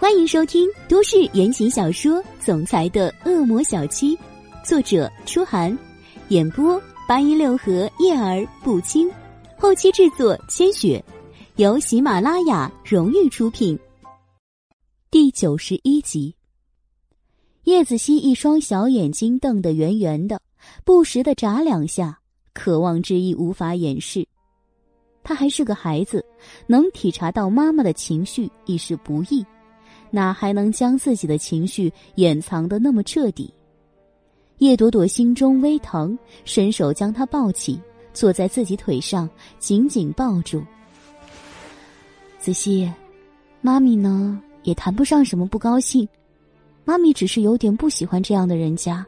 欢迎收听都市言情小说《总裁的恶魔小七》，作者：初寒，演播：八一六合叶儿不轻，后期制作：千雪，由喜马拉雅荣誉出品。第九十一集，叶子熙一双小眼睛瞪得圆圆的，不时的眨两下，渴望之意无法掩饰。他还是个孩子，能体察到妈妈的情绪已是不易。哪还能将自己的情绪掩藏的那么彻底？叶朵朵心中微疼，伸手将他抱起，坐在自己腿上，紧紧抱住。子熙，妈咪呢也谈不上什么不高兴，妈咪只是有点不喜欢这样的人家。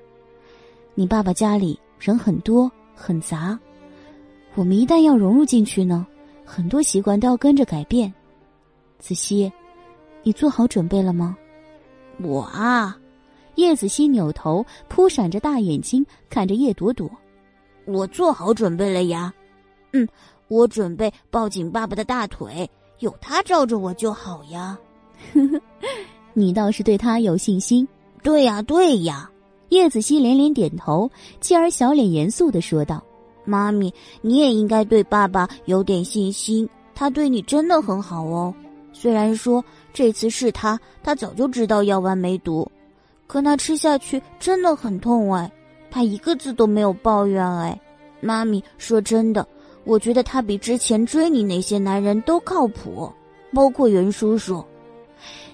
你爸爸家里人很多很杂，我们一旦要融入进去呢，很多习惯都要跟着改变。子熙。你做好准备了吗？我啊，叶子熙扭头，扑闪着大眼睛看着叶朵朵。我做好准备了呀，嗯，我准备抱紧爸爸的大腿，有他罩着我就好呀。呵呵，你倒是对他有信心。对呀，对呀。叶子熙连连点头，继而小脸严肃的说道：“妈咪，你也应该对爸爸有点信心，他对你真的很好哦。虽然说……”这次是他，他早就知道药丸没毒，可那吃下去真的很痛哎，他一个字都没有抱怨哎。妈咪说真的，我觉得他比之前追你那些男人都靠谱，包括袁叔叔。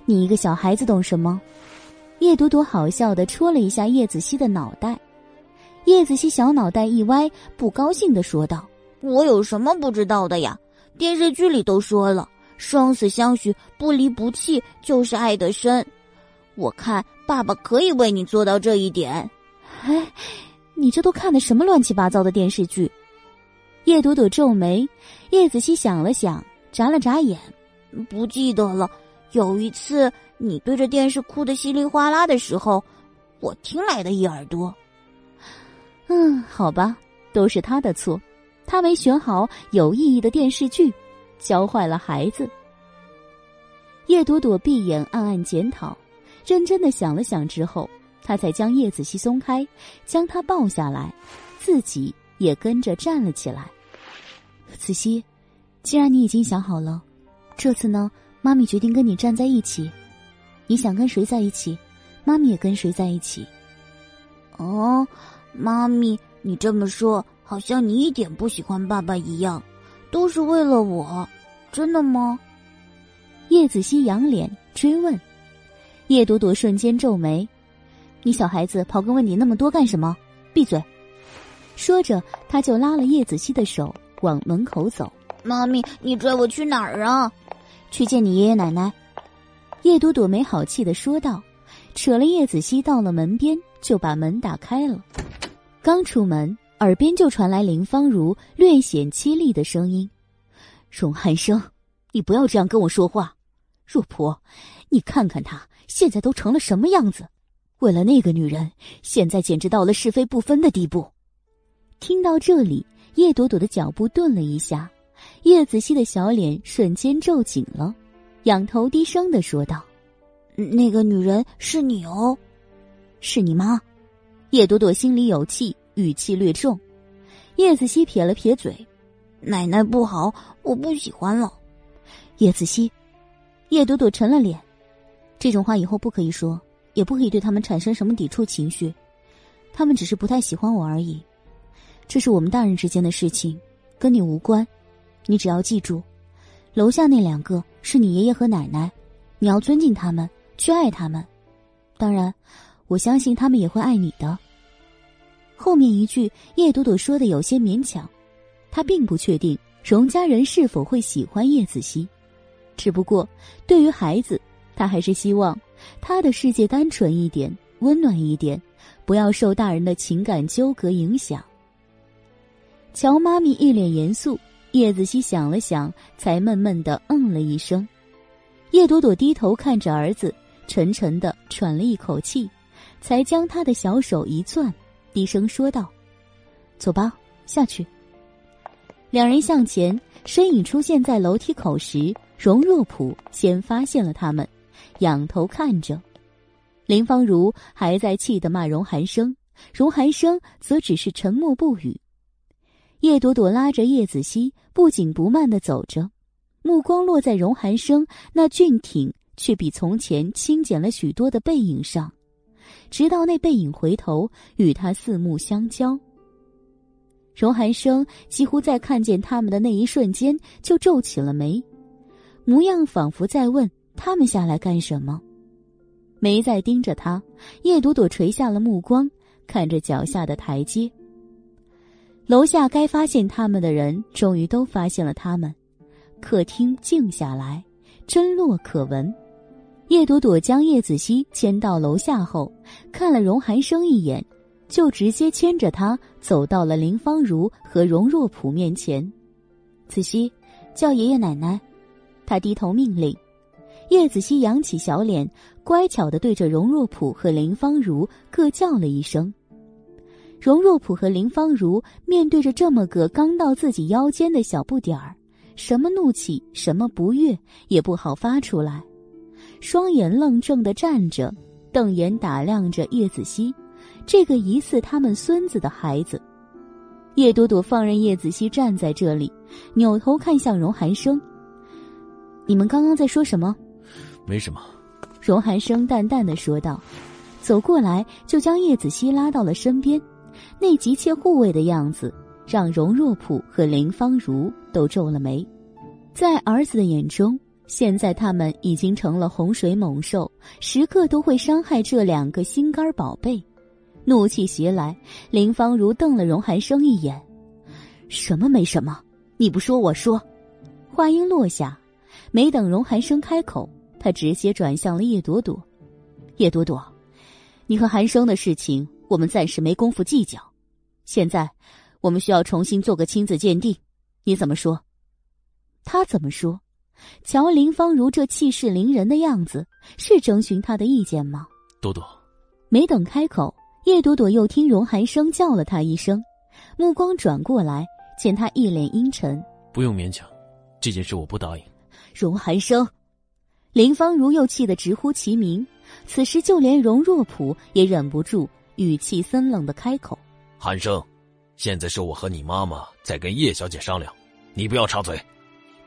你一个小孩子懂什么？叶朵朵好笑的戳了一下叶子熙的脑袋，叶子熙小脑袋一歪，不高兴的说道：“我有什么不知道的呀？电视剧里都说了。”生死相许，不离不弃，就是爱的深。我看爸爸可以为你做到这一点。哎，你这都看的什么乱七八糟的电视剧？叶朵朵皱眉，叶子熙想了想，眨了眨眼，不记得了。有一次你对着电视哭得稀里哗啦的时候，我听来的一耳朵。嗯，好吧，都是他的错，他没选好有意义的电视剧。教坏了孩子。叶朵朵闭眼暗暗检讨，认真的想了想之后，她才将叶子熙松开，将她抱下来，自己也跟着站了起来。子熙，既然你已经想好了，这次呢，妈咪决定跟你站在一起。你想跟谁在一起，妈咪也跟谁在一起。哦，妈咪，你这么说，好像你一点不喜欢爸爸一样。都是为了我，真的吗？叶子熙仰脸追问，叶朵朵瞬间皱眉：“你小孩子刨根问底那么多干什么？闭嘴！”说着，他就拉了叶子熙的手往门口走。妈咪，你拽我去哪儿啊？去见你爷爷奶奶。叶朵朵没好气的说道，扯了叶子熙到了门边，就把门打开了。刚出门。耳边就传来林芳如略显凄厉的声音：“荣寒生，你不要这样跟我说话。若婆，你看看他现在都成了什么样子？为了那个女人，现在简直到了是非不分的地步。”听到这里，叶朵朵的脚步顿了一下，叶子熙的小脸瞬间皱紧了，仰头低声的说道：“那个女人是你哦，是你妈。”叶朵朵心里有气。语气略重，叶子熙撇了撇嘴：“奶奶不好，我不喜欢了。”叶子熙，叶朵朵沉了脸，这种话以后不可以说，也不可以对他们产生什么抵触情绪。他们只是不太喜欢我而已，这是我们大人之间的事情，跟你无关。你只要记住，楼下那两个是你爷爷和奶奶，你要尊敬他们，去爱他们。当然，我相信他们也会爱你的。后面一句，叶朵朵说的有些勉强，他并不确定荣家人是否会喜欢叶子熙，只不过对于孩子，他还是希望他的世界单纯一点，温暖一点，不要受大人的情感纠葛影响。乔妈咪一脸严肃，叶子熙想了想，才闷闷的嗯了一声。叶朵朵低头看着儿子，沉沉的喘了一口气，才将他的小手一攥。低声说道：“走吧，下去。”两人向前，身影出现在楼梯口时，荣若普先发现了他们，仰头看着。林芳如还在气得骂荣寒生，荣寒生则只是沉默不语。叶朵朵拉着叶子熙不紧不慢的走着，目光落在荣寒生那俊挺却比从前清简了许多的背影上，直到那背影回头与他四目相交。荣寒生几乎在看见他们的那一瞬间就皱起了眉，模样仿佛在问他们下来干什么，没再盯着他。叶朵朵垂下了目光，看着脚下的台阶。楼下该发现他们的人终于都发现了他们，客厅静下来，针落可闻。叶朵朵将叶子熙牵到楼下后，看了荣寒生一眼，就直接牵着他走到了林芳如和荣若甫面前。子熙，叫爷爷奶奶。他低头命令。叶子熙扬起小脸，乖巧的对着荣若甫和林芳如各叫了一声。荣若甫和林芳如面对着这么个刚到自己腰间的小不点儿，什么怒气、什么不悦也不好发出来，双眼愣怔的站着，瞪眼打量着叶子熙，这个疑似他们孙子的孩子。叶朵朵放任叶子熙站在这里，扭头看向荣寒生：“你们刚刚在说什么？”“没什么。”荣寒生淡淡的说道，走过来就将叶子熙拉到了身边。那急切护卫的样子，让荣若甫和林芳如都皱了眉。在儿子的眼中，现在他们已经成了洪水猛兽，时刻都会伤害这两个心肝宝贝。怒气袭来，林芳如瞪了荣寒生一眼：“什么没什么？你不说我说。”话音落下，没等荣寒生开口，他直接转向了叶朵朵：“叶朵朵，你和寒生的事情。”我们暂时没工夫计较，现在我们需要重新做个亲子鉴定，你怎么说？他怎么说？瞧林芳如这气势凌人的样子，是征询他的意见吗？朵朵，没等开口，叶朵朵又听荣寒生叫了她一声，目光转过来，见他一脸阴沉，不用勉强，这件事我不答应。荣寒生，林芳如又气得直呼其名，此时就连荣若甫也忍不住。语气森冷的开口：“寒生，现在是我和你妈妈在跟叶小姐商量，你不要插嘴。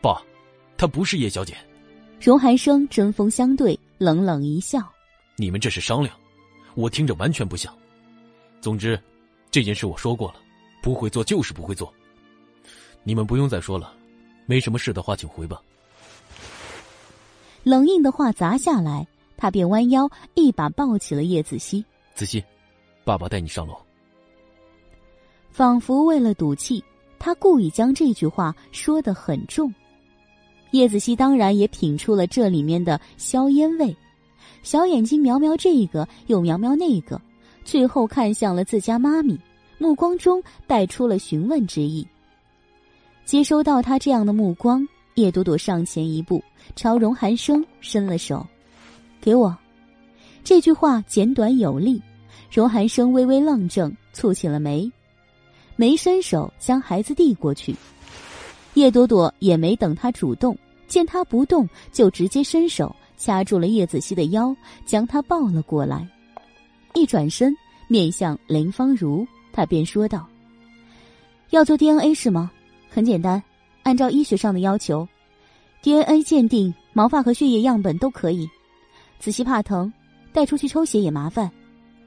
爸，她不是叶小姐。”荣寒生针锋相对，冷冷一笑：“你们这是商量，我听着完全不像。总之，这件事我说过了，不会做就是不会做。你们不用再说了，没什么事的话，请回吧。”冷硬的话砸下来，他便弯腰一把抱起了叶子熙。子熙。爸爸带你上楼。仿佛为了赌气，他故意将这句话说得很重。叶子熙当然也品出了这里面的硝烟味，小眼睛瞄瞄这个又瞄瞄那个，最后看向了自家妈咪，目光中带出了询问之意。接收到他这样的目光，叶朵朵上前一步，朝荣寒生伸了手：“给我。”这句话简短有力。荣寒生微微愣怔，蹙起了眉，没伸手将孩子递过去。叶朵朵也没等他主动，见他不动，就直接伸手掐住了叶子熙的腰，将他抱了过来。一转身面向林芳如，他便说道：“要做 DNA 是吗？很简单，按照医学上的要求，DNA 鉴定毛发和血液样本都可以。子熙怕疼，带出去抽血也麻烦。”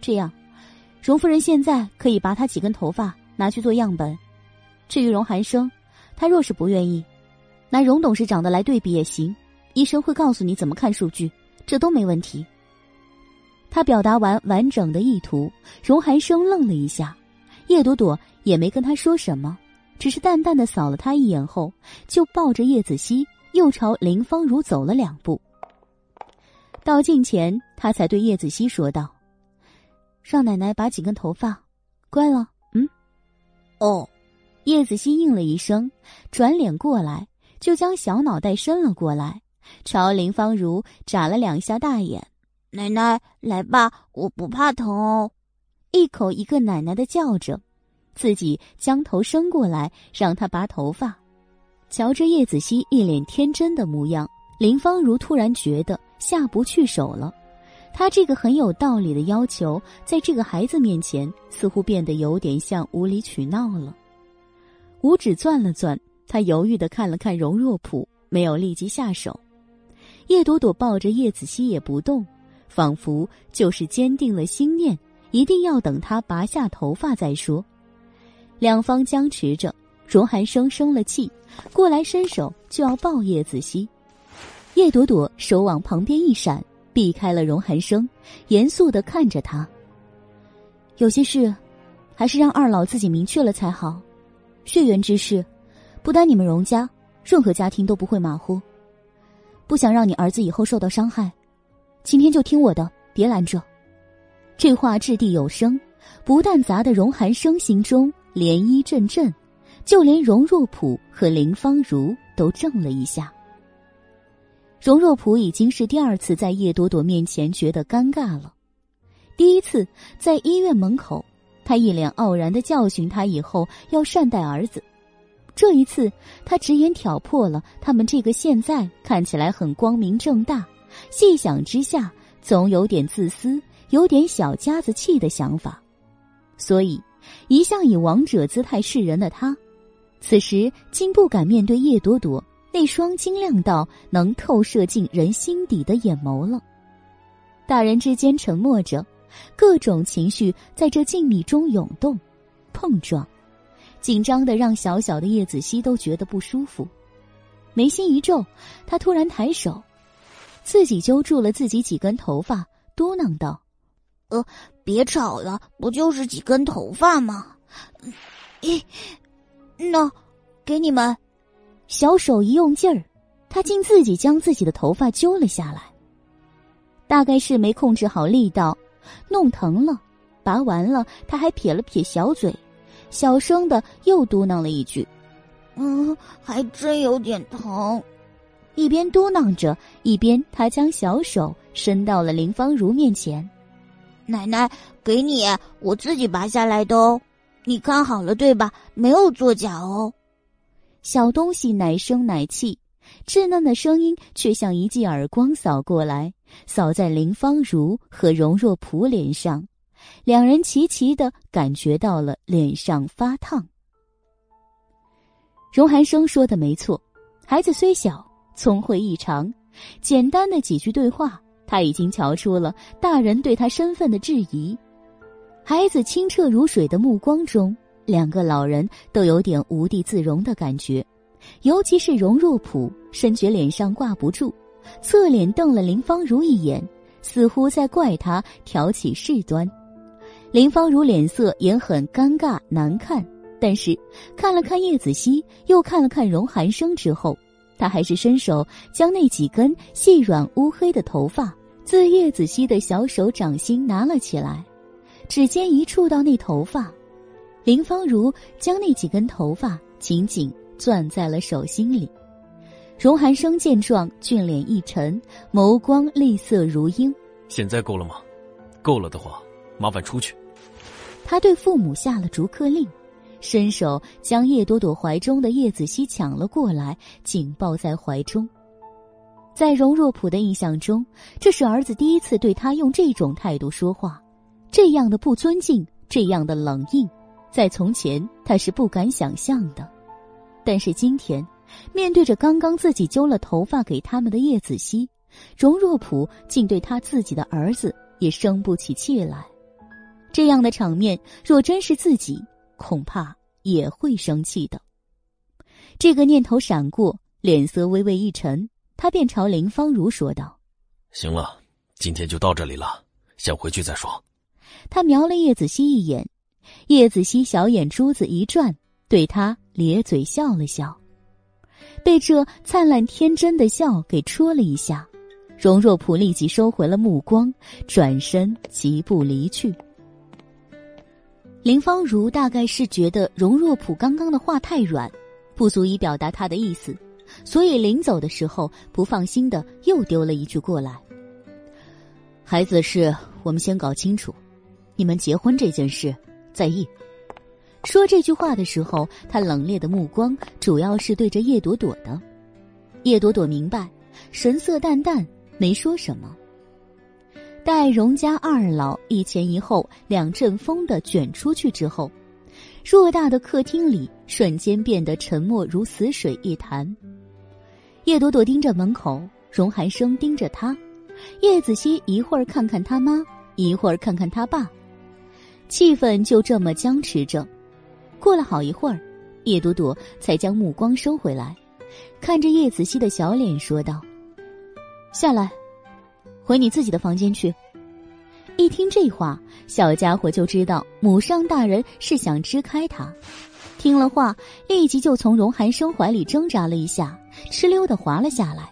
这样，荣夫人现在可以拔他几根头发拿去做样本。至于荣寒生，他若是不愿意，拿荣董事长的来对比也行。医生会告诉你怎么看数据，这都没问题。他表达完完整的意图，荣寒生愣了一下，叶朵朵也没跟他说什么，只是淡淡的扫了他一眼后，就抱着叶子熙又朝林芳如走了两步。到近前，他才对叶子熙说道。让奶奶拔几根头发，乖了。嗯，哦，叶子熙应了一声，转脸过来，就将小脑袋伸了过来，朝林芳如眨了两下大眼。奶奶，来吧，我不怕疼哦。一口一个奶奶的叫着，自己将头伸过来让他拔头发。瞧着叶子熙一脸天真的模样，林芳如突然觉得下不去手了。他这个很有道理的要求，在这个孩子面前似乎变得有点像无理取闹了。五指攥了攥，他犹豫的看了看荣若普，没有立即下手。叶朵朵抱着叶子熙也不动，仿佛就是坚定了心念，一定要等他拔下头发再说。两方僵持着，荣寒生生了气，过来伸手就要抱叶子熙，叶朵朵手往旁边一闪。避开了荣寒生，严肃的看着他。有些事，还是让二老自己明确了才好。血缘之事，不单你们荣家，任何家庭都不会马虎。不想让你儿子以后受到伤害，今天就听我的，别拦着。这话掷地有声，不但砸得荣寒生心中涟漪阵阵，就连荣若普和林芳如都怔了一下。荣若普已经是第二次在叶朵朵面前觉得尴尬了。第一次在医院门口，他一脸傲然的教训他以后要善待儿子；这一次，他直言挑破了他们这个现在看起来很光明正大，细想之下总有点自私、有点小家子气的想法。所以，一向以王者姿态示人的他，此时竟不敢面对叶朵朵。那双晶亮到能透射进人心底的眼眸了。大人之间沉默着，各种情绪在这静谧中涌动、碰撞，紧张的让小小的叶子熙都觉得不舒服。眉心一皱，他突然抬手，自己揪住了自己几根头发，嘟囔道：“呃，别吵了，不就是几根头发吗？咦，那，给你们。”小手一用劲儿，他竟自己将自己的头发揪了下来。大概是没控制好力道，弄疼了。拔完了，他还撇了撇小嘴，小声的又嘟囔了一句：“嗯，还真有点疼。”一边嘟囔着，一边他将小手伸到了林芳如面前：“奶奶，给你，我自己拔下来的哦。你看好了对吧？没有作假哦。”小东西奶声奶气，稚嫩的声音却像一记耳光扫过来，扫在林芳如和荣若普脸上，两人齐齐的感觉到了脸上发烫。荣寒生说的没错，孩子虽小，聪慧异常，简单的几句对话，他已经瞧出了大人对他身份的质疑。孩子清澈如水的目光中。两个老人都有点无地自容的感觉，尤其是荣若普，深觉脸上挂不住，侧脸瞪了林芳如一眼，似乎在怪他挑起事端。林芳如脸色也很尴尬难看，但是看了看叶子熙，又看了看荣寒生之后，他还是伸手将那几根细软乌黑的头发自叶子熙的小手掌心拿了起来，指尖一触到那头发。林芳如将那几根头发紧紧攥在了手心里，荣寒生见状，俊脸一沉，眸光厉色如鹰。现在够了吗？够了的话，麻烦出去。他对父母下了逐客令，伸手将叶朵朵怀中的叶子熙抢了过来，紧抱在怀中。在荣若普的印象中，这是儿子第一次对他用这种态度说话，这样的不尊敬，这样的冷硬。在从前，他是不敢想象的，但是今天，面对着刚刚自己揪了头发给他们的叶子熙，荣若普竟对他自己的儿子也生不起气来。这样的场面，若真是自己，恐怕也会生气的。这个念头闪过，脸色微微一沉，他便朝林芳如说道：“行了，今天就到这里了，先回去再说。”他瞄了叶子熙一眼。叶子熙小眼珠子一转，对他咧嘴笑了笑，被这灿烂天真的笑给戳了一下。荣若普立即收回了目光，转身疾步离去。林芳如大概是觉得荣若普刚刚的话太软，不足以表达他的意思，所以临走的时候不放心的又丢了一句过来：“孩子的事我们先搞清楚，你们结婚这件事。”在意。说这句话的时候，他冷冽的目光主要是对着叶朵朵的。叶朵朵明白，神色淡淡，没说什么。待荣家二老一前一后、两阵风的卷出去之后，偌大的客厅里瞬间变得沉默如死水一潭。叶朵朵盯着门口，荣寒生盯着他，叶子熙一会儿看看他妈，一会儿看看他爸，气氛就这么僵持着。过了好一会儿，叶朵朵才将目光收回来，看着叶子熙的小脸说道：“下来。”回你自己的房间去。一听这话，小家伙就知道母上大人是想支开他。听了话，立即就从荣寒生怀里挣扎了一下，哧溜的滑了下来。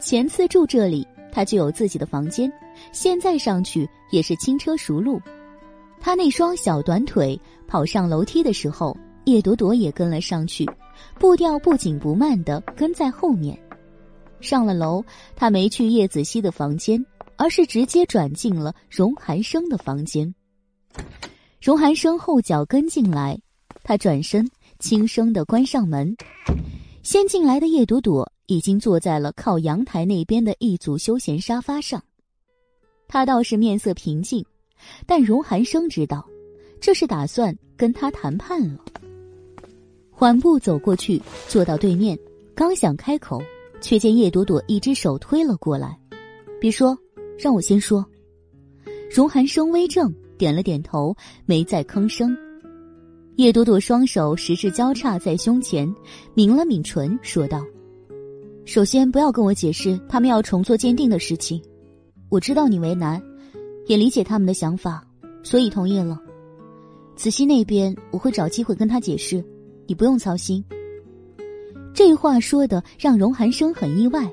前次住这里，他就有自己的房间，现在上去也是轻车熟路。他那双小短腿跑上楼梯的时候，叶朵朵也跟了上去，步调不紧不慢的跟在后面。上了楼，他没去叶子熙的房间，而是直接转进了荣寒生的房间。荣寒生后脚跟进来，他转身轻声的关上门。先进来的叶朵朵已经坐在了靠阳台那边的一组休闲沙发上，他倒是面色平静，但荣寒生知道，这是打算跟他谈判了。缓步走过去，坐到对面，刚想开口。却见叶朵朵一只手推了过来，别说，让我先说。荣寒生微怔，点了点头，没再吭声。叶朵朵双手十指交叉在胸前，抿了抿唇，说道：“首先，不要跟我解释他们要重做鉴定的事情。我知道你为难，也理解他们的想法，所以同意了。子熙那边，我会找机会跟他解释，你不用操心。”这话说的让荣寒生很意外，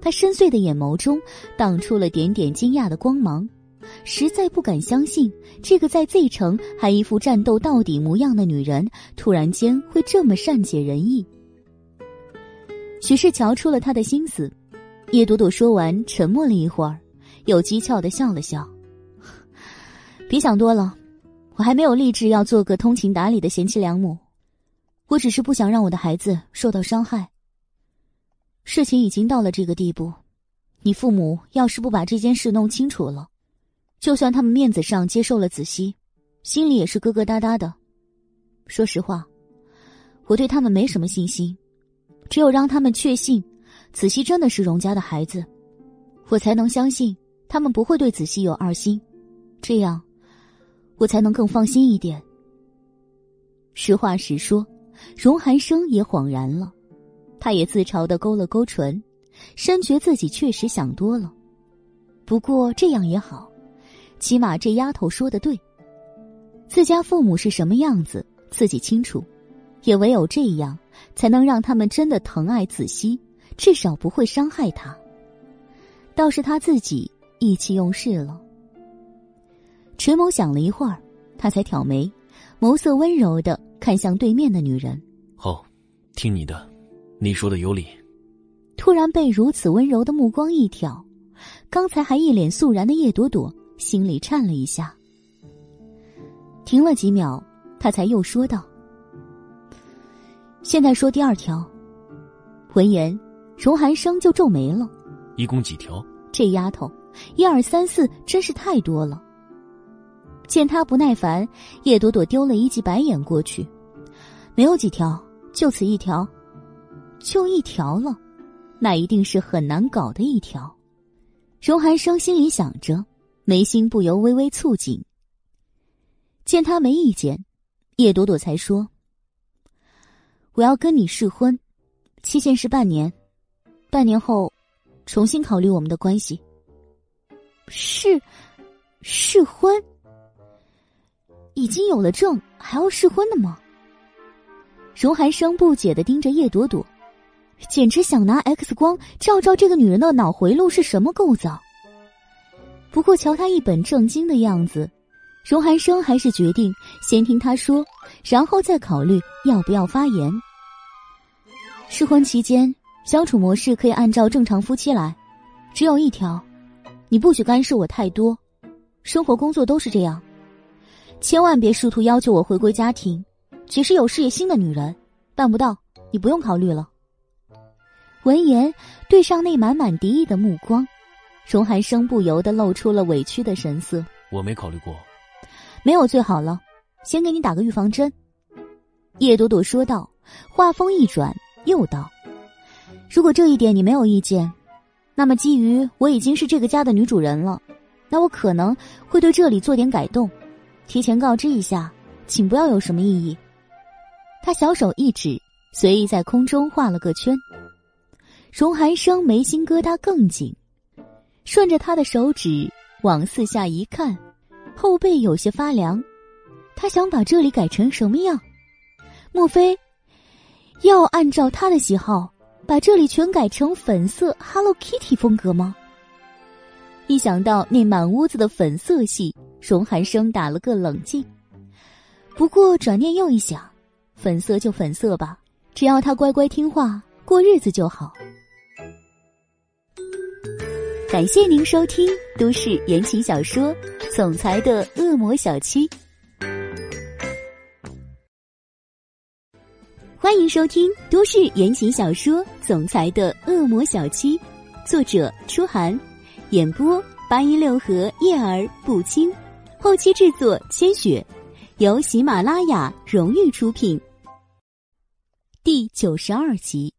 他深邃的眼眸中荡出了点点惊讶的光芒，实在不敢相信这个在 Z 城还一副战斗到底模样的女人，突然间会这么善解人意。许是瞧出了他的心思，叶朵朵说完，沉默了一会儿，又讥诮的笑了笑：“ 别想多了，我还没有立志要做个通情达理的贤妻良母。”我只是不想让我的孩子受到伤害。事情已经到了这个地步，你父母要是不把这件事弄清楚了，就算他们面子上接受了子熙，心里也是疙疙瘩瘩的。说实话，我对他们没什么信心，只有让他们确信子熙真的是荣家的孩子，我才能相信他们不会对子熙有二心，这样，我才能更放心一点。实话实说。荣寒生也恍然了，他也自嘲的勾了勾唇，深觉自己确实想多了。不过这样也好，起码这丫头说的对。自家父母是什么样子，自己清楚，也唯有这样，才能让他们真的疼爱子熙，至少不会伤害他。倒是他自己意气用事了。垂眸想了一会儿，他才挑眉，眸色温柔的。看向对面的女人，好，听你的，你说的有理。突然被如此温柔的目光一挑，刚才还一脸肃然的叶朵朵心里颤了一下。停了几秒，他才又说道：“现在说第二条。”闻言，荣寒生就皱眉了。一共几条？这丫头，一二三四，真是太多了。见他不耐烦，叶朵朵丢了一记白眼过去。没有几条，就此一条，就一条了，那一定是很难搞的一条。荣寒生心里想着，眉心不由微微蹙紧。见他没意见，叶朵朵才说：“我要跟你试婚，期限是半年，半年后，重新考虑我们的关系。”试，试婚？已经有了证，还要试婚的吗？荣寒生不解的盯着叶朵朵，简直想拿 X 光照照这个女人的脑回路是什么构造。不过瞧她一本正经的样子，荣寒生还是决定先听她说，然后再考虑要不要发言。试婚期间相处模式可以按照正常夫妻来，只有一条，你不许干涉我太多，生活工作都是这样，千万别试图要求我回归家庭。其实有事业心的女人，办不到，你不用考虑了。闻言，对上那满满敌意的目光，荣寒生不由得露出了委屈的神色。我没考虑过，没有最好了。先给你打个预防针。”叶朵朵说道，话锋一转，又道：“如果这一点你没有意见，那么基于我已经是这个家的女主人了，那我可能会对这里做点改动，提前告知一下，请不要有什么异议。”他小手一指，随意在空中画了个圈。荣寒生眉心疙瘩更紧，顺着他的手指往四下一看，后背有些发凉。他想把这里改成什么样？莫非要按照他的喜好，把这里全改成粉色 Hello Kitty 风格吗？一想到那满屋子的粉色系，荣寒生打了个冷静。不过转念又一想，粉色就粉色吧，只要他乖乖听话过日子就好。感谢您收听都市言情小说《总裁的恶魔小七》。欢迎收听都市言情小说《总裁的恶魔小七》，作者：初寒，演播：八一六和叶儿不轻，后期制作：千雪，由喜马拉雅荣誉出品。第九十二集，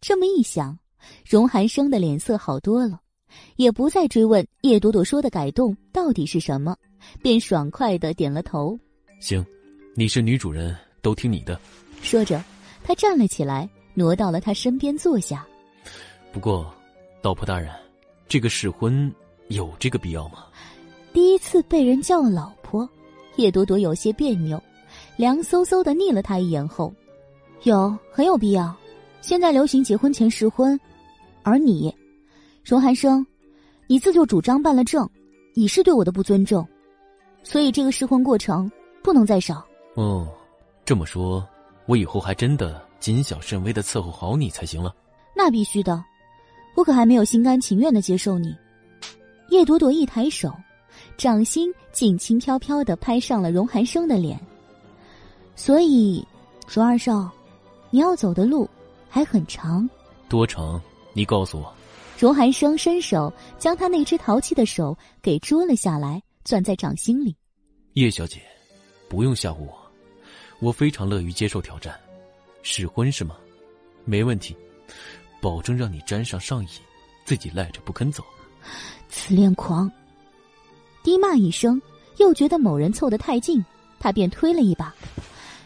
这么一想，荣寒生的脸色好多了，也不再追问叶朵朵说的改动到底是什么，便爽快的点了头：“行，你是女主人，都听你的。”说着，他站了起来，挪到了他身边坐下。不过，道婆大人，这个试婚有这个必要吗？第一次被人叫老婆，叶朵朵有些别扭，凉飕飕的睨了他一眼后，有很有必要。现在流行结婚前试婚，而你，荣寒生，你自作主张办了证，已是对我的不尊重，所以这个试婚过程不能再少。哦，这么说。我以后还真的谨小慎微的伺候好你才行了。那必须的，我可还没有心甘情愿的接受你。叶朵朵一抬手，掌心竟轻飘飘的拍上了荣寒生的脸。所以，荣二少，你要走的路还很长。多长？你告诉我。荣寒生伸手将他那只淘气的手给捉了下来，攥在掌心里。叶小姐，不用吓唬我。我非常乐于接受挑战，试婚是吗？没问题，保证让你沾上上瘾，自己赖着不肯走。自恋狂！低骂一声，又觉得某人凑得太近，他便推了一把。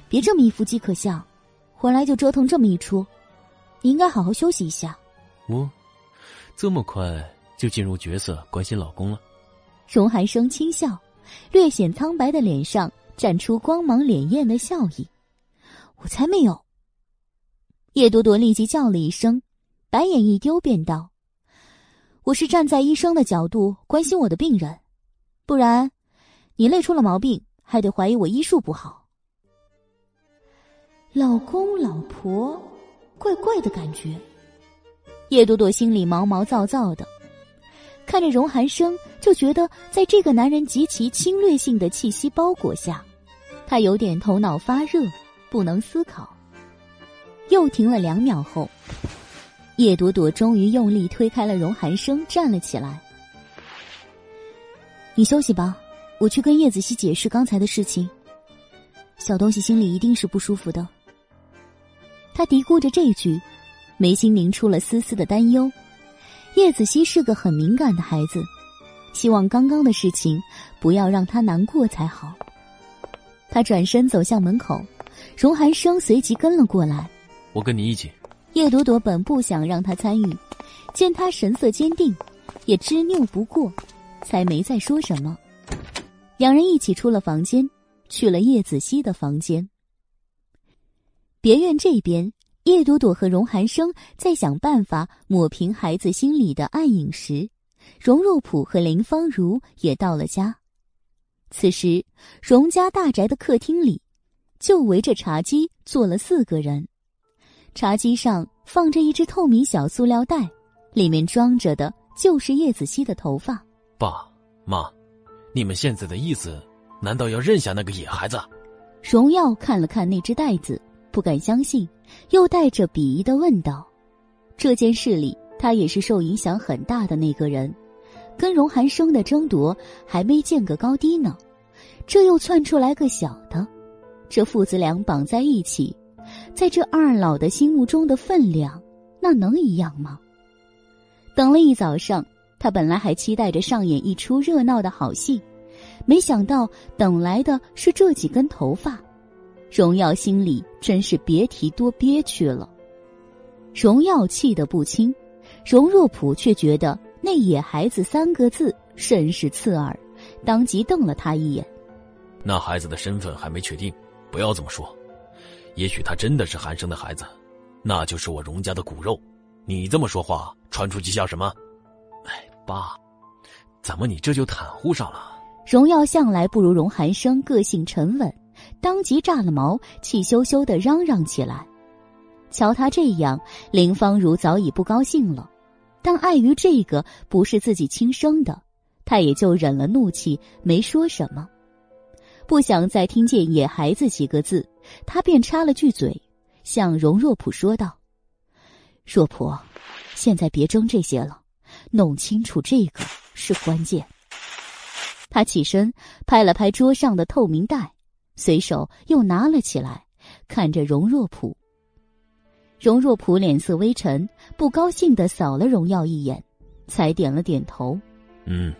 别这么一副饥渴相，回来就折腾这么一出，你应该好好休息一下。我，这么快就进入角色，关心老公了？荣寒生轻笑，略显苍白的脸上。绽出光芒潋滟的笑意，我才没有。叶朵朵立即叫了一声，白眼一丢，便道：“我是站在医生的角度关心我的病人，不然，你累出了毛病，还得怀疑我医术不好。”老公老婆，怪怪的感觉。叶朵朵心里毛毛躁躁的。看着荣寒生，就觉得在这个男人极其侵略性的气息包裹下，他有点头脑发热，不能思考。又停了两秒后，叶朵朵终于用力推开了荣寒生，站了起来：“你休息吧，我去跟叶子熙解释刚才的事情。小东西心里一定是不舒服的。”他嘀咕着这句，眉心凝出了丝丝的担忧。叶子熙是个很敏感的孩子，希望刚刚的事情不要让他难过才好。他转身走向门口，荣寒生随即跟了过来。我跟你一起。叶朵朵本不想让他参与，见他神色坚定，也执拗不过，才没再说什么。两人一起出了房间，去了叶子熙的房间。别院这边。叶朵朵和荣寒生在想办法抹平孩子心里的暗影时，荣若普和林芳如也到了家。此时，荣家大宅的客厅里，就围着茶几坐了四个人。茶几上放着一只透明小塑料袋，里面装着的就是叶子熙的头发。爸妈，你们现在的意思，难道要认下那个野孩子？荣耀看了看那只袋子。不敢相信，又带着鄙夷的问道：“这件事里他也是受影响很大的那个人，跟荣寒生的争夺还没见个高低呢，这又窜出来个小的，这父子俩绑在一起，在这二老的心目中的分量，那能一样吗？等了一早上，他本来还期待着上演一出热闹的好戏，没想到等来的是这几根头发，荣耀心里真是别提多憋屈了。荣耀气得不轻。荣若普却觉得那“野孩子”三个字甚是刺耳，当即瞪了他一眼。那孩子的身份还没确定，不要这么说。也许他真的是韩生的孩子，那就是我荣家的骨肉。你这么说话，传出去像什么？爸，怎么你这就袒护上了？荣耀向来不如荣寒生个性沉稳，当即炸了毛，气羞羞的嚷嚷起来。瞧他这样，林芳如早已不高兴了。但碍于这个不是自己亲生的，他也就忍了怒气，没说什么。不想再听见“野孩子”几个字，他便插了句嘴，向荣若普说道：“若普，现在别争这些了，弄清楚这个是关键。”他起身拍了拍桌上的透明袋，随手又拿了起来，看着荣若普。荣若普脸色微沉，不高兴的扫了荣耀一眼，才点了点头。嗯，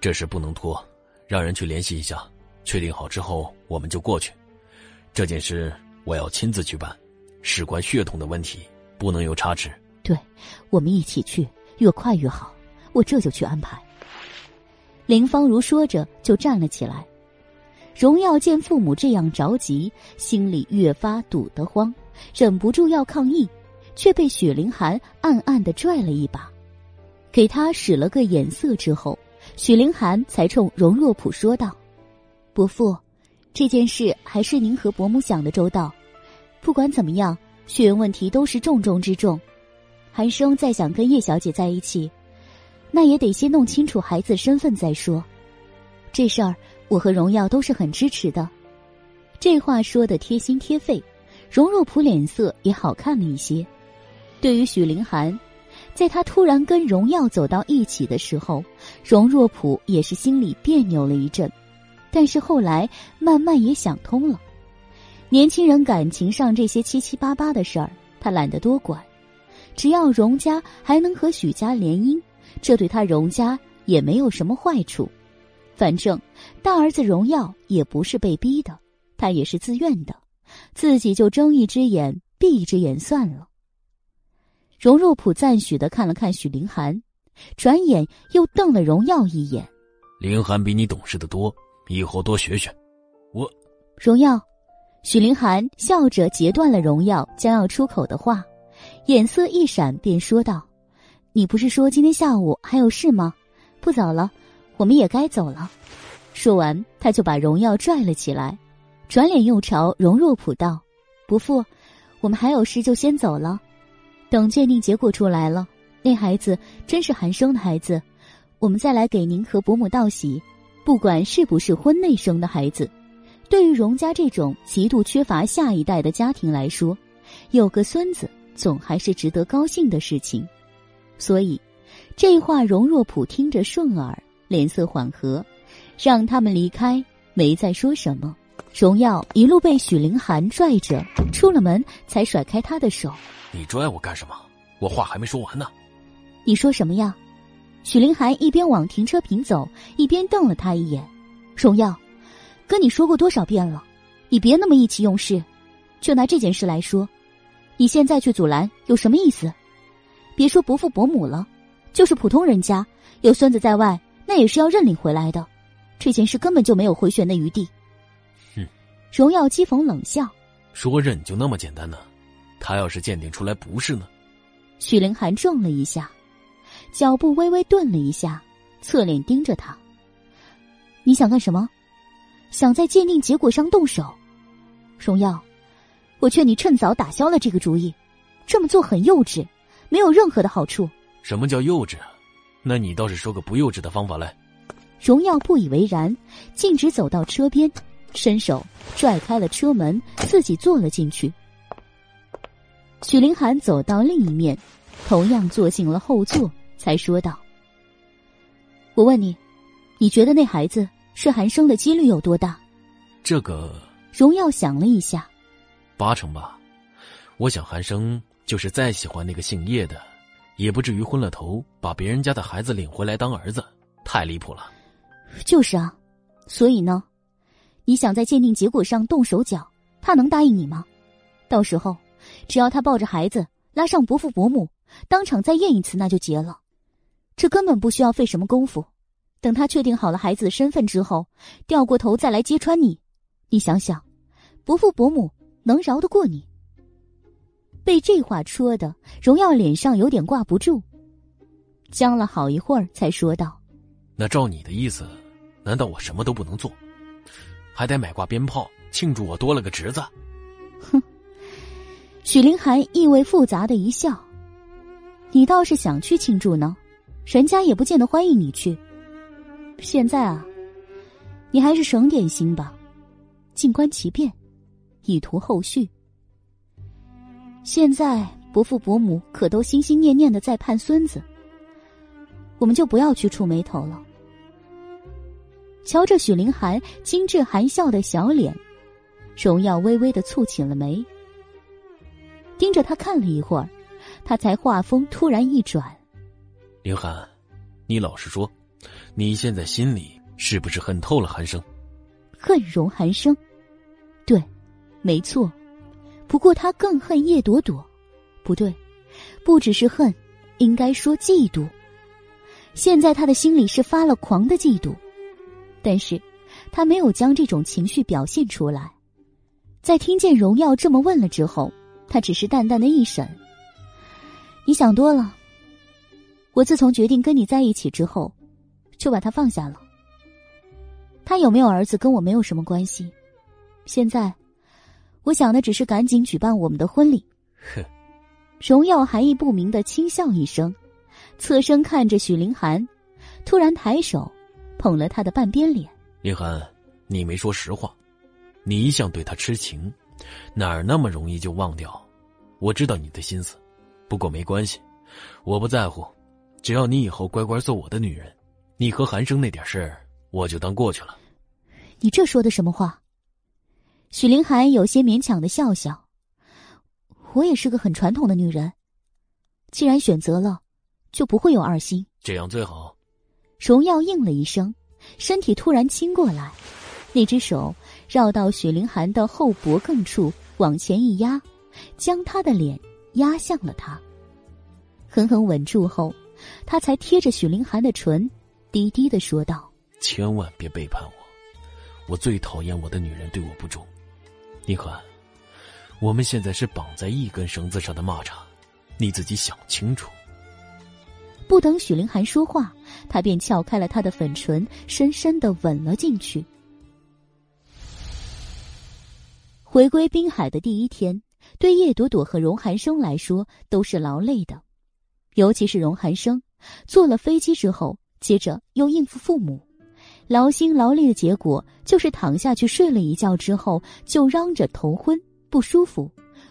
这事不能拖，让人去联系一下，确定好之后我们就过去。这件事我要亲自去办，事关血统的问题，不能有差池。对，我们一起去，越快越好。我这就去安排。林芳如说着就站了起来。荣耀见父母这样着急，心里越发堵得慌。忍不住要抗议，却被许凌寒暗暗的拽了一把，给他使了个眼色之后，许凌寒才冲荣若普说道：“伯父，这件事还是您和伯母想的周到。不管怎么样，血缘问题都是重中之重。寒生再想跟叶小姐在一起，那也得先弄清楚孩子身份再说。这事儿，我和荣耀都是很支持的。”这话说的贴心贴肺。荣若普脸色也好看了一些。对于许凌寒，在他突然跟荣耀走到一起的时候，荣若普也是心里别扭了一阵，但是后来慢慢也想通了。年轻人感情上这些七七八八的事儿，他懒得多管。只要荣家还能和许家联姻，这对他荣家也没有什么坏处。反正大儿子荣耀也不是被逼的，他也是自愿的。自己就睁一只眼闭一只眼算了。荣若普赞许的看了看许凌寒，转眼又瞪了荣耀一眼。凌寒比你懂事的多，以后多学学。我，荣耀，许凌寒笑着截断了荣耀将要出口的话，眼色一闪便说道：“你不是说今天下午还有事吗？不早了，我们也该走了。”说完，他就把荣耀拽了起来。转脸又朝荣若普道：“伯父，我们还有事，就先走了。等鉴定结果出来了，那孩子真是寒生的孩子，我们再来给您和伯母道喜。不管是不是婚内生的孩子，对于荣家这种极度缺乏下一代的家庭来说，有个孙子总还是值得高兴的事情。所以，这话荣若普听着顺耳，脸色缓和，让他们离开，没再说什么。”荣耀一路被许凌寒拽着出了门，才甩开他的手。你拽我干什么？我话还没说完呢。你说什么呀？许凌寒一边往停车坪走，一边瞪了他一眼。荣耀，跟你说过多少遍了，你别那么意气用事。就拿这件事来说，你现在去阻拦有什么意思？别说伯父伯母了，就是普通人家有孙子在外，那也是要认领回来的。这件事根本就没有回旋的余地。哼荣耀讥讽冷笑：“说认就那么简单呢？他要是鉴定出来不是呢？”许凌寒怔了一下，脚步微微顿了一下，侧脸盯着他：“你想干什么？想在鉴定结果上动手？荣耀，我劝你趁早打消了这个主意，这么做很幼稚，没有任何的好处。”什么叫幼稚？那你倒是说个不幼稚的方法来。荣耀不以为然，径直走到车边。伸手拽开了车门，自己坐了进去。许凌寒走到另一面，同样坐进了后座，才说道：“我问你，你觉得那孩子是寒生的几率有多大？”这个荣耀想了一下，八成吧。我想韩生就是再喜欢那个姓叶的，也不至于昏了头把别人家的孩子领回来当儿子，太离谱了。就是啊，所以呢，你想在鉴定结果上动手脚，他能答应你吗？到时候，只要他抱着孩子拉上伯父伯母，当场再验一次，那就结了。这根本不需要费什么功夫。等他确定好了孩子的身份之后，掉过头再来揭穿你，你想想，伯父伯母能饶得过你？被这话戳的，荣耀脸上有点挂不住，僵了好一会儿，才说道：“那照你的意思。”难道我什么都不能做，还得买挂鞭炮庆祝我多了个侄子？哼！许凌寒意味复杂的一笑：“你倒是想去庆祝呢，人家也不见得欢迎你去。现在啊，你还是省点心吧，静观其变，以图后续。现在伯父伯母可都心心念念的在盼孙子，我们就不要去触眉头了。”瞧着许凌寒精致含笑的小脸，荣耀微微的蹙起了眉，盯着他看了一会儿，他才话锋突然一转：“凌寒，你老实说，你现在心里是不是恨透了寒生？恨容寒生？没错。不过他更恨叶朵朵，不对，不只是恨，应该说嫉妒。现在他的心里是发了狂的嫉妒。”但是，他没有将这种情绪表现出来。在听见荣耀这么问了之后，他只是淡淡的一审：“你想多了。我自从决定跟你在一起之后，就把他放下了。他有没有儿子跟我没有什么关系。现在，我想的只是赶紧举办我们的婚礼。”哼。荣耀含义不明的轻笑一声，侧身看着许凌寒，突然抬手。捧了他的半边脸，凌寒，你没说实话，你一向对他痴情，哪儿那么容易就忘掉？我知道你的心思，不过没关系，我不在乎，只要你以后乖乖做我的女人，你和韩生那点事儿我就当过去了。你这说的什么话？许凌寒有些勉强的笑笑，我也是个很传统的女人，既然选择了，就不会有二心，这样最好。荣耀应了一声，身体突然倾过来，那只手绕到许凌寒的后脖梗处，往前一压，将他的脸压向了他。狠狠稳住后，他才贴着许凌寒的唇，低低的说道：“千万别背叛我，我最讨厌我的女人对我不忠。宁寒，我们现在是绑在一根绳子上的蚂蚱，你自己想清楚。”不等许凌寒说话，他便撬开了他的粉唇，深深的吻了进去。回归滨海的第一天，对叶朵朵和荣寒生来说都是劳累的，尤其是荣寒生，坐了飞机之后，接着又应付父母，劳心劳力的结果就是躺下去睡了一觉之后，就嚷着头昏不舒服，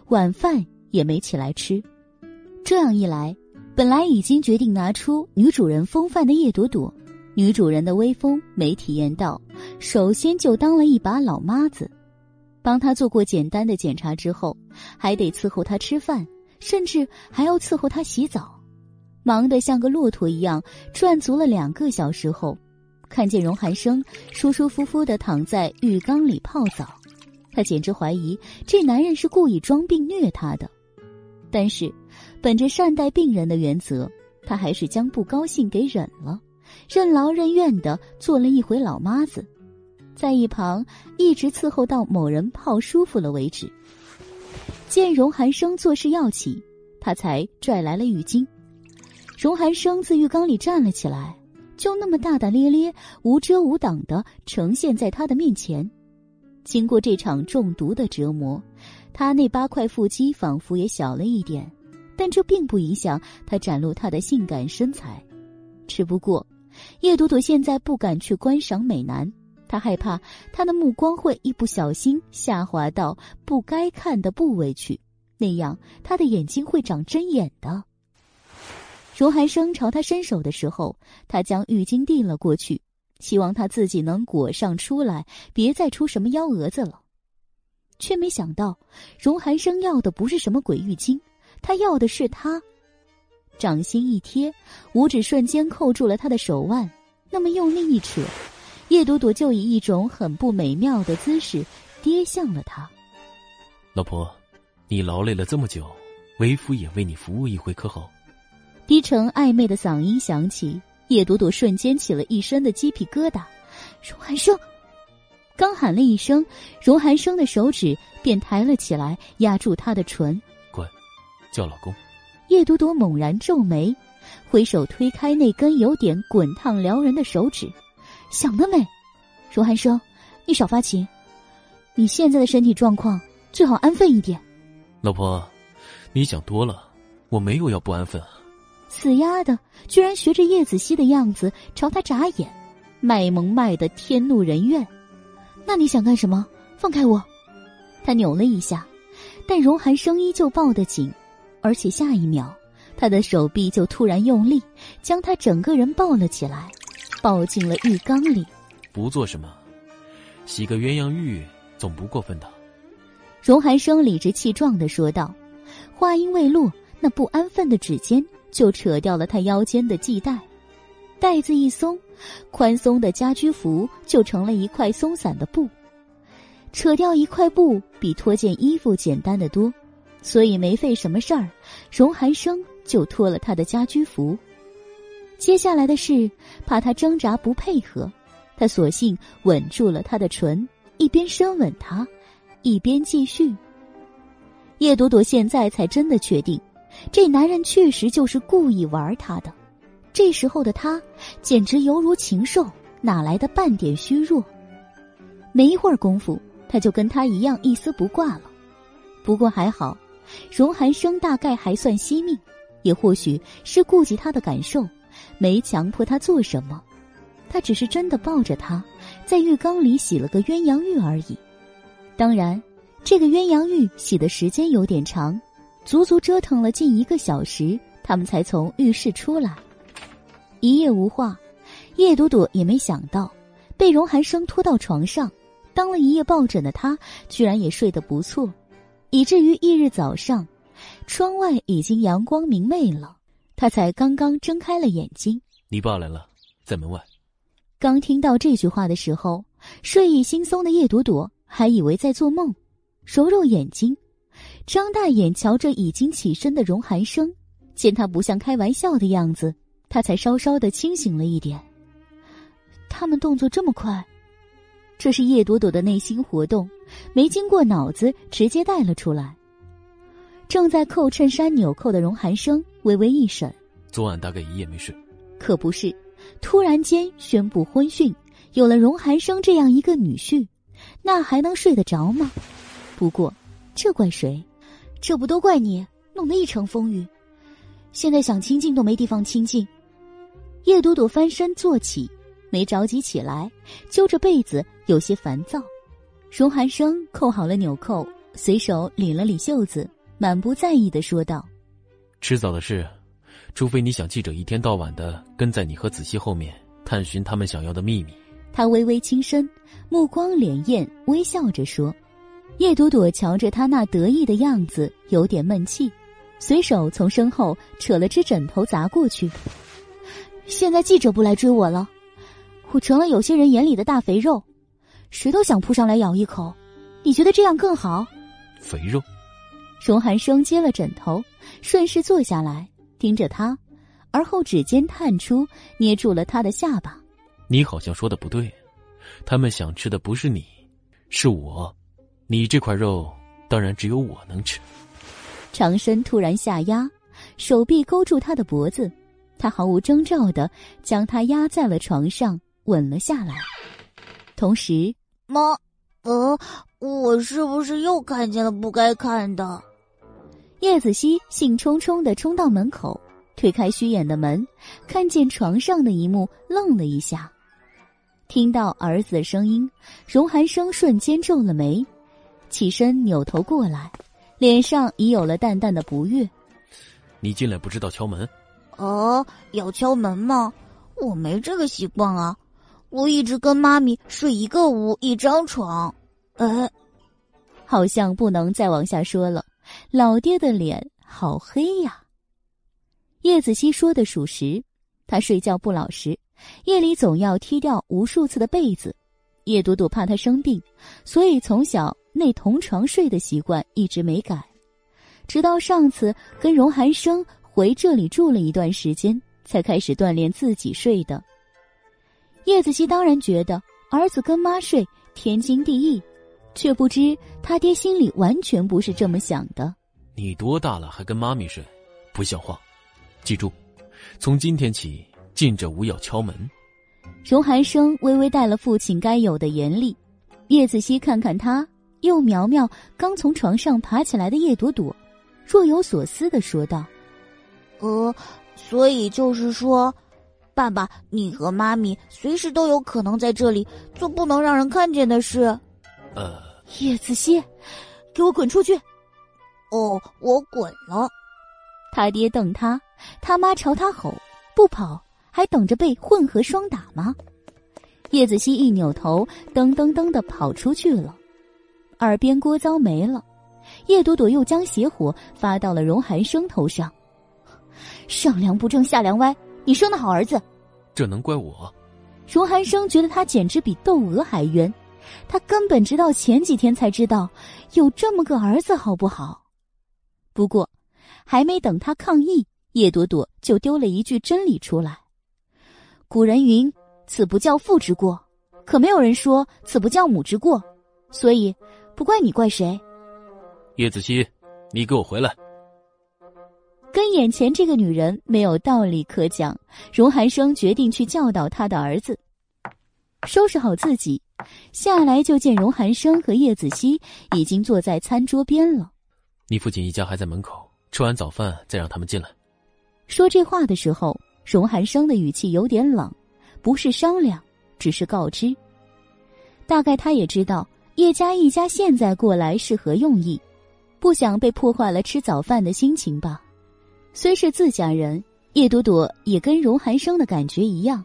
晚饭也没起来吃，这样一来。本来已经决定拿出女主人风范的叶朵朵，女主人的威风没体验到，首先就当了一把老妈子，帮她做过简单的检查之后，还得伺候她吃饭，甚至还要伺候她洗澡，忙得像个骆驼一样，转足了两个小时后，看见荣寒生舒舒服服的躺在浴缸里泡澡，他简直怀疑这男人是故意装病虐他的，但是。本着善待病人的原则，他还是将不高兴给忍了，任劳任怨的做了一回老妈子，在一旁一直伺候到某人泡舒服了为止。见荣寒生做事要起，他才拽来了浴巾。荣寒生自浴缸里站了起来，就那么大大咧咧、无遮无挡的呈现在他的面前。经过这场中毒的折磨，他那八块腹肌仿佛也小了一点。但这并不影响他展露他的性感身材，只不过叶朵朵现在不敢去观赏美男，她害怕他的目光会一不小心下滑到不该看的部位去，那样他的眼睛会长针眼的。荣寒生朝他伸手的时候，他将浴巾递了过去，希望他自己能裹上出来，别再出什么幺蛾子了。却没想到，荣寒生要的不是什么鬼浴巾，他要的是他。掌心一贴，五指瞬间扣住了他的手腕，那么用力一扯，叶朵朵就以一种很不美妙的姿势跌向了他。老婆，你劳累了这么久，为夫也为你服务一回，可好？低沉暧昧的嗓音响起，叶朵朵瞬间起了一身的鸡皮疙瘩。荣寒生，刚喊了一声，荣寒生的手指便抬了起来，压住她的唇。乖，叫老公。叶朵朵猛然皱眉，挥手推开那根有点滚烫撩人的手指。想得美，荣寒生，你少发情。你现在的身体状况最好安分一点。老婆，你想多了，我没有要不安分。死丫的，居然学着叶子熙的样子朝他眨眼，卖萌卖的天怒人怨。那你想干什么？放开我！他扭了一下，但荣寒生依旧抱得紧。而且下一秒，他的手臂就突然用力，将他整个人抱了起来，抱进了浴缸里。不做什么，洗个鸳鸯浴总不过分的。荣寒生理直气壮的说道，话音未落，那不安分的指尖就扯掉了他腰间的系带，带子一松，宽松的家居服就成了一块松散的布。扯掉一块布比脱件衣服简单的多。所以没费什么事儿，荣寒生就脱了他的家居服。接下来的事，怕他挣扎不配合，他索性吻住了他的唇，一边深吻他，一边继续。叶朵朵现在才真的确定，这男人确实就是故意玩她的。这时候的他，简直犹如禽兽，哪来的半点虚弱？没一会儿功夫，他就跟他一样一丝不挂了。不过还好。荣寒生大概还算惜命，也或许是顾及他的感受，没强迫他做什么。他只是真的抱着他，在浴缸里洗了个鸳鸯浴而已。当然，这个鸳鸯浴洗的时间有点长，足足折腾了近一个小时，他们才从浴室出来。一夜无话，叶朵朵也没想到，被荣寒生拖到床上，当了一夜抱枕的他，居然也睡得不错。以至于翌日早上，窗外已经阳光明媚了，他才刚刚睁开了眼睛。你爸来了，在门外。刚听到这句话的时候，睡意惺忪的叶朵朵还以为在做梦，揉揉眼睛，张大眼瞧着已经起身的荣寒生，见他不像开玩笑的样子，他才稍稍的清醒了一点。他们动作这么快。这是叶朵朵的内心活动，没经过脑子直接带了出来。正在扣衬衫纽扣的荣寒生微微一审，昨晚大概一夜没睡。可不是，突然间宣布婚讯，有了荣寒生这样一个女婿，那还能睡得着吗？不过，这怪谁？这不都怪你弄得一城风雨，现在想清静都没地方清静。叶朵朵翻身坐起。没着急起来，揪着被子，有些烦躁。荣寒生扣好了纽扣，随手理了理袖子，满不在意的说道：“迟早的事，除非你想记者一天到晚的跟在你和子熙后面，探寻他们想要的秘密。”他微微轻身，目光潋滟，微笑着说：“叶朵朵瞧着他那得意的样子，有点闷气，随手从身后扯了只枕头砸过去。现在记者不来追我了。”我成了有些人眼里的大肥肉，谁都想扑上来咬一口。你觉得这样更好？肥肉。荣寒生接了枕头，顺势坐下来，盯着他，而后指尖探出，捏住了他的下巴。你好像说的不对，他们想吃的不是你，是我。你这块肉，当然只有我能吃。长身突然下压，手臂勾住他的脖子，他毫无征兆的将他压在了床上。吻了下来，同时，妈，呃，我是不是又看见了不该看的？叶子熙兴冲冲的冲到门口，推开虚掩的门，看见床上的一幕，愣了一下。听到儿子的声音，荣寒生瞬间皱了眉，起身扭头过来，脸上已有了淡淡的不悦。你进来不知道敲门？哦，要敲门吗？我没这个习惯啊，我一直跟妈咪睡一个屋一张床。呃，好像不能再往下说了，老爹的脸好黑呀。叶子熙说的属实，他睡觉不老实，夜里总要踢掉无数次的被子。叶朵朵怕他生病，所以从小那同床睡的习惯一直没改，直到上次跟荣寒生回这里住了一段时间，才开始锻炼自己睡的。叶子熙当然觉得儿子跟妈睡天经地义，却不知他爹心里完全不是这么想的。你多大了还跟妈咪睡，不像话！记住，从今天起禁止无要敲门。荣寒生微微带了父亲该有的严厉，叶子熙看看他，又苗苗刚从床上爬起来的叶朵朵，若有所思的说道：“呃，所以就是说，爸爸，你和妈咪随时都有可能在这里做不能让人看见的事。”呃，叶子熙，给我滚出去！哦，我滚了。他爹瞪他，他妈朝他吼：“不跑！”还等着被混合双打吗？叶子熙一扭头，噔噔噔的跑出去了。耳边锅糟没了，叶朵朵又将邪火发到了荣寒生头上。上梁不正下梁歪，你生的好儿子，这能怪我？荣寒生觉得他简直比窦娥还冤，他根本直到前几天才知道有这么个儿子，好不好？不过，还没等他抗议，叶朵朵就丢了一句真理出来。古人云：“此不教父之过。”可没有人说“此不教母之过”，所以不怪你，怪谁？叶子熙，你给我回来！跟眼前这个女人没有道理可讲，荣寒生决定去教导他的儿子。收拾好自己，下来就见荣寒生和叶子熙已经坐在餐桌边了。你父亲一家还在门口，吃完早饭再让他们进来。说这话的时候。荣寒生的语气有点冷，不是商量，只是告知。大概他也知道叶家一家现在过来是何用意，不想被破坏了吃早饭的心情吧。虽是自家人，叶朵朵也跟荣寒生的感觉一样，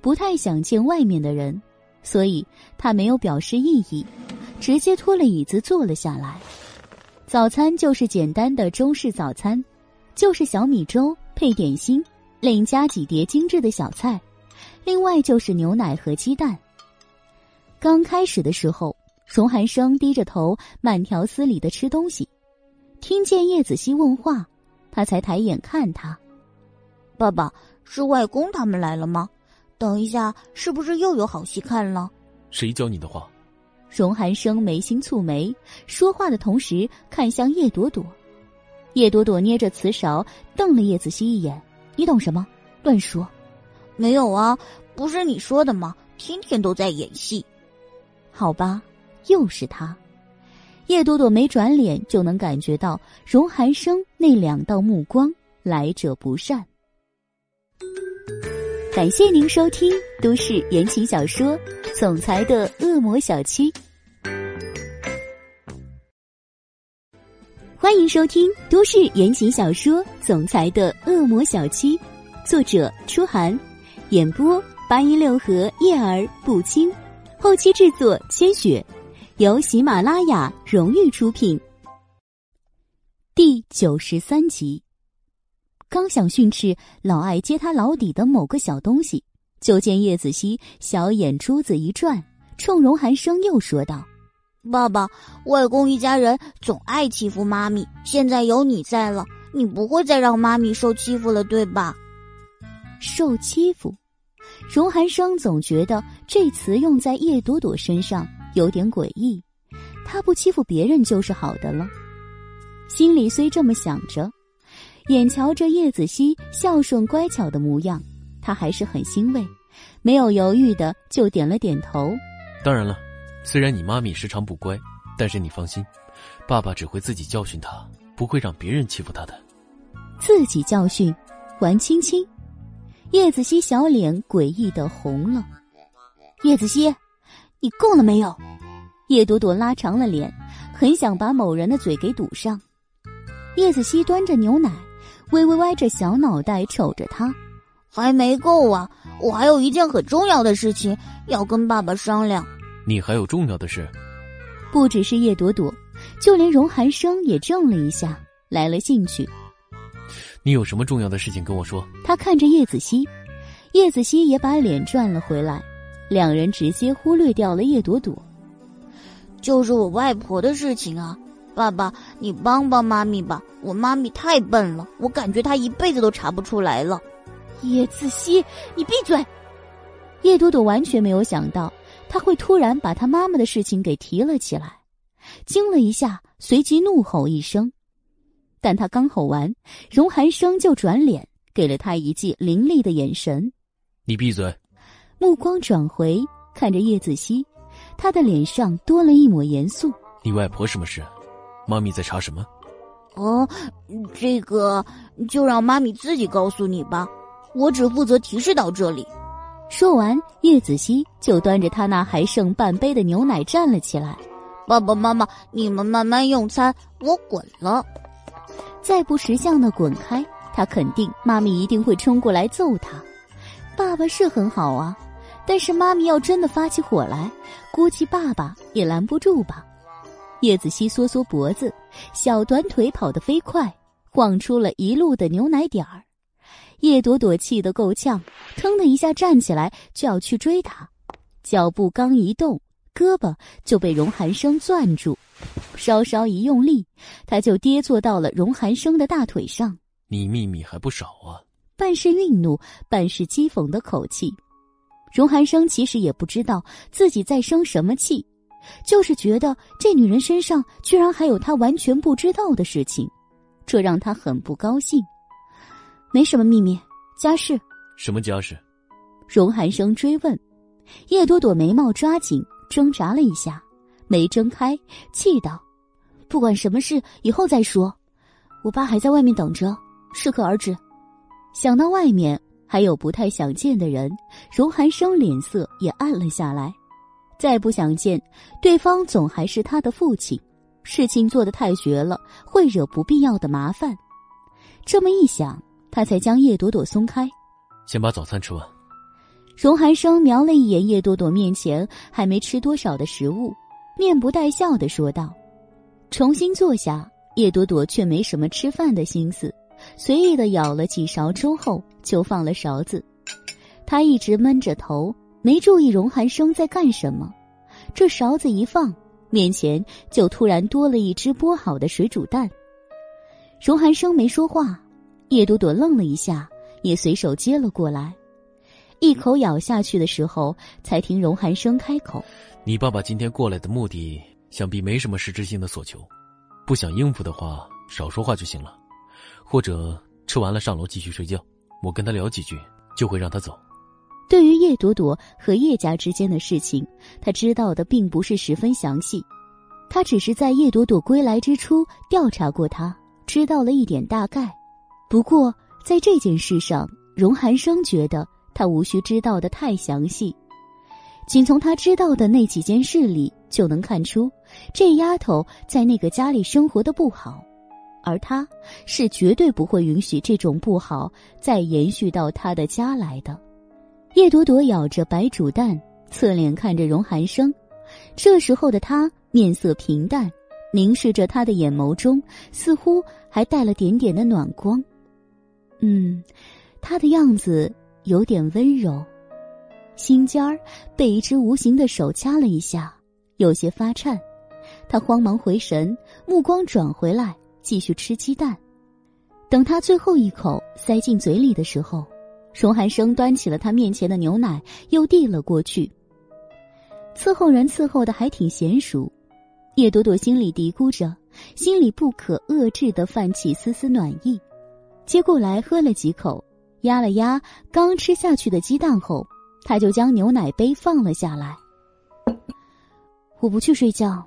不太想见外面的人，所以他没有表示异议，直接拖了椅子坐了下来。早餐就是简单的中式早餐，就是小米粥配点心。另加几碟精致的小菜，另外就是牛奶和鸡蛋。刚开始的时候，荣寒生低着头，慢条斯理的吃东西。听见叶子熙问话，他才抬眼看他。爸爸，是外公他们来了吗？等一下，是不是又有好戏看了？谁教你的话？荣寒生眉心蹙眉，说话的同时看向叶朵朵。叶朵朵捏着瓷勺，瞪了叶子熙一眼。你懂什么？乱说！没有啊，不是你说的吗？天天都在演戏。好吧，又是他。叶朵朵没转脸就能感觉到荣寒生那两道目光，来者不善。感谢您收听都市言情小说《总裁的恶魔小七》，欢迎收听都市言情小说。总裁的恶魔小七，作者初寒，演播八一六和叶儿不清，后期制作千雪，由喜马拉雅荣誉出品。第九十三集，刚想训斥老爱揭他老底的某个小东西，就见叶子熙小眼珠子一转，冲荣寒生又说道：“爸爸，外公一家人总爱欺负妈咪，现在有你在了。”你不会再让妈咪受欺负了，对吧？受欺负，荣寒生总觉得这词用在叶朵朵身上有点诡异。他不欺负别人就是好的了。心里虽这么想着，眼瞧着叶子熙孝顺乖巧的模样，他还是很欣慰，没有犹豫的就点了点头。当然了，虽然你妈咪时常不乖，但是你放心，爸爸只会自己教训她。不会让别人欺负他的，自己教训，还亲亲。叶子熙小脸诡异的红了。叶子熙，你够了没有？叶朵朵拉长了脸，很想把某人的嘴给堵上。叶子熙端着牛奶，微微歪着小脑袋瞅着他。还没够啊！我还有一件很重要的事情要跟爸爸商量。你还有重要的事？不只是叶朵朵，就连荣寒生也怔了一下，来了兴趣。你有什么重要的事情跟我说？他看着叶子熙，叶子熙也把脸转了回来，两人直接忽略掉了叶朵朵。就是我外婆的事情啊，爸爸，你帮帮妈咪吧，我妈咪太笨了，我感觉她一辈子都查不出来了。叶子熙，你闭嘴！叶朵朵完全没有想到他会突然把他妈妈的事情给提了起来，惊了一下，随即怒吼一声。但他刚吼完，荣寒生就转脸给了他一记凌厉的眼神：“你闭嘴！”目光转回看着叶子熙，他的脸上多了一抹严肃：“你外婆什么事？妈咪在查什么？”“哦，这个就让妈咪自己告诉你吧。”我只负责提示到这里。说完，叶子熙就端着他那还剩半杯的牛奶站了起来。爸爸妈妈，你们慢慢用餐，我滚了。再不识相的滚开，他肯定妈咪一定会冲过来揍他。爸爸是很好啊，但是妈咪要真的发起火来，估计爸爸也拦不住吧。叶子熙缩缩脖子，小短腿跑得飞快，晃出了一路的牛奶点儿。叶朵朵气得够呛，腾的一下站起来就要去追他，脚步刚一动，胳膊就被荣寒生攥住，稍稍一用力，他就跌坐到了荣寒生的大腿上。你秘密还不少啊！半是愠怒，半是讥讽的口气。荣寒生其实也不知道自己在生什么气，就是觉得这女人身上居然还有他完全不知道的事情，这让他很不高兴。没什么秘密，家事。什么家事？荣寒生追问。叶朵朵眉毛抓紧，挣扎了一下，没睁开，气道：“不管什么事，以后再说。我爸还在外面等着，适可而止。”想到外面还有不太想见的人，荣寒生脸色也暗了下来。再不想见对方，总还是他的父亲。事情做得太绝了，会惹不必要的麻烦。这么一想。他才将叶朵朵松开，先把早餐吃完。荣寒生瞄了一眼叶朵朵面前还没吃多少的食物，面不带笑的说道：“重新坐下。”叶朵朵却没什么吃饭的心思，随意的舀了几勺粥后就放了勺子。他一直闷着头，没注意荣寒生在干什么。这勺子一放，面前就突然多了一只剥好的水煮蛋。荣寒生没说话。叶朵朵愣了一下，也随手接了过来，一口咬下去的时候，才听荣寒生开口：“你爸爸今天过来的目的，想必没什么实质性的所求，不想应付的话，少说话就行了，或者吃完了上楼继续睡觉，我跟他聊几句，就会让他走。”对于叶朵朵和叶家之间的事情，他知道的并不是十分详细，他只是在叶朵朵归来之初调查过他，知道了一点大概。不过，在这件事上，荣寒生觉得他无需知道的太详细，仅从他知道的那几件事里就能看出，这丫头在那个家里生活的不好，而他是绝对不会允许这种不好再延续到他的家来的。叶朵朵咬着白煮蛋，侧脸看着荣寒生，这时候的他面色平淡，凝视着他的眼眸中似乎还带了点点的暖光。嗯，他的样子有点温柔，心尖儿被一只无形的手掐了一下，有些发颤。他慌忙回神，目光转回来，继续吃鸡蛋。等他最后一口塞进嘴里的时候，荣寒生端起了他面前的牛奶，又递了过去。伺候人伺候的还挺娴熟，叶朵朵心里嘀咕着，心里不可遏制的泛起丝丝暖意。接过来喝了几口，压了压刚吃下去的鸡蛋后，他就将牛奶杯放了下来。我不去睡觉，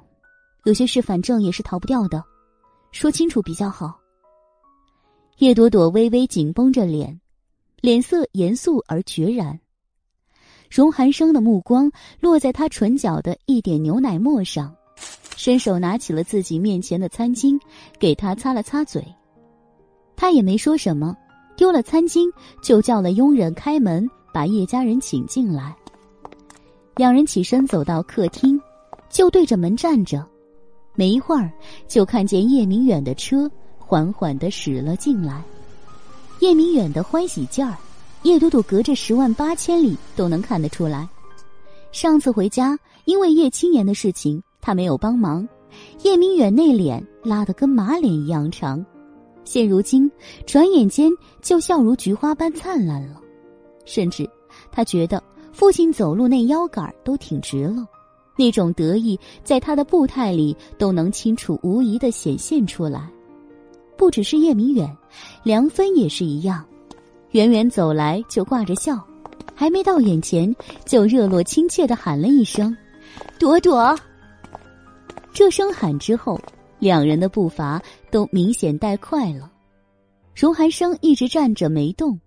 有些事反正也是逃不掉的，说清楚比较好。叶朵朵微微紧绷着脸，脸色严肃而决然。荣寒生的目光落在他唇角的一点牛奶沫上，伸手拿起了自己面前的餐巾，给他擦了擦嘴。他也没说什么，丢了餐巾就叫了佣人开门，把叶家人请进来。两人起身走到客厅，就对着门站着。没一会儿，就看见叶明远的车缓缓的驶了进来。叶明远的欢喜劲儿，叶朵朵隔着十万八千里都能看得出来。上次回家，因为叶青言的事情，他没有帮忙。叶明远那脸拉得跟马脸一样长，现如今转眼间就笑如菊花般灿烂了。甚至，他觉得父亲走路那腰杆都挺直了。那种得意，在他的步态里都能清楚无疑的显现出来。不只是叶明远，梁芬也是一样，远远走来就挂着笑，还没到眼前，就热络亲切的喊了一声：“朵朵。”这声喊之后，两人的步伐都明显带快了。荣寒生一直站着没动，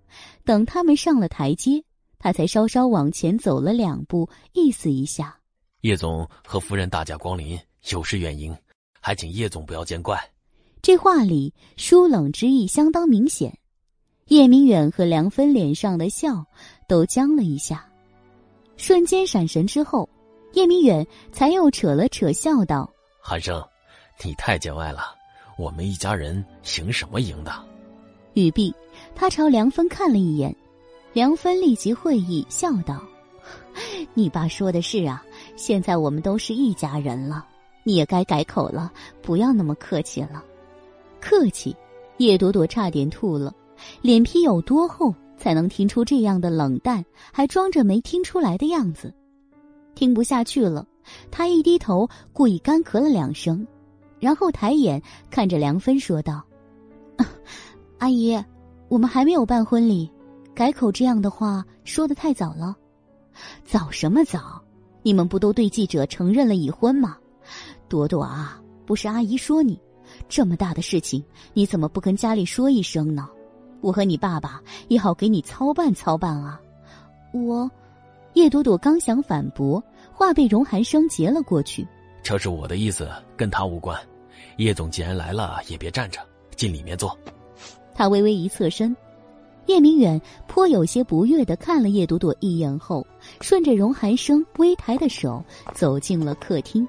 等他们上了台阶，他才稍稍往前走了两步，意思一下。叶总和夫人大驾光临，有失远迎，还请叶总不要见怪。这话里疏冷之意相当明显。叶明远和梁芬脸上的笑都僵了一下，瞬间闪神之后，叶明远才又扯了扯笑道：“韩生，你太见外了，我们一家人赢什么赢的？”语毕，他朝梁芬看了一眼，梁芬立即会意，笑道：“你爸说的是啊。”现在我们都是一家人了，你也该改口了，不要那么客气了。客气，叶朵朵差点吐了，脸皮有多厚才能听出这样的冷淡，还装着没听出来的样子？听不下去了，他一低头，故意干咳了两声，然后抬眼看着梁芬说道：“阿姨，我们还没有办婚礼，改口这样的话说的太早了。早什么早？”你们不都对记者承认了已婚吗？朵朵啊，不是阿姨说你，这么大的事情你怎么不跟家里说一声呢？我和你爸爸也好给你操办操办啊。我，叶朵朵刚想反驳，话被荣寒生截了过去。这是我的意思，跟他无关。叶总既然来了，也别站着，进里面坐。他微微一侧身。叶明远颇有些不悦的看了叶朵朵一眼后，顺着荣寒生微抬的手走进了客厅。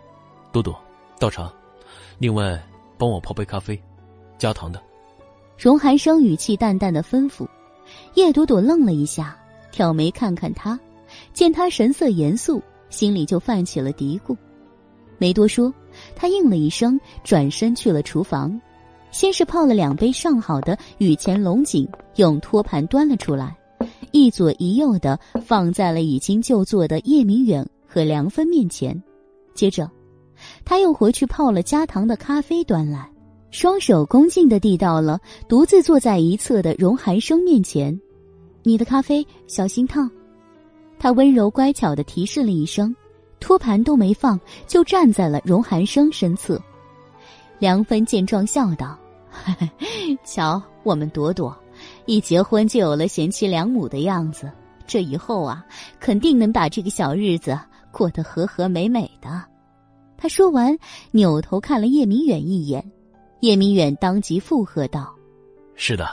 朵朵，倒茶，另外帮我泡杯咖啡，加糖的。荣寒生语气淡淡的吩咐。叶朵朵愣了一下，挑眉看看他，见他神色严肃，心里就泛起了嘀咕，没多说，他应了一声，转身去了厨房。先是泡了两杯上好的雨前龙井，用托盘端了出来，一左一右的放在了已经就座的叶明远和梁芬面前。接着，他又回去泡了加糖的咖啡端来，双手恭敬的递到了独自坐在一侧的荣寒生面前。你的咖啡小心烫。他温柔乖巧的提示了一声，托盘都没放，就站在了荣寒生身侧。梁芬见状笑道：“ 瞧，我们朵朵，一结婚就有了贤妻良母的样子，这以后啊，肯定能把这个小日子过得和和美美的。”他说完，扭头看了叶明远一眼，叶明远当即附和道：“是的，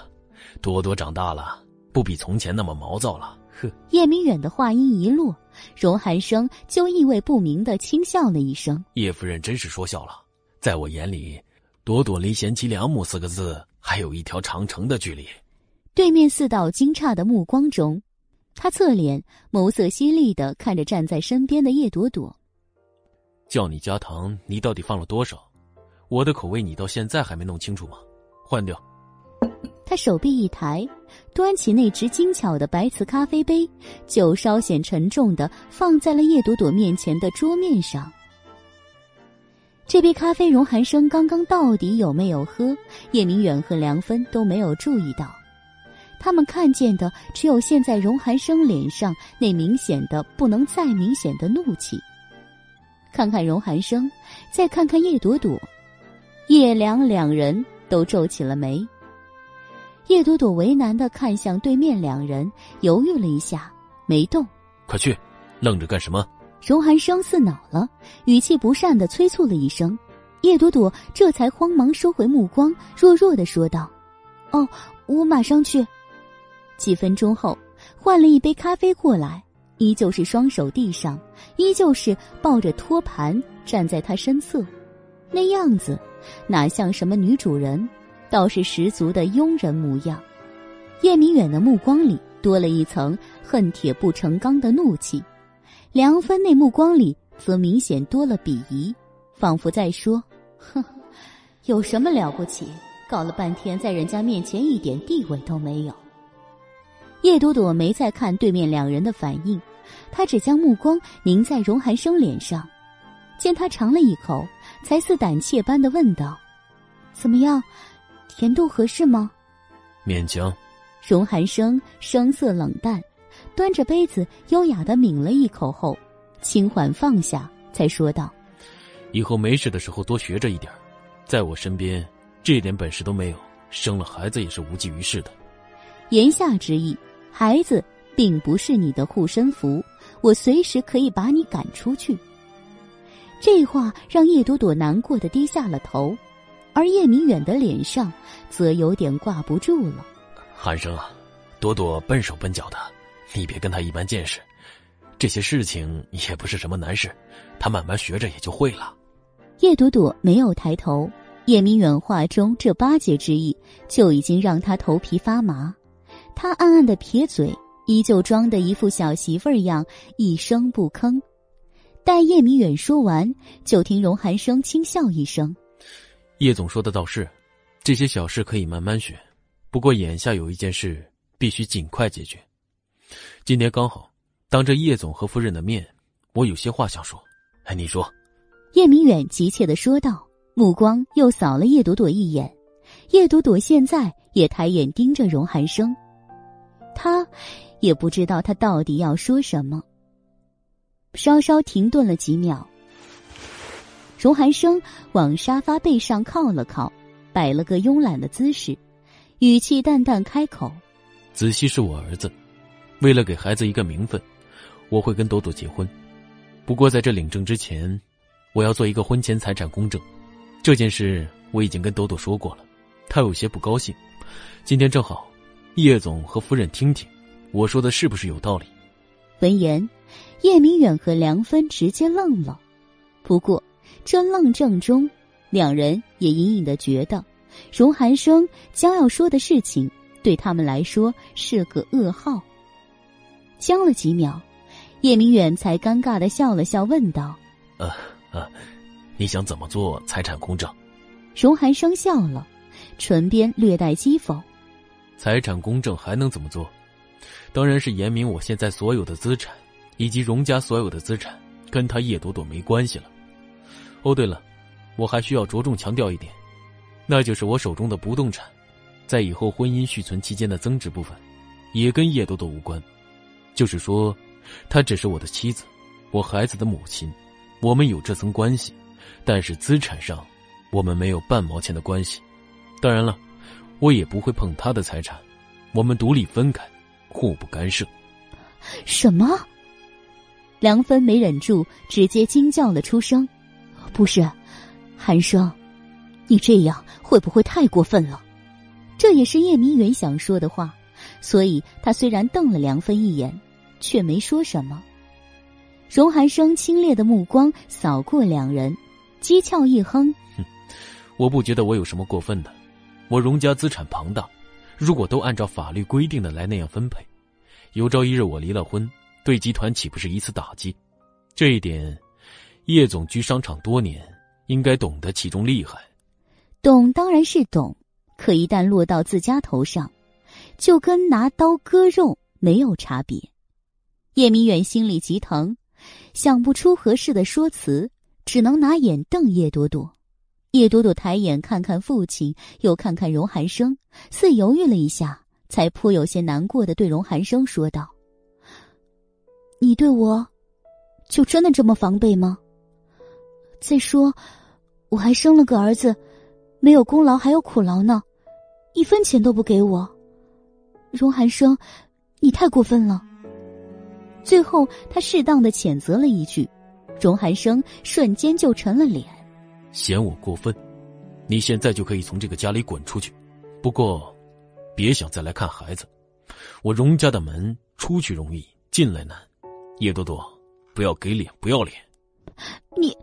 朵朵长大了，不比从前那么毛躁了。”呵。叶明远的话音一落，荣寒生就意味不明的轻笑了一声：“叶夫人真是说笑了。”在我眼里，朵朵离贤妻良母四个字还有一条长城的距离。对面四道惊诧的目光中，他侧脸，眸色犀利的看着站在身边的叶朵朵。叫你加糖，你到底放了多少？我的口味你到现在还没弄清楚吗？换掉。他手臂一抬，端起那只精巧的白瓷咖啡杯，就稍显沉重的放在了叶朵朵面前的桌面上。这杯咖啡，荣寒生刚刚到底有没有喝？叶明远和梁芬都没有注意到，他们看见的只有现在荣寒生脸上那明显的不能再明显的怒气。看看荣寒生，再看看叶朵朵，叶良两人都皱起了眉。叶朵朵为难的看向对面两人，犹豫了一下，没动。快去，愣着干什么？荣寒生似恼了，语气不善的催促了一声，叶朵朵这才慌忙收回目光，弱弱的说道：“哦，我马上去。几分钟后，换了一杯咖啡过来，依旧是双手递上，依旧是抱着托盘站在他身侧，那样子哪像什么女主人，倒是十足的佣人模样。叶明远的目光里多了一层恨铁不成钢的怒气，梁芬那目光里则明显多了鄙夷，仿佛在说：“哼，有什么了不起？搞了半天，在人家面前一点地位都没有。”叶朵朵没再看对面两人的反应，她只将目光凝在荣寒生脸上，见他尝了一口，才似胆怯般的问道：“怎么样，甜度合适吗？”勉强。荣寒生声色冷淡，端着杯子优雅的抿了一口后，轻缓放下，才说道：“以后没事的时候多学着一点，在我身边这点本事都没有，生了孩子也是无济于事的。”言下之意。孩子并不是你的护身符，我随时可以把你赶出去。这话让叶朵朵难过的低下了头，而叶明远的脸上则有点挂不住了。寒生啊，朵朵笨手笨脚的，你别跟他一般见识。这些事情也不是什么难事，他慢慢学着也就会了。叶朵朵没有抬头，叶明远话中这巴结之意就已经让他头皮发麻。他暗暗的撇嘴，依旧装的一副小媳妇儿样，一声不吭。待叶明远说完，就听荣寒生轻笑一声：“叶总说的倒是，这些小事可以慢慢学，不过眼下有一件事必须尽快解决。今天刚好当着叶总和夫人的面，我有些话想说。哎，你说。”叶明远急切的说道，目光又扫了叶朵朵一眼。叶朵朵现在也抬眼盯着荣寒生。他也不知道他到底要说什么。稍稍停顿了几秒，荣寒生往沙发背上靠了靠，摆了个慵懒的姿势，语气淡淡开口：“子熙是我儿子，为了给孩子一个名分，我会跟朵朵结婚。不过在这领证之前，我要做一个婚前财产公证。这件事我已经跟朵朵说过了，她有些不高兴。今天正好。”叶总和夫人，听听，我说的是不是有道理？闻言，叶明远和梁芬直接愣了。不过，这愣怔中，两人也隐隐的觉得，荣寒生将要说的事情，对他们来说是个噩耗。僵了几秒，叶明远才尴尬的笑了笑，问道：“呃呃，你想怎么做财产公证？”荣寒生笑了，唇边略带讥讽。财产公证还能怎么做？当然是严明我现在所有的资产，以及荣家所有的资产，跟他叶朵朵没关系了。哦，对了，我还需要着重强调一点，那就是我手中的不动产，在以后婚姻续存期间的增值部分，也跟叶朵朵无关。就是说，她只是我的妻子，我孩子的母亲，我们有这层关系，但是资产上，我们没有半毛钱的关系。当然了。我也不会碰他的财产，我们独立分开，互不干涉。什么？梁芬没忍住，直接惊叫了出声：“不是，寒生，你这样会不会太过分了？”这也是叶明远想说的话，所以他虽然瞪了梁芬一眼，却没说什么。荣寒生清冽的目光扫过两人，讥诮一哼：“哼，我不觉得我有什么过分的。”我荣家资产庞大，如果都按照法律规定的来那样分配，有朝一日我离了婚，对集团岂不是一次打击？这一点，叶总居商场多年，应该懂得其中厉害。懂当然是懂，可一旦落到自家头上，就跟拿刀割肉没有差别。叶明远心里急疼，想不出合适的说辞，只能拿眼瞪叶朵朵。叶朵朵抬眼看看父亲，又看看荣寒生，似犹豫了一下，才颇有些难过的对荣寒生说道：“你对我，就真的这么防备吗？再说，我还生了个儿子，没有功劳还有苦劳呢，一分钱都不给我。荣寒生，你太过分了。”最后，他适当的谴责了一句，荣寒生瞬间就沉了脸。嫌我过分，你现在就可以从这个家里滚出去。不过，别想再来看孩子。我荣家的门出去容易，进来难。叶朵朵，不要给脸，不要脸！你，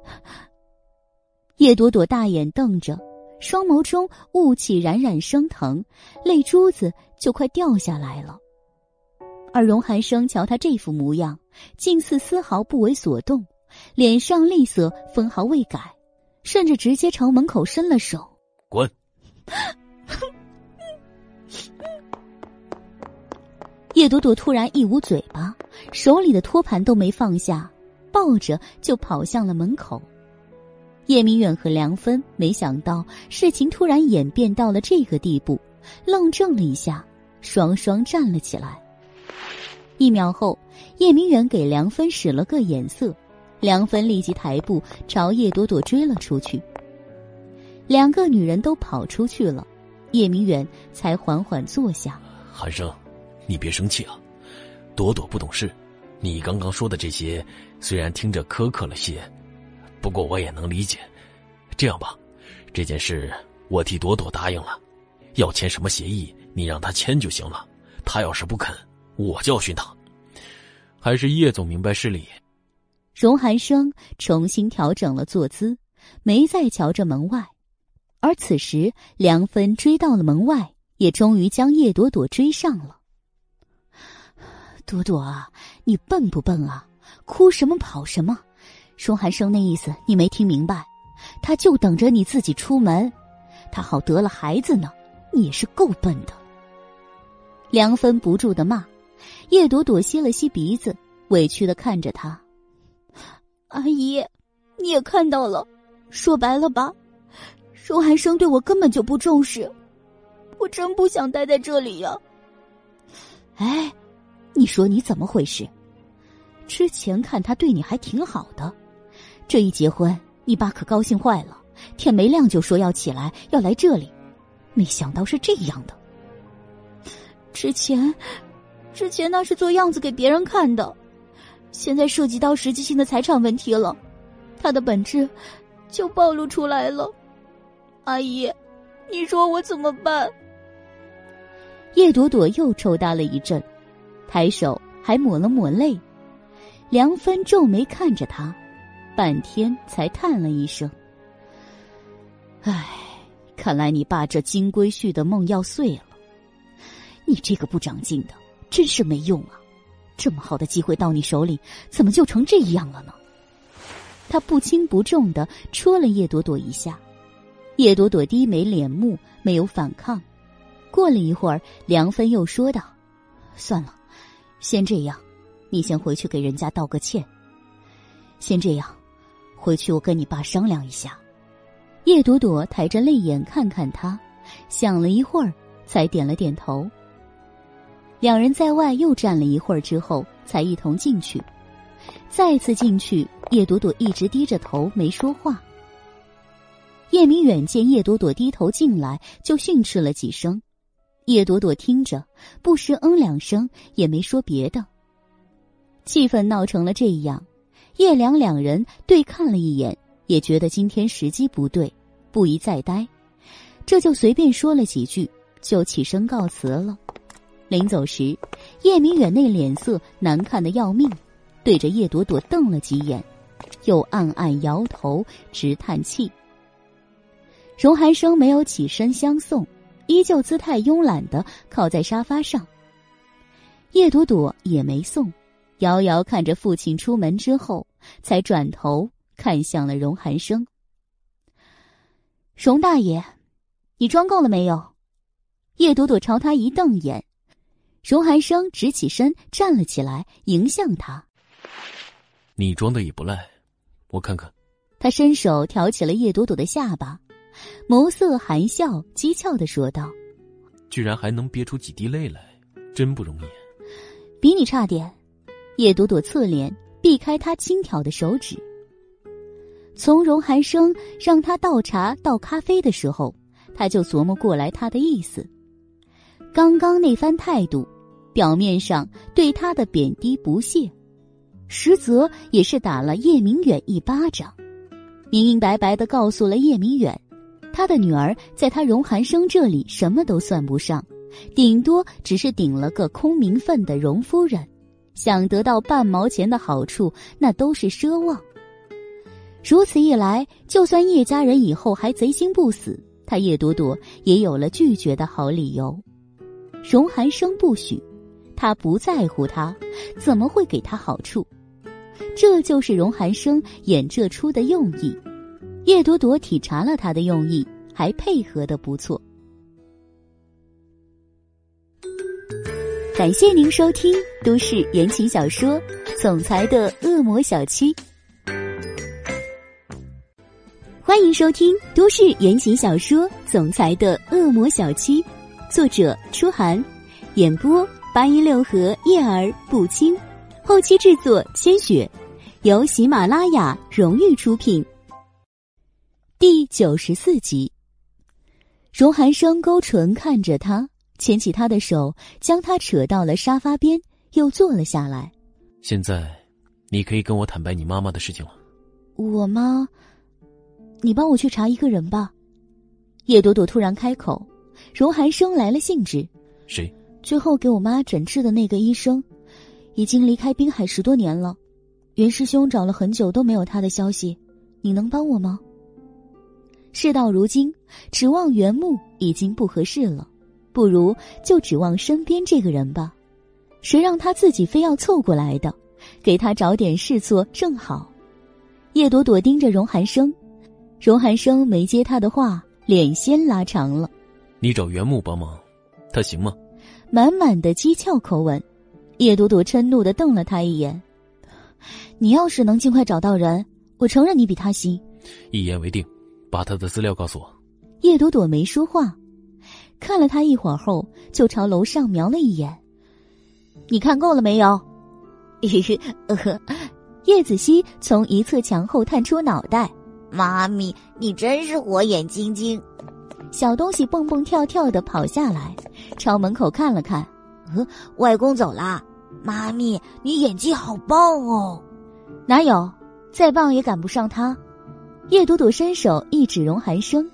叶朵朵大眼瞪着，双眸中雾气冉冉升腾，泪珠子就快掉下来了。而荣寒生瞧他这副模样，竟似丝毫不为所动，脸上厉色分毫未改，甚至直接朝门口伸了手：“滚！” 叶朵朵突然一捂嘴巴，手里的托盘都没放下，抱着就跑向了门口。叶明远和梁芬没想到事情突然演变到了这个地步，愣怔了一下，双双站了起来。一秒后，叶明远给梁芬使了个眼色，梁芬立即抬步朝叶朵朵追了出去。两个女人都跑出去了，叶明远才缓缓坐下。寒生。你别生气啊，朵朵不懂事。你刚刚说的这些，虽然听着苛刻了些，不过我也能理解。这样吧，这件事我替朵朵答应了，要签什么协议，你让他签就行了。他要是不肯，我教训他。还是叶总明白事理。荣寒生重新调整了坐姿，没再瞧着门外。而此时，梁芬追到了门外，也终于将叶朵朵追上了。朵朵啊，你笨不笨啊？哭什么跑什么？荣寒生那意思你没听明白？他就等着你自己出门，他好得了孩子呢。你也是够笨的。梁芬不住的骂，叶朵朵吸了吸鼻子，委屈的看着他。阿姨，你也看到了，说白了吧，荣寒生对我根本就不重视，我真不想待在这里呀。哎。你说你怎么回事？之前看他对你还挺好的，这一结婚，你爸可高兴坏了，天没亮就说要起来要来这里，没想到是这样的。之前，之前那是做样子给别人看的，现在涉及到实际性的财产问题了，他的本质就暴露出来了。阿姨，你说我怎么办？叶朵朵又抽搭了一阵。抬手还抹了抹泪，梁芬皱眉看着他，半天才叹了一声：“唉，看来你爸这金龟婿的梦要碎了。你这个不长进的，真是没用啊！这么好的机会到你手里，怎么就成这样了呢？”他不轻不重的戳了叶朵朵一下，叶朵朵低眉敛目，没有反抗。过了一会儿，梁芬又说道：“算了。”先这样，你先回去给人家道个歉。先这样，回去我跟你爸商量一下。叶朵朵抬着泪眼看看他，想了一会儿，才点了点头。两人在外又站了一会儿之后，才一同进去。再次进去，叶朵朵一直低着头没说话。叶明远见叶朵朵低头进来，就训斥了几声。叶朵朵听着，不时嗯两声，也没说别的。气氛闹成了这样，叶良两人对看了一眼，也觉得今天时机不对，不宜再待，这就随便说了几句，就起身告辞了。临走时，叶明远那脸色难看的要命，对着叶朵朵瞪了几眼，又暗暗摇头，直叹气。荣寒生没有起身相送。依旧姿态慵懒的靠在沙发上。叶朵朵也没送，遥遥看着父亲出门之后，才转头看向了荣寒生。荣大爷，你装够了没有？叶朵朵朝他一瞪眼，荣寒生直起身站了起来，迎向他。你装的也不赖，我看看。他伸手挑起了叶朵朵的下巴。眸色含笑，讥诮的说道：“居然还能憋出几滴泪来，真不容易。”比你差点。叶朵朵侧脸避开他轻挑的手指。从荣寒生让他倒茶倒咖啡的时候，他就琢磨过来他的意思。刚刚那番态度，表面上对他的贬低不屑，实则也是打了叶明远一巴掌，明明白白的告诉了叶明远。他的女儿在他荣寒生这里什么都算不上，顶多只是顶了个空名分的荣夫人，想得到半毛钱的好处，那都是奢望。如此一来，就算叶家人以后还贼心不死，他叶朵朵也有了拒绝的好理由。荣寒生不许，他不在乎他，怎么会给他好处？这就是荣寒生演这出的用意。叶朵朵体察了他的用意，还配合的不错。感谢您收听都市言情小说《总裁的恶魔小七》。欢迎收听都市言情小说《总裁的恶魔小七》，作者：初寒，演播：八音六合叶儿不清，后期制作：千雪，由喜马拉雅荣誉出品。第九十四集，荣寒生勾唇看着他，牵起他的手，将他扯到了沙发边，又坐了下来。现在，你可以跟我坦白你妈妈的事情了。我妈。你帮我去查一个人吧，叶朵朵突然开口，荣寒生来了兴致。谁？最后给我妈诊治的那个医生，已经离开滨海十多年了。袁师兄找了很久都没有他的消息，你能帮我吗？事到如今，指望袁木已经不合适了，不如就指望身边这个人吧。谁让他自己非要凑过来的？给他找点事做正好。叶朵朵盯着荣寒生。荣寒生没接他的话，脸先拉长了。你找袁木帮忙，他行吗？满满的讥诮口吻，叶朵朵嗔怒的瞪了他一眼。你要是能尽快找到人，我承认你比他行。一言为定，把他的资料告诉我。叶朵朵没说话，看了他一会儿后，就朝楼上瞄了一眼。你看够了没有？叶子熙从一侧墙后探出脑袋。妈咪，你真是火眼金睛！小东西蹦蹦跳跳的跑下来，朝门口看了看。呃，外公走啦。妈咪，你演技好棒哦！哪有，再棒也赶不上他。叶朵朵伸手一指荣寒生，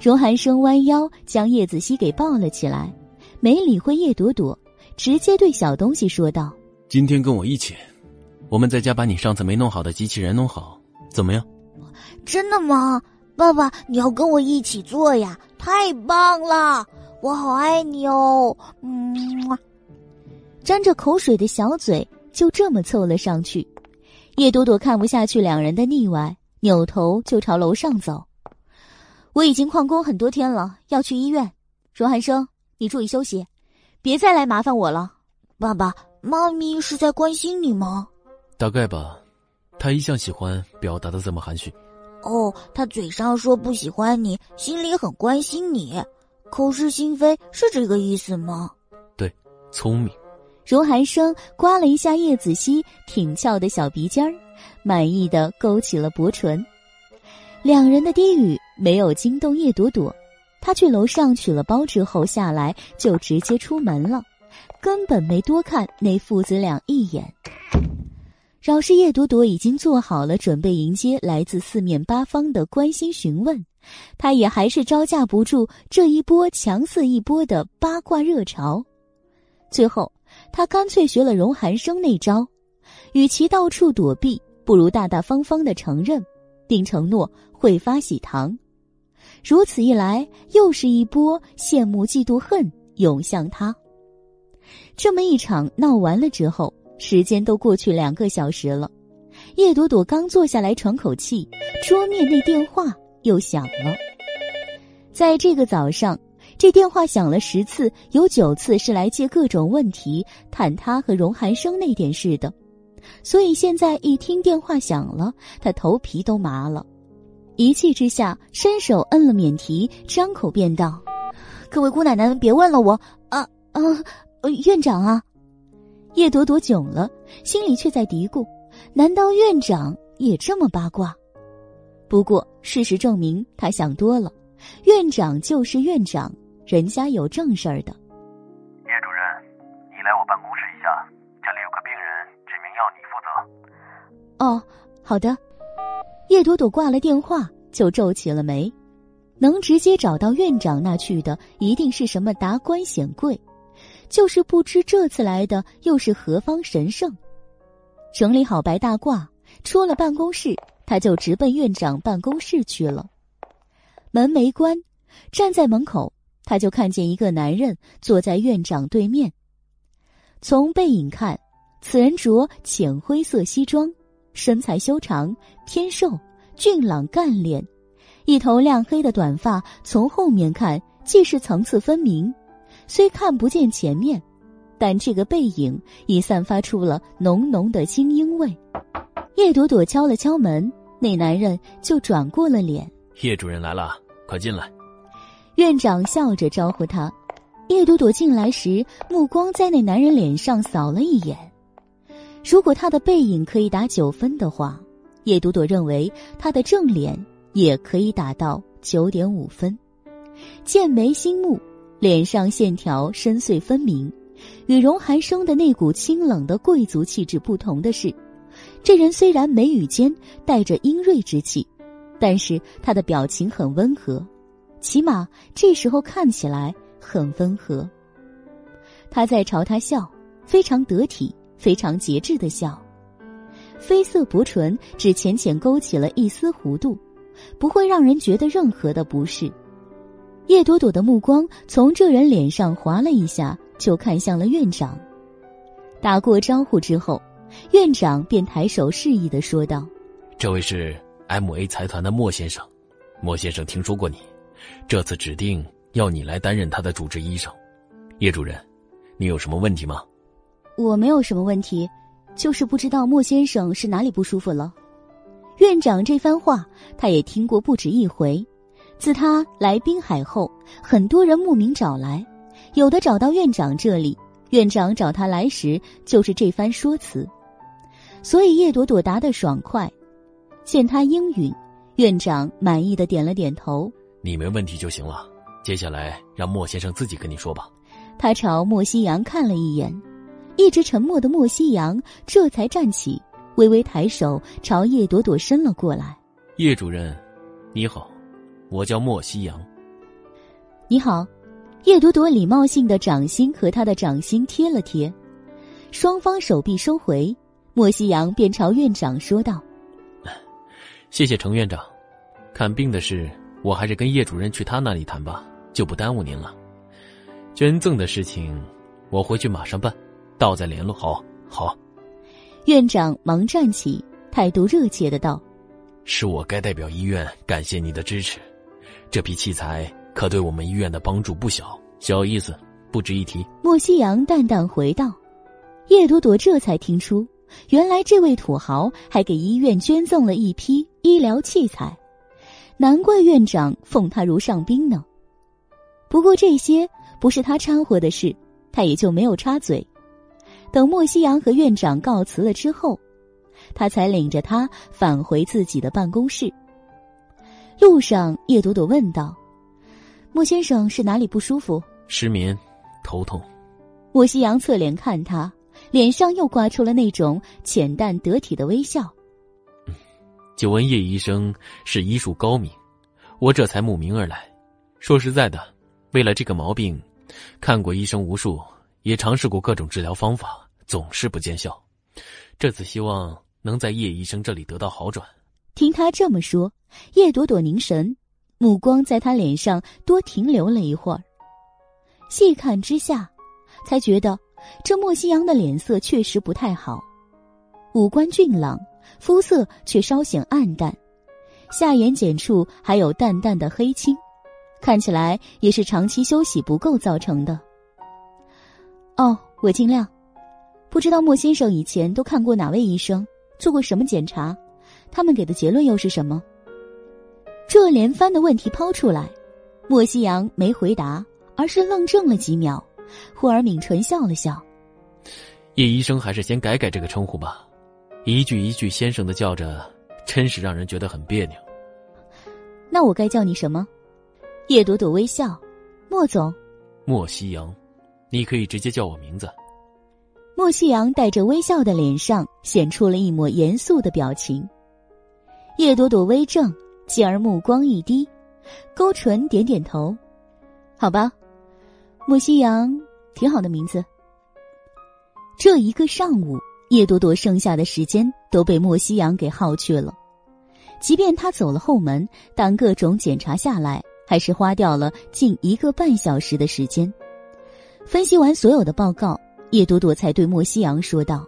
荣寒生弯腰将叶子熙给抱了起来，没理会叶朵朵，直接对小东西说道：“今天跟我一起，我们在家把你上次没弄好的机器人弄好，怎么样？”真的吗，爸爸？你要跟我一起做呀！太棒了，我好爱你哦！嗯，沾着口水的小嘴就这么凑了上去。叶朵朵看不下去两人的腻歪，扭头就朝楼上走。我已经旷工很多天了，要去医院。荣寒生，你注意休息，别再来麻烦我了。爸爸妈咪是在关心你吗？大概吧，他一向喜欢表达的这么含蓄。哦，他嘴上说不喜欢你，心里很关心你，口是心非，是这个意思吗？对，聪明。荣寒生刮了一下叶子熙挺翘的小鼻尖儿，满意的勾起了薄唇。两人的低语没有惊动叶朵朵，他去楼上取了包之后下来就直接出门了，根本没多看那父子俩一眼。饶是叶朵朵已经做好了准备迎接来自四面八方的关心询问，她也还是招架不住这一波强似一波的八卦热潮。最后，她干脆学了荣寒生那招，与其到处躲避，不如大大方方的承认，并承诺会发喜糖。如此一来，又是一波羡慕嫉妒恨涌向他。这么一场闹完了之后。时间都过去两个小时了，叶朵朵刚坐下来喘口气，桌面那电话又响了。在这个早上，这电话响了十次，有九次是来借各种问题谈他和荣寒生那点事的，所以现在一听电话响了，他头皮都麻了，一气之下伸手摁了免提，张口便道：“各位姑奶奶，别问了，我啊啊，院长啊。”叶朵朵窘了，心里却在嘀咕：难道院长也这么八卦？不过事实证明，他想多了。院长就是院长，人家有正事儿的。叶主任，你来我办公室一下，这里有个病人，指名要你负责。哦，好的。叶朵朵挂了电话，就皱起了眉。能直接找到院长那去的，一定是什么达官显贵，就是不知这次来的又是何方神圣。整理好白大褂，出了办公室，他就直奔院长办公室去了。门没关，站在门口，他就看见一个男人坐在院长对面。从背影看，此人着浅灰色西装，身材修长，偏瘦，俊朗干练，一头亮黑的短发，从后面看既是层次分明，虽看不见前面，但这个背影已散发出了浓浓的精英味。叶朵朵敲了敲门，那男人就转过了脸：“叶主任来了，快进来。”院长笑着招呼他。叶朵朵进来时，目光在那男人脸上扫了一眼。如果他的背影可以打九分的话，叶朵朵认为他的正脸也可以打到九点五分。剑眉星目，脸上线条深邃分明，与荣寒生的那股清冷的贵族气质不同的是，这人虽然眉宇间带着英锐之气，但是他的表情很温和，起码这时候看起来。很温和。他在朝他笑，非常得体、非常节制的笑。绯色薄唇只浅浅勾起了一丝弧度，不会让人觉得任何的不适。叶朵朵的目光从这人脸上划了一下，就看向了院长。打过招呼之后，院长便抬手示意的说道：“这位是 M A 财团的莫先生，莫先生听说过你，这次指定。”要你来担任他的主治医生，叶主任，你有什么问题吗？我没有什么问题，就是不知道莫先生是哪里不舒服了。院长这番话他也听过不止一回，自他来滨海后，很多人慕名找来，有的找到院长这里，院长找他来时就是这番说辞，所以叶朵朵答得爽快。见他应允，院长满意的点了点头：“你没问题就行了。”接下来让莫先生自己跟你说吧。他朝莫西阳看了一眼，一直沉默的莫西阳这才站起，微微抬手朝叶朵朵伸了过来。叶主任，你好，我叫莫西阳。你好，叶朵朵礼貌性的掌心和他的掌心贴了贴，双方手臂收回，莫西阳便朝院长说道：“谢谢程院长，看病的事我还是跟叶主任去他那里谈吧。”就不耽误您了。捐赠的事情，我回去马上办，到再联络。好，好。院长忙站起，态度热切的道：“是我该代表医院感谢你的支持，这批器材可对我们医院的帮助不小，小意思，不值一提。”莫西阳淡淡回道：“叶朵朵这才听出，原来这位土豪还给医院捐赠了一批医疗器材，难怪院长奉他如上宾呢。”不过这些不是他掺和的事，他也就没有插嘴。等莫西阳和院长告辞了之后，他才领着他返回自己的办公室。路上，叶朵朵问道：“莫先生是哪里不舒服？”“失眠，头痛。”莫西阳侧脸看他，脸上又挂出了那种浅淡得体的微笑。久闻叶医生是医术高明，我这才慕名而来。说实在的。为了这个毛病，看过医生无数，也尝试过各种治疗方法，总是不见效。这次希望能在叶医生这里得到好转。听他这么说，叶朵朵凝神，目光在他脸上多停留了一会儿。细看之下，才觉得这莫西阳的脸色确实不太好，五官俊朗，肤色却稍显暗淡，下眼睑处还有淡淡的黑青。看起来也是长期休息不够造成的。哦，我尽量。不知道莫先生以前都看过哪位医生，做过什么检查，他们给的结论又是什么？这连番的问题抛出来，莫西阳没回答，而是愣怔了几秒，忽而抿唇笑了笑。叶医生还是先改改这个称呼吧，一句一句先生的叫着，真是让人觉得很别扭。那我该叫你什么？叶朵朵微笑，莫总，莫西阳，你可以直接叫我名字。莫西阳带着微笑的脸上显出了一抹严肃的表情。叶朵朵微怔，继而目光一低，勾唇点点头。好吧，莫西阳，挺好的名字。这一个上午，叶朵朵剩下的时间都被莫西阳给耗去了。即便他走了后门，但各种检查下来，还是花掉了近一个半小时的时间。分析完所有的报告，叶朵朵才对莫西阳说道：“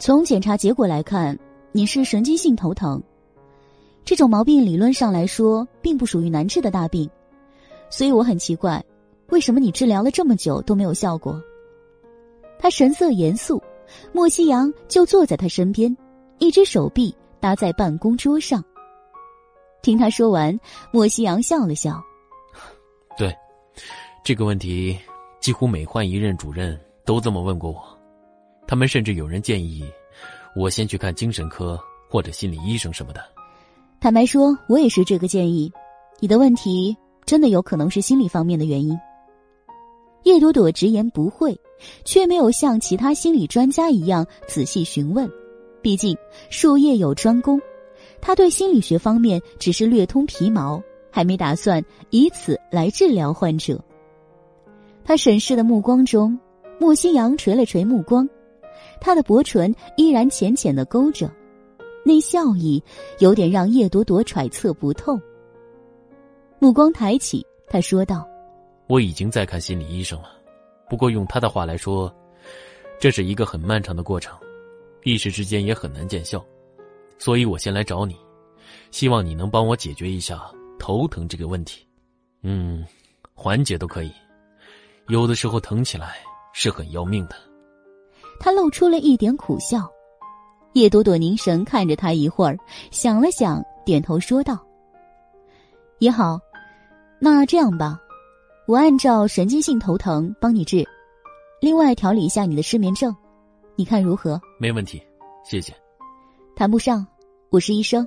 从检查结果来看，你是神经性头疼。这种毛病理论上来说，并不属于难治的大病，所以我很奇怪，为什么你治疗了这么久都没有效果？”他神色严肃，莫西阳就坐在他身边，一只手臂搭在办公桌上。听他说完，莫西阳笑了笑：“对，这个问题。”几乎每换一任主任都这么问过我，他们甚至有人建议我先去看精神科或者心理医生什么的。坦白说，我也是这个建议。你的问题真的有可能是心理方面的原因。叶朵朵直言不讳，却没有像其他心理专家一样仔细询问。毕竟术业有专攻，他对心理学方面只是略通皮毛，还没打算以此来治疗患者。他审视的目光中，莫西阳垂了垂目光，他的薄唇依然浅浅的勾着，那笑意有点让叶朵朵揣测不透。目光抬起，他说道：“我已经在看心理医生了，不过用他的话来说，这是一个很漫长的过程，一时之间也很难见效，所以我先来找你，希望你能帮我解决一下头疼这个问题。嗯，缓解都可以。”有的时候疼起来是很要命的。他露出了一点苦笑。叶朵朵凝神看着他一会儿，想了想，点头说道：“也好，那这样吧，我按照神经性头疼帮你治，另外调理一下你的失眠症，你看如何？”没问题，谢谢。谈不上，我是医生。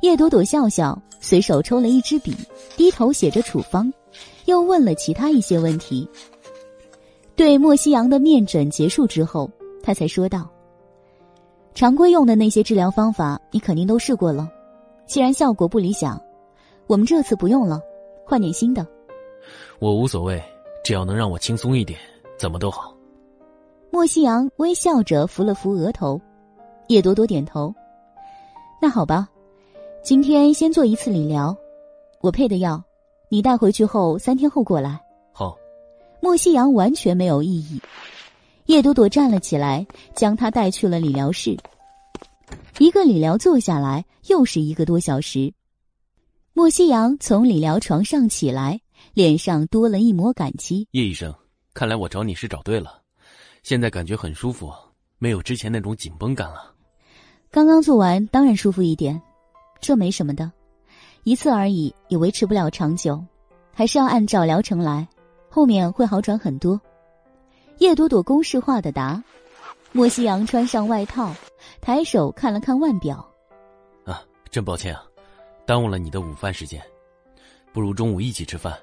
叶朵朵笑笑，随手抽了一支笔，低头写着处方。又问了其他一些问题。对莫西阳的面诊结束之后，他才说道：“常规用的那些治疗方法，你肯定都试过了。既然效果不理想，我们这次不用了，换点新的。”我无所谓，只要能让我轻松一点，怎么都好。莫西阳微笑着扶了扶额头，叶朵朵点头：“那好吧，今天先做一次理疗，我配的药。”你带回去后，三天后过来。好。莫西阳完全没有异议。叶朵朵站了起来，将他带去了理疗室。一个理疗坐下来，又是一个多小时。莫西阳从理疗床上起来，脸上多了一抹感激。叶医生，看来我找你是找对了。现在感觉很舒服，没有之前那种紧绷感了。刚刚做完，当然舒服一点。这没什么的。一次而已，也维持不了长久，还是要按照疗程来，后面会好转很多。叶朵朵公式化的答。莫西阳穿上外套，抬手看了看腕表。啊，真抱歉啊，耽误了你的午饭时间。不如中午一起吃饭。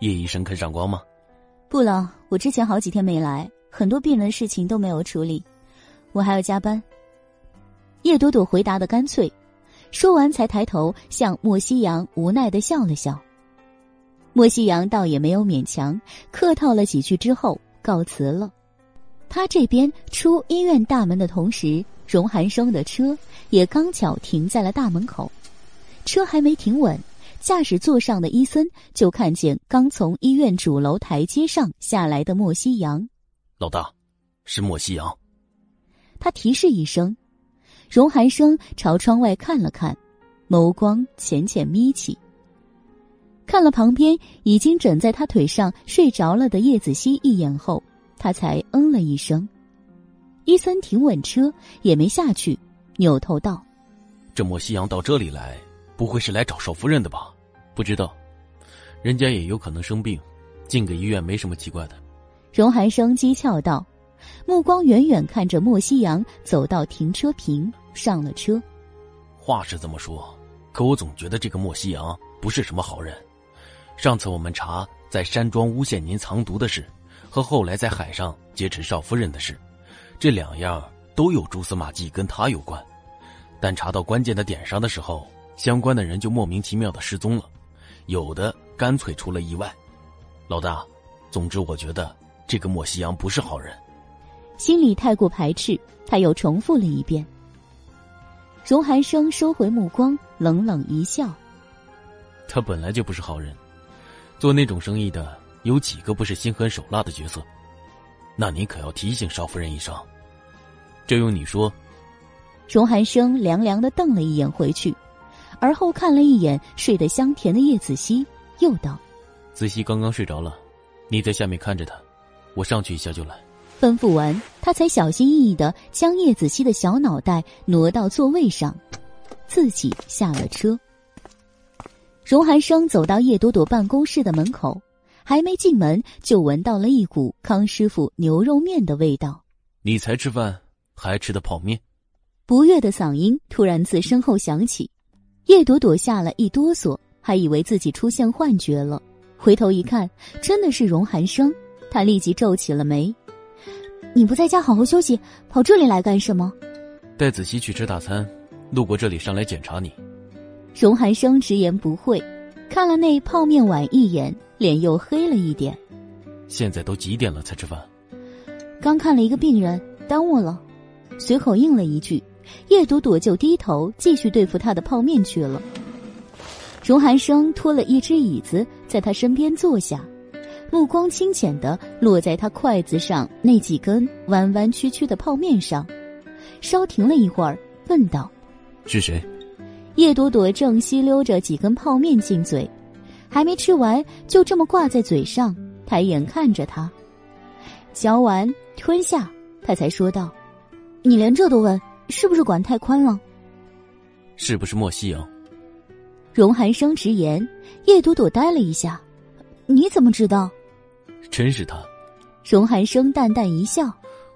叶医生肯赏光吗？不了，我之前好几天没来，很多病人的事情都没有处理，我还要加班。叶朵朵回答的干脆。说完，才抬头向莫西阳无奈的笑了笑。莫西阳倒也没有勉强，客套了几句之后告辞了。他这边出医院大门的同时，荣寒生的车也刚巧停在了大门口。车还没停稳，驾驶座上的伊森就看见刚从医院主楼台阶上下来的莫西阳。老大，是莫西阳。他提示一声。荣寒生朝窗外看了看，眸光浅浅眯起。看了旁边已经枕在他腿上睡着了的叶子熙一眼后，他才嗯了一声。伊森停稳车，也没下去，扭头道：“这莫西阳到这里来，不会是来找少夫人的吧？不知道，人家也有可能生病，进个医院没什么奇怪的。”荣寒生讥诮道。目光远远看着莫西阳走到停车坪，上了车。话是这么说，可我总觉得这个莫西阳不是什么好人。上次我们查在山庄诬陷您藏毒的事，和后来在海上劫持少夫人的事，这两样都有蛛丝马迹跟他有关。但查到关键的点上的时候，相关的人就莫名其妙的失踪了，有的干脆出了意外。老大，总之我觉得这个莫西阳不是好人。心里太过排斥，他又重复了一遍。荣寒生收回目光，冷冷一笑：“他本来就不是好人，做那种生意的有几个不是心狠手辣的角色？那你可要提醒少夫人一声。这用你说。”荣寒生凉凉的瞪了一眼回去，而后看了一眼睡得香甜的叶子熙，又道：“子熙刚刚睡着了，你在下面看着他，我上去一下就来。”吩咐完，他才小心翼翼的将叶子熙的小脑袋挪到座位上，自己下了车。荣寒生走到叶朵朵办公室的门口，还没进门就闻到了一股康师傅牛肉面的味道。你才吃饭，还吃的泡面？不悦的嗓音突然自身后响起，叶朵朵吓了一哆嗦，还以为自己出现幻觉了，回头一看，真的是荣寒生，他立即皱起了眉。你不在家好好休息，跑这里来干什么？带子熙去吃大餐，路过这里上来检查你。荣寒生直言不讳，看了那泡面碗一眼，脸又黑了一点。现在都几点了才吃饭？刚看了一个病人，耽误了。随口应了一句，叶朵朵就低头继续对付他的泡面去了。荣寒生拖了一只椅子，在他身边坐下。目光清浅的落在他筷子上那几根弯弯曲曲的泡面上，稍停了一会儿，问道：“是谁？”叶朵朵正吸溜着几根泡面进嘴，还没吃完，就这么挂在嘴上，抬眼看着他，嚼完吞下，他才说道：“你连这都问，是不是管太宽了？是不是莫西阳？”荣寒生直言，叶朵朵呆了一下：“你怎么知道？”真是他，荣寒生淡淡一笑。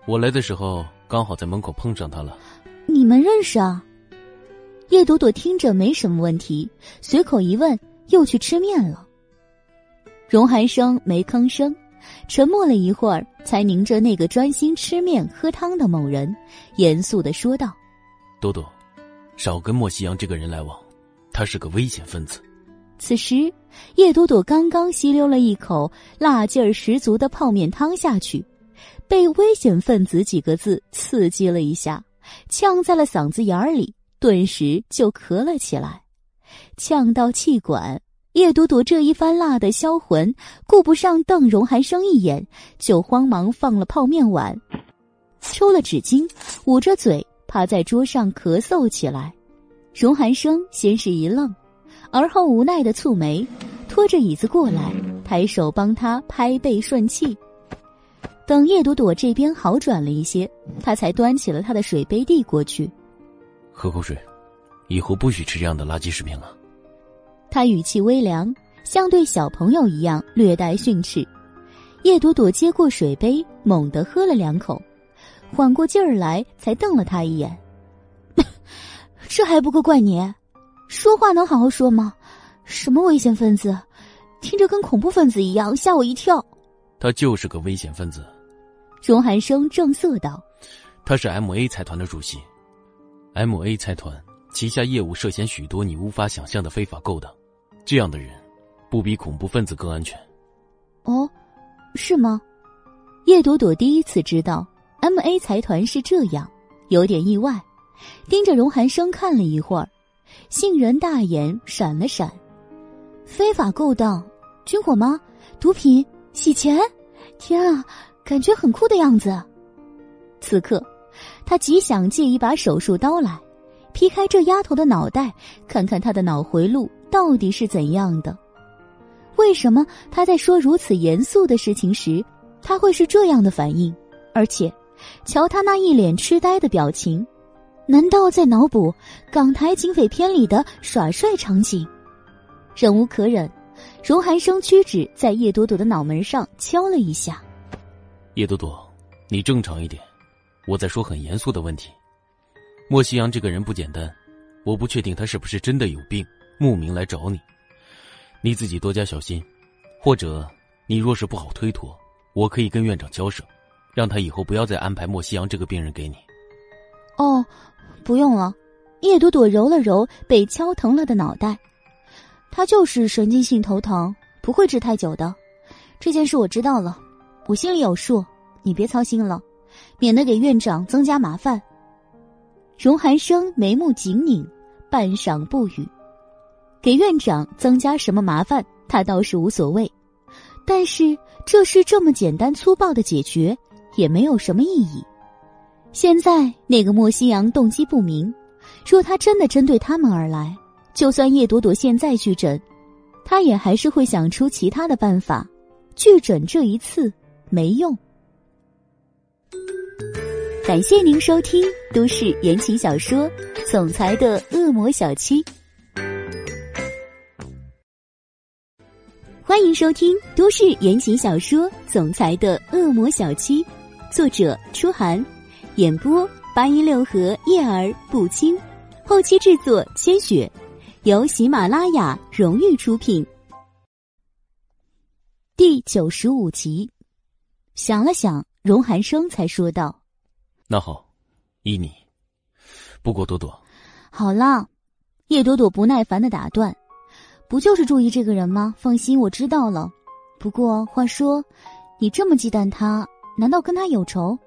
我来的时候刚好在门口碰上他了。你们认识啊？叶朵朵听着没什么问题，随口一问，又去吃面了。荣寒生没吭声，沉默了一会儿，才凝着那个专心吃面喝汤的某人，严肃的说道：“朵朵，少跟莫西阳这个人来往，他是个危险分子。”此时，叶朵朵刚刚吸溜了一口辣劲儿十足的泡面汤下去，被“危险分子”几个字刺激了一下，呛在了嗓子眼里，顿时就咳了起来，呛到气管。叶朵朵这一番辣的销魂，顾不上瞪荣寒生一眼，就慌忙放了泡面碗，抽了纸巾，捂着嘴趴在桌上咳嗽起来。荣寒生先是一愣。而后无奈的蹙眉，拖着椅子过来，抬手帮他拍背顺气。等叶朵朵这边好转了一些，他才端起了他的水杯递过去，喝口水，以后不许吃这样的垃圾食品了。他语气微凉，像对小朋友一样略带训斥。叶朵朵接过水杯，猛地喝了两口，缓过劲儿来，才瞪了他一眼：“这还不够怪你？”说话能好好说吗？什么危险分子，听着跟恐怖分子一样，吓我一跳。他就是个危险分子。荣寒生正色道：“他是 M A 财团的主席，M A 财团旗下业务涉嫌许多你无法想象的非法勾当，这样的人，不比恐怖分子更安全。”哦，是吗？叶朵朵第一次知道 M A 财团是这样，有点意外，盯着荣寒生看了一会儿。杏仁大眼闪了闪，非法勾当、军火吗？毒品、洗钱？天啊，感觉很酷的样子。此刻，他极想借一把手术刀来，劈开这丫头的脑袋，看看她的脑回路到底是怎样的。为什么他在说如此严肃的事情时，他会是这样的反应？而且，瞧他那一脸痴呆的表情。难道在脑补港台警匪片里的耍帅场景？忍无可忍，荣寒生屈指在叶朵朵的脑门上敲了一下。叶朵朵，你正常一点，我在说很严肃的问题。莫西阳这个人不简单，我不确定他是不是真的有病，慕名来找你。你自己多加小心，或者你若是不好推脱，我可以跟院长交涉，让他以后不要再安排莫西阳这个病人给你。哦。不用了，叶朵朵揉了揉被敲疼了的脑袋。他就是神经性头疼，不会治太久的。这件事我知道了，我心里有数，你别操心了，免得给院长增加麻烦。荣寒生眉目紧拧，半晌不语。给院长增加什么麻烦，他倒是无所谓，但是这事这么简单粗暴的解决，也没有什么意义。现在那个莫西阳动机不明，若他真的针对他们而来，就算叶朵朵现在拒诊，他也还是会想出其他的办法。拒诊这一次没用。感谢您收听都市言情小说《总裁的恶魔小七》。欢迎收听都市言情小说《总裁的恶魔小七》，作者：初寒，演播：八一六和叶儿不轻，后期制作：千雪，由喜马拉雅荣誉出品。第九十五集，想了想，荣寒生才说道：“那好，依你。不过朵朵，好了。”叶朵朵不耐烦的打断。不就是注意这个人吗？放心，我知道了。不过话说，你这么忌惮他，难道跟他有仇？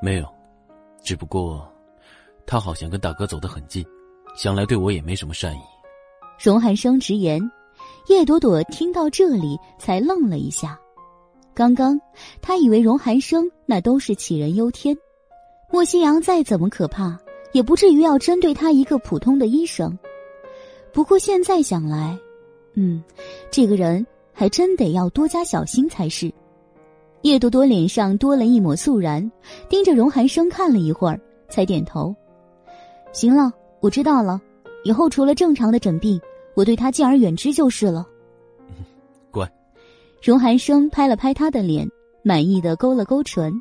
没有，只不过他好像跟大哥走得很近，想来对我也没什么善意。荣寒生直言。叶朵朵听到这里才愣了一下。刚刚他以为荣寒生那都是杞人忧天，莫西阳再怎么可怕，也不至于要针对他一个普通的医生。不过现在想来。嗯，这个人还真得要多加小心才是。叶朵朵脸上多了一抹肃然，盯着荣寒生看了一会儿，才点头。行了，我知道了。以后除了正常的诊病，我对他敬而远之就是了。乖。荣寒生拍了拍他的脸，满意的勾了勾唇，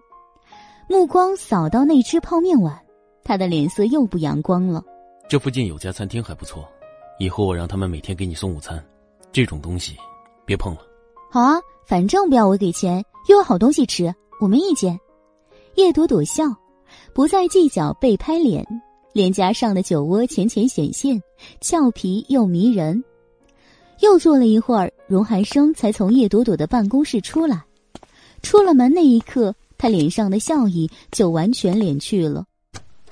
目光扫到那只泡面碗，他的脸色又不阳光了。这附近有家餐厅还不错，以后我让他们每天给你送午餐。这种东西，别碰了。好啊，反正不要我给钱，又有好东西吃，我没意见。叶朵朵笑，不再计较被拍脸，脸颊上的酒窝浅浅显现，俏皮又迷人。又坐了一会儿，荣寒生才从叶朵朵的办公室出来。出了门那一刻，他脸上的笑意就完全敛去了。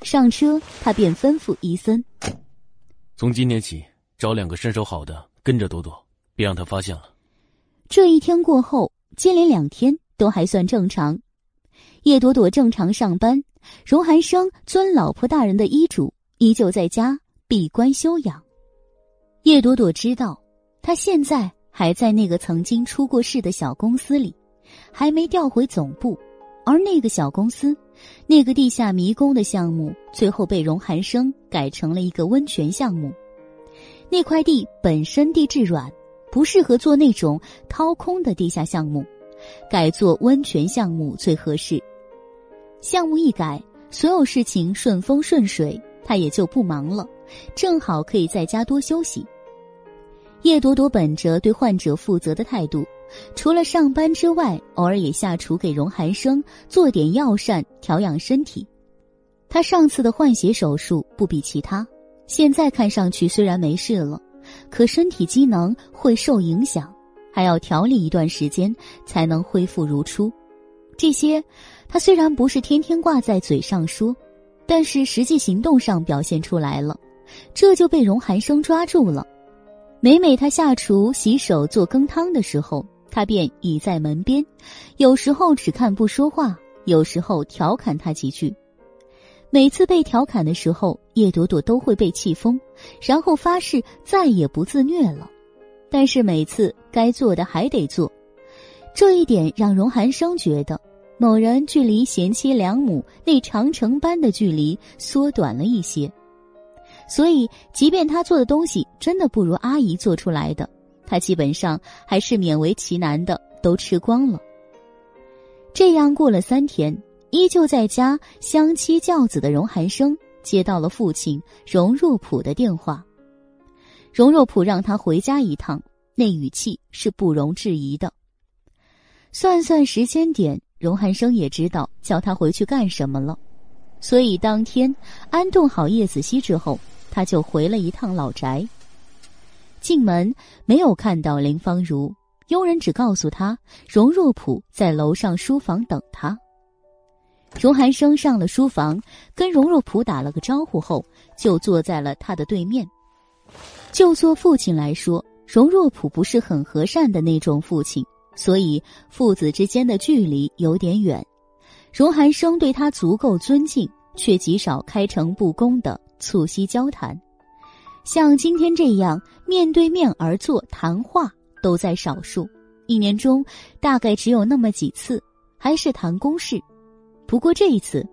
上车，他便吩咐伊森：“从今天起，找两个身手好的跟着朵朵。”别让他发现了。这一天过后，接连两天都还算正常。叶朵朵正常上班，荣寒生遵老婆大人的医嘱，依旧在家闭关休养。叶朵朵知道，他现在还在那个曾经出过事的小公司里，还没调回总部。而那个小公司，那个地下迷宫的项目，最后被荣寒生改成了一个温泉项目。那块地本身地质软。不适合做那种掏空的地下项目，改做温泉项目最合适。项目一改，所有事情顺风顺水，他也就不忙了，正好可以在家多休息。叶朵朵本着对患者负责的态度，除了上班之外，偶尔也下厨给荣寒生做点药膳调养身体。他上次的换血手术不比其他，现在看上去虽然没事了。可身体机能会受影响，还要调理一段时间才能恢复如初。这些，他虽然不是天天挂在嘴上说，但是实际行动上表现出来了，这就被荣寒生抓住了。每每他下厨、洗手、做羹汤的时候，他便倚在门边，有时候只看不说话，有时候调侃他几句。每次被调侃的时候，叶朵朵都会被气疯，然后发誓再也不自虐了。但是每次该做的还得做，这一点让荣寒生觉得某人距离贤妻良母那长城般的距离缩短了一些。所以，即便他做的东西真的不如阿姨做出来的，他基本上还是勉为其难的都吃光了。这样过了三天。依旧在家相妻教子的荣寒生接到了父亲荣若甫的电话。荣若甫让他回家一趟，那语气是不容置疑的。算算时间点，荣寒生也知道叫他回去干什么了，所以当天安顿好叶子熙之后，他就回了一趟老宅。进门没有看到林芳如，佣人只告诉他荣若普在楼上书房等他。荣寒生上了书房，跟荣若普打了个招呼后，就坐在了他的对面。就做父亲来说，荣若普不是很和善的那种父亲，所以父子之间的距离有点远。荣寒生对他足够尊敬，却极少开诚布公的促膝交谈。像今天这样面对面而坐谈话，都在少数。一年中大概只有那么几次，还是谈公事。不过这一次，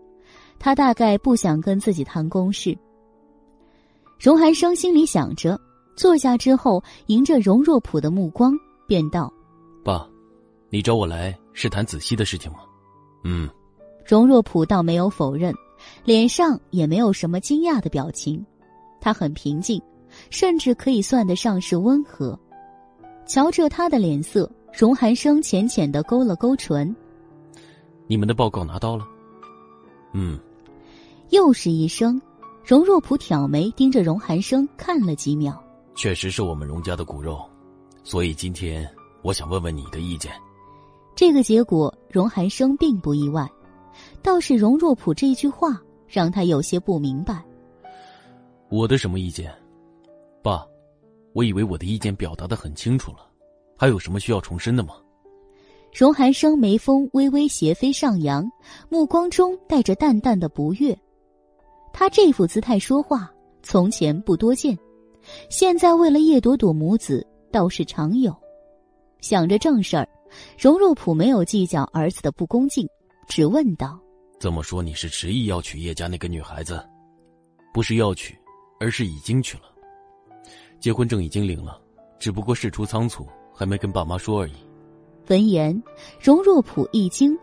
他大概不想跟自己谈公事。荣寒生心里想着，坐下之后，迎着荣若甫的目光，便道：“爸，你找我来是谈子熙的事情吗？”“嗯。”荣若甫倒没有否认，脸上也没有什么惊讶的表情，他很平静，甚至可以算得上是温和。瞧着他的脸色，荣寒生浅浅的勾了勾唇：“你们的报告拿到了？”“嗯。”又是一声。荣若甫挑眉盯着荣寒生看了几秒，确实是我们荣家的骨肉，所以今天我想问问你的意见。这个结果，荣寒生并不意外，倒是荣若甫这句话让他有些不明白。我的什么意见？爸，我以为我的意见表达的很清楚了，还有什么需要重申的吗？荣寒生眉峰微微斜飞上扬，目光中带着淡淡的不悦。他这副姿态说话，从前不多见，现在为了叶朵朵母子倒是常有。想着正事儿，荣若普没有计较儿子的不恭敬，只问道：“这么说你是执意要娶叶家那个女孩子？不是要娶，而是已经娶了。结婚证已经领了，只不过事出仓促，还没跟爸妈说而已。”闻言，荣若甫一惊，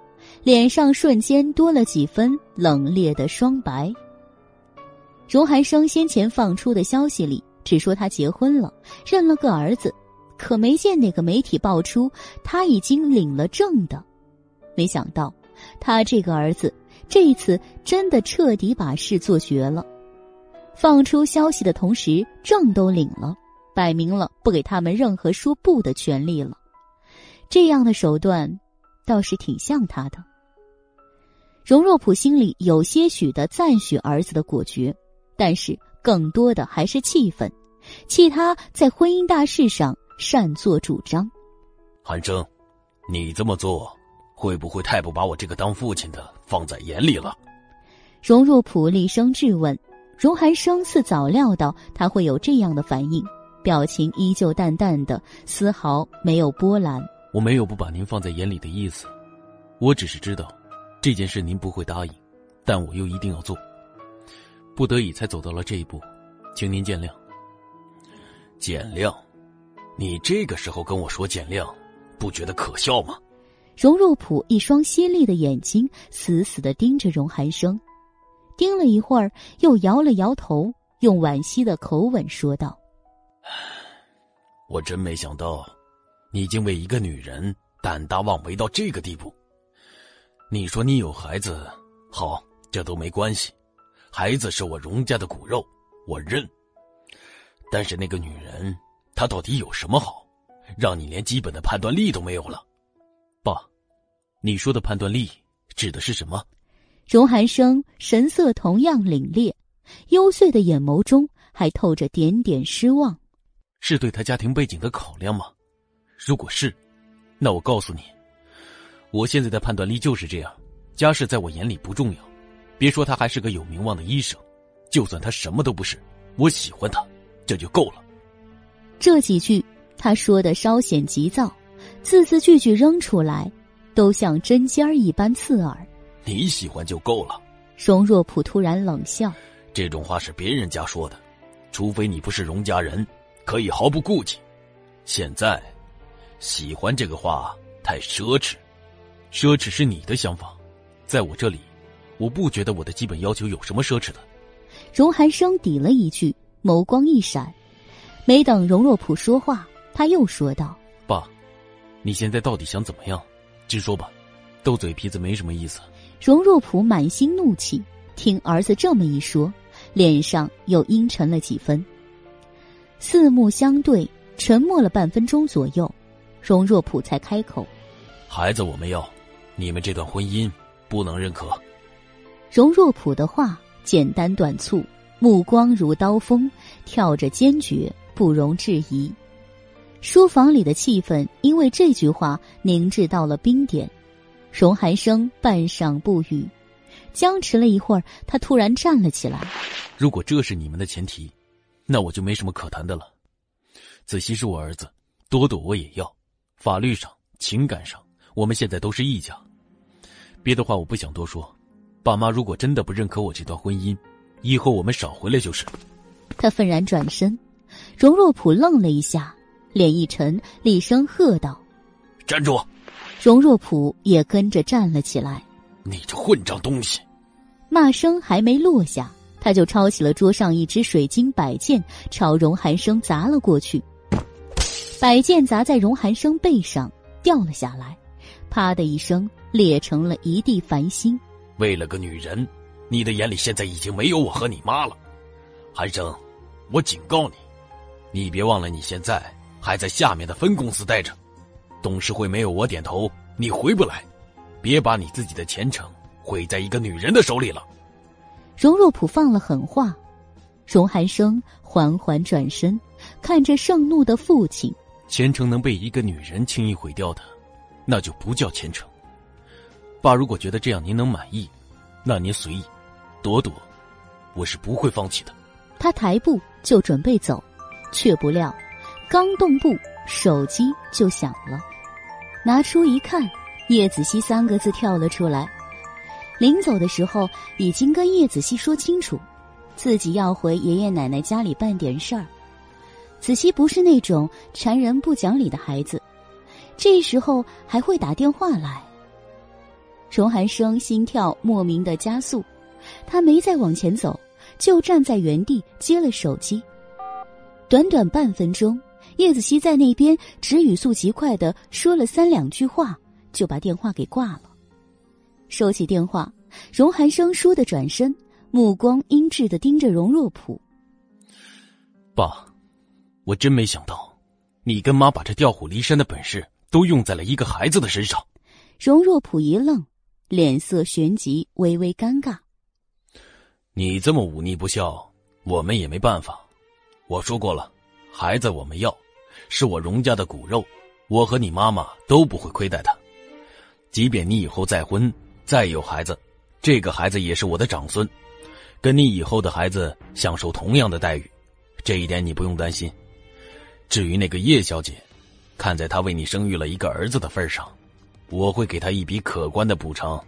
脸上瞬间多了几分冷冽的霜白。荣寒生先前放出的消息里，只说他结婚了，认了个儿子，可没见哪个媒体爆出他已经领了证的。没想到，他这个儿子这一次真的彻底把事做绝了。放出消息的同时，证都领了，摆明了不给他们任何说不的权利了。这样的手段，倒是挺像他的。荣若甫心里有些许的赞许儿子的果决。但是更多的还是气愤，气他在婚姻大事上擅作主张。韩生，你这么做会不会太不把我这个当父亲的放在眼里了？荣若甫厉声质问。荣寒生似早料到他会有这样的反应，表情依旧淡淡的，丝毫没有波澜。我没有不把您放在眼里的意思，我只是知道这件事您不会答应，但我又一定要做。不得已才走到了这一步，请您见谅。见谅？你这个时候跟我说见谅，不觉得可笑吗？荣若甫一双犀利的眼睛死死的盯着荣寒生，盯了一会儿，又摇了摇头，用惋惜的口吻说道：“我真没想到，你竟为一个女人胆大妄为到这个地步。你说你有孩子，好，这都没关系。”孩子是我荣家的骨肉，我认。但是那个女人，她到底有什么好，让你连基本的判断力都没有了？爸，你说的判断力指的是什么？荣寒生神色同样凛冽，幽邃的眼眸中还透着点点失望。是对他家庭背景的考量吗？如果是，那我告诉你，我现在的判断力就是这样。家世在我眼里不重要。别说他还是个有名望的医生，就算他什么都不是，我喜欢他，这就够了。这几句他说的稍显急躁，字字句句扔出来，都像针尖儿一般刺耳。你喜欢就够了。荣若普突然冷笑：“这种话是别人家说的，除非你不是荣家人，可以毫不顾忌。现在，喜欢这个话太奢侈，奢侈是你的想法，在我这里。”我不觉得我的基本要求有什么奢侈的。荣寒生抵了一句，眸光一闪，没等荣若普说话，他又说道：“爸，你现在到底想怎么样？直说吧，斗嘴皮子没什么意思。”荣若甫满心怒气，听儿子这么一说，脸上又阴沉了几分。四目相对，沉默了半分钟左右，荣若普才开口：“孩子我们要，你们这段婚姻不能认可。”荣若普的话简单短促，目光如刀锋，跳着坚决，不容置疑。书房里的气氛因为这句话凝滞到了冰点。荣寒生半晌不语，僵持了一会儿，他突然站了起来：“如果这是你们的前提，那我就没什么可谈的了。子熙是我儿子，多朵我也要。法律上、情感上，我们现在都是一家。别的话我不想多说。爸妈如果真的不认可我这段婚姻，以后我们少回来就是。”他愤然转身，荣若普愣了一下，脸一沉，厉声喝道：“站住！”荣若普也跟着站了起来。你这混账东西！骂声还没落下，他就抄起了桌上一只水晶摆件，朝荣寒生砸了过去。摆件砸在荣寒生背上，掉了下来，啪的一声，裂成了一地繁星。为了个女人，你的眼里现在已经没有我和你妈了，寒生，我警告你，你别忘了你现在还在下面的分公司待着。董事会没有我点头，你回不来。别把你自己的前程毁在一个女人的手里了。荣若普放了狠话，荣寒生缓缓转身，看着盛怒的父亲。前程能被一个女人轻易毁掉的，那就不叫前程。爸，如果觉得这样您能满意，那您随意。朵朵，我是不会放弃的。他抬步就准备走，却不料，刚动步，手机就响了。拿出一看，叶子熙三个字跳了出来。临走的时候，已经跟叶子熙说清楚，自己要回爷爷奶奶家里办点事儿。子熙不是那种缠人不讲理的孩子，这时候还会打电话来。荣寒生心跳莫名的加速，他没再往前走，就站在原地接了手机。短短半分钟。叶子熙在那边只语速极快的说了三两句话，就把电话给挂了。收起电话，荣寒生倏地转身，目光阴鸷的盯着荣若普。爸，我真没想到，你跟妈把这调虎离山的本事都用在了一个孩子的身上。荣若普一愣，脸色旋即微微尴尬。你这么忤逆不孝，我们也没办法。我说过了，孩子我们要。是我荣家的骨肉，我和你妈妈都不会亏待他。即便你以后再婚，再有孩子，这个孩子也是我的长孙，跟你以后的孩子享受同样的待遇，这一点你不用担心。至于那个叶小姐，看在她为你生育了一个儿子的份上，我会给她一笔可观的补偿。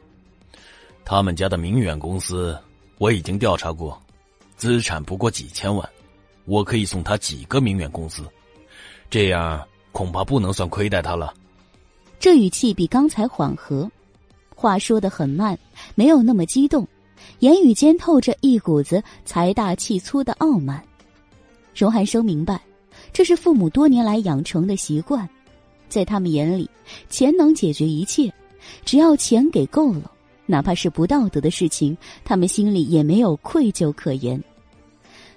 他们家的明远公司我已经调查过，资产不过几千万，我可以送他几个明远公司。这样恐怕不能算亏待他了。这语气比刚才缓和，话说的很慢，没有那么激动，言语间透着一股子财大气粗的傲慢。荣寒生明白，这是父母多年来养成的习惯，在他们眼里，钱能解决一切，只要钱给够了，哪怕是不道德的事情，他们心里也没有愧疚可言。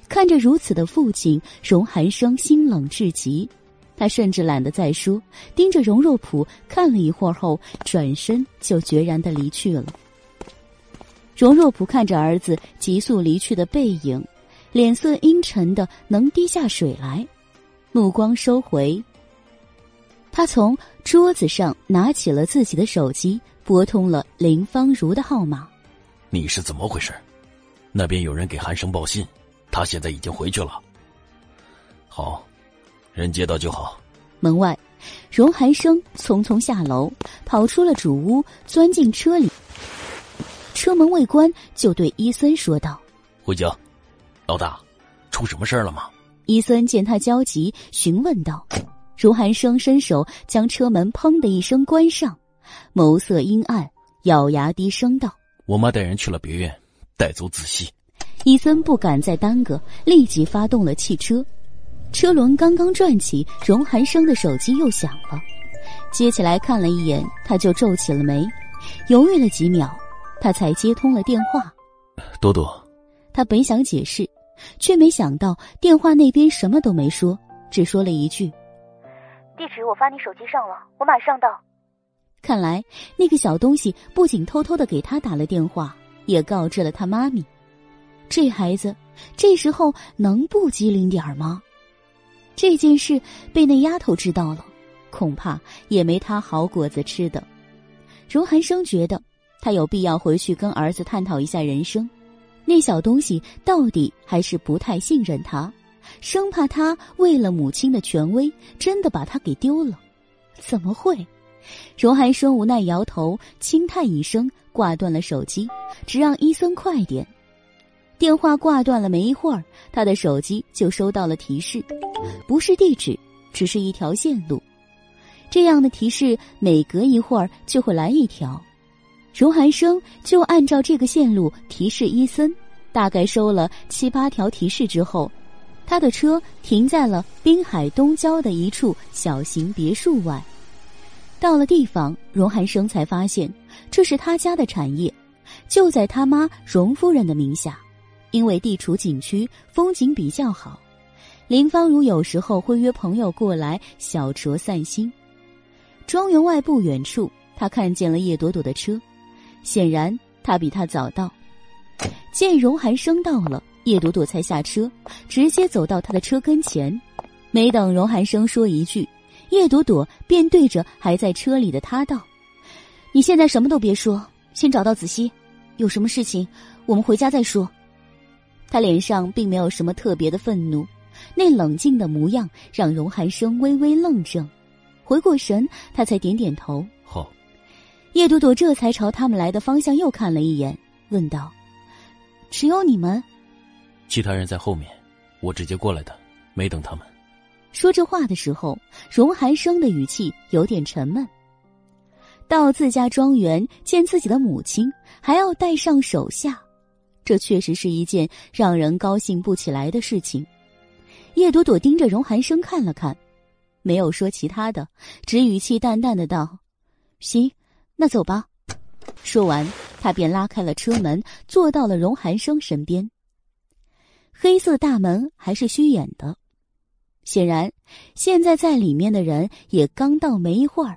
看着如此的父亲，荣寒生心冷至极。他甚至懒得再说，盯着荣若普看了一会儿后，转身就决然的离去了。荣若普看着儿子急速离去的背影，脸色阴沉的能滴下水来，目光收回。他从桌子上拿起了自己的手机，拨通了林芳如的号码。你是怎么回事？那边有人给韩生报信，他现在已经回去了。好。人接到就好。门外，荣寒生匆匆下楼，跑出了主屋，钻进车里。车门未关，就对伊森说道：“回家。”老大，出什么事了吗？伊森见他焦急，询问道。荣寒生伸手将车门砰的一声关上，眸色阴暗，咬牙低声道：“我妈带人去了别院，带走子熙。”伊森不敢再耽搁，立即发动了汽车。车轮刚刚转起，荣寒生的手机又响了，接起来看了一眼，他就皱起了眉，犹豫了几秒，他才接通了电话。多多，他本想解释，却没想到电话那边什么都没说，只说了一句：“地址我发你手机上了，我马上到。看来那个小东西不仅偷偷的给他打了电话，也告知了他妈咪。这孩子这时候能不机灵点儿吗？这件事被那丫头知道了，恐怕也没他好果子吃的。荣寒生觉得他有必要回去跟儿子探讨一下人生。那小东西到底还是不太信任他，生怕他为了母亲的权威真的把他给丢了。怎么会？荣寒生无奈摇头，轻叹一声，挂断了手机，只让伊森快点。电话挂断了没一会儿，他的手机就收到了提示，不是地址，只是一条线路。这样的提示每隔一会儿就会来一条。荣寒生就按照这个线路提示伊森，大概收了七八条提示之后，他的车停在了滨海东郊的一处小型别墅外。到了地方，荣寒生才发现这是他家的产业，就在他妈荣夫人的名下。因为地处景区，风景比较好，林芳如有时候会约朋友过来小酌散心。庄园外不远处，他看见了叶朵朵的车，显然他比他早到。见荣寒生到了，叶朵朵才下车，直接走到他的车跟前。没等荣寒生说一句，叶朵朵便对着还在车里的他道：“你现在什么都别说，先找到子熙，有什么事情我们回家再说。”他脸上并没有什么特别的愤怒，那冷静的模样让荣寒生微微愣怔，回过神，他才点点头。好，叶朵朵这才朝他们来的方向又看了一眼，问道：“只有你们？其他人在后面，我直接过来的，没等他们。”说这话的时候，荣寒生的语气有点沉闷。到自家庄园见自己的母亲，还要带上手下。这确实是一件让人高兴不起来的事情。叶朵朵盯着荣寒生看了看，没有说其他的，只语气淡淡的道：“行，那走吧。”说完，他便拉开了车门，坐到了荣寒生身边。黑色大门还是虚掩的，显然现在在里面的人也刚到没一会儿。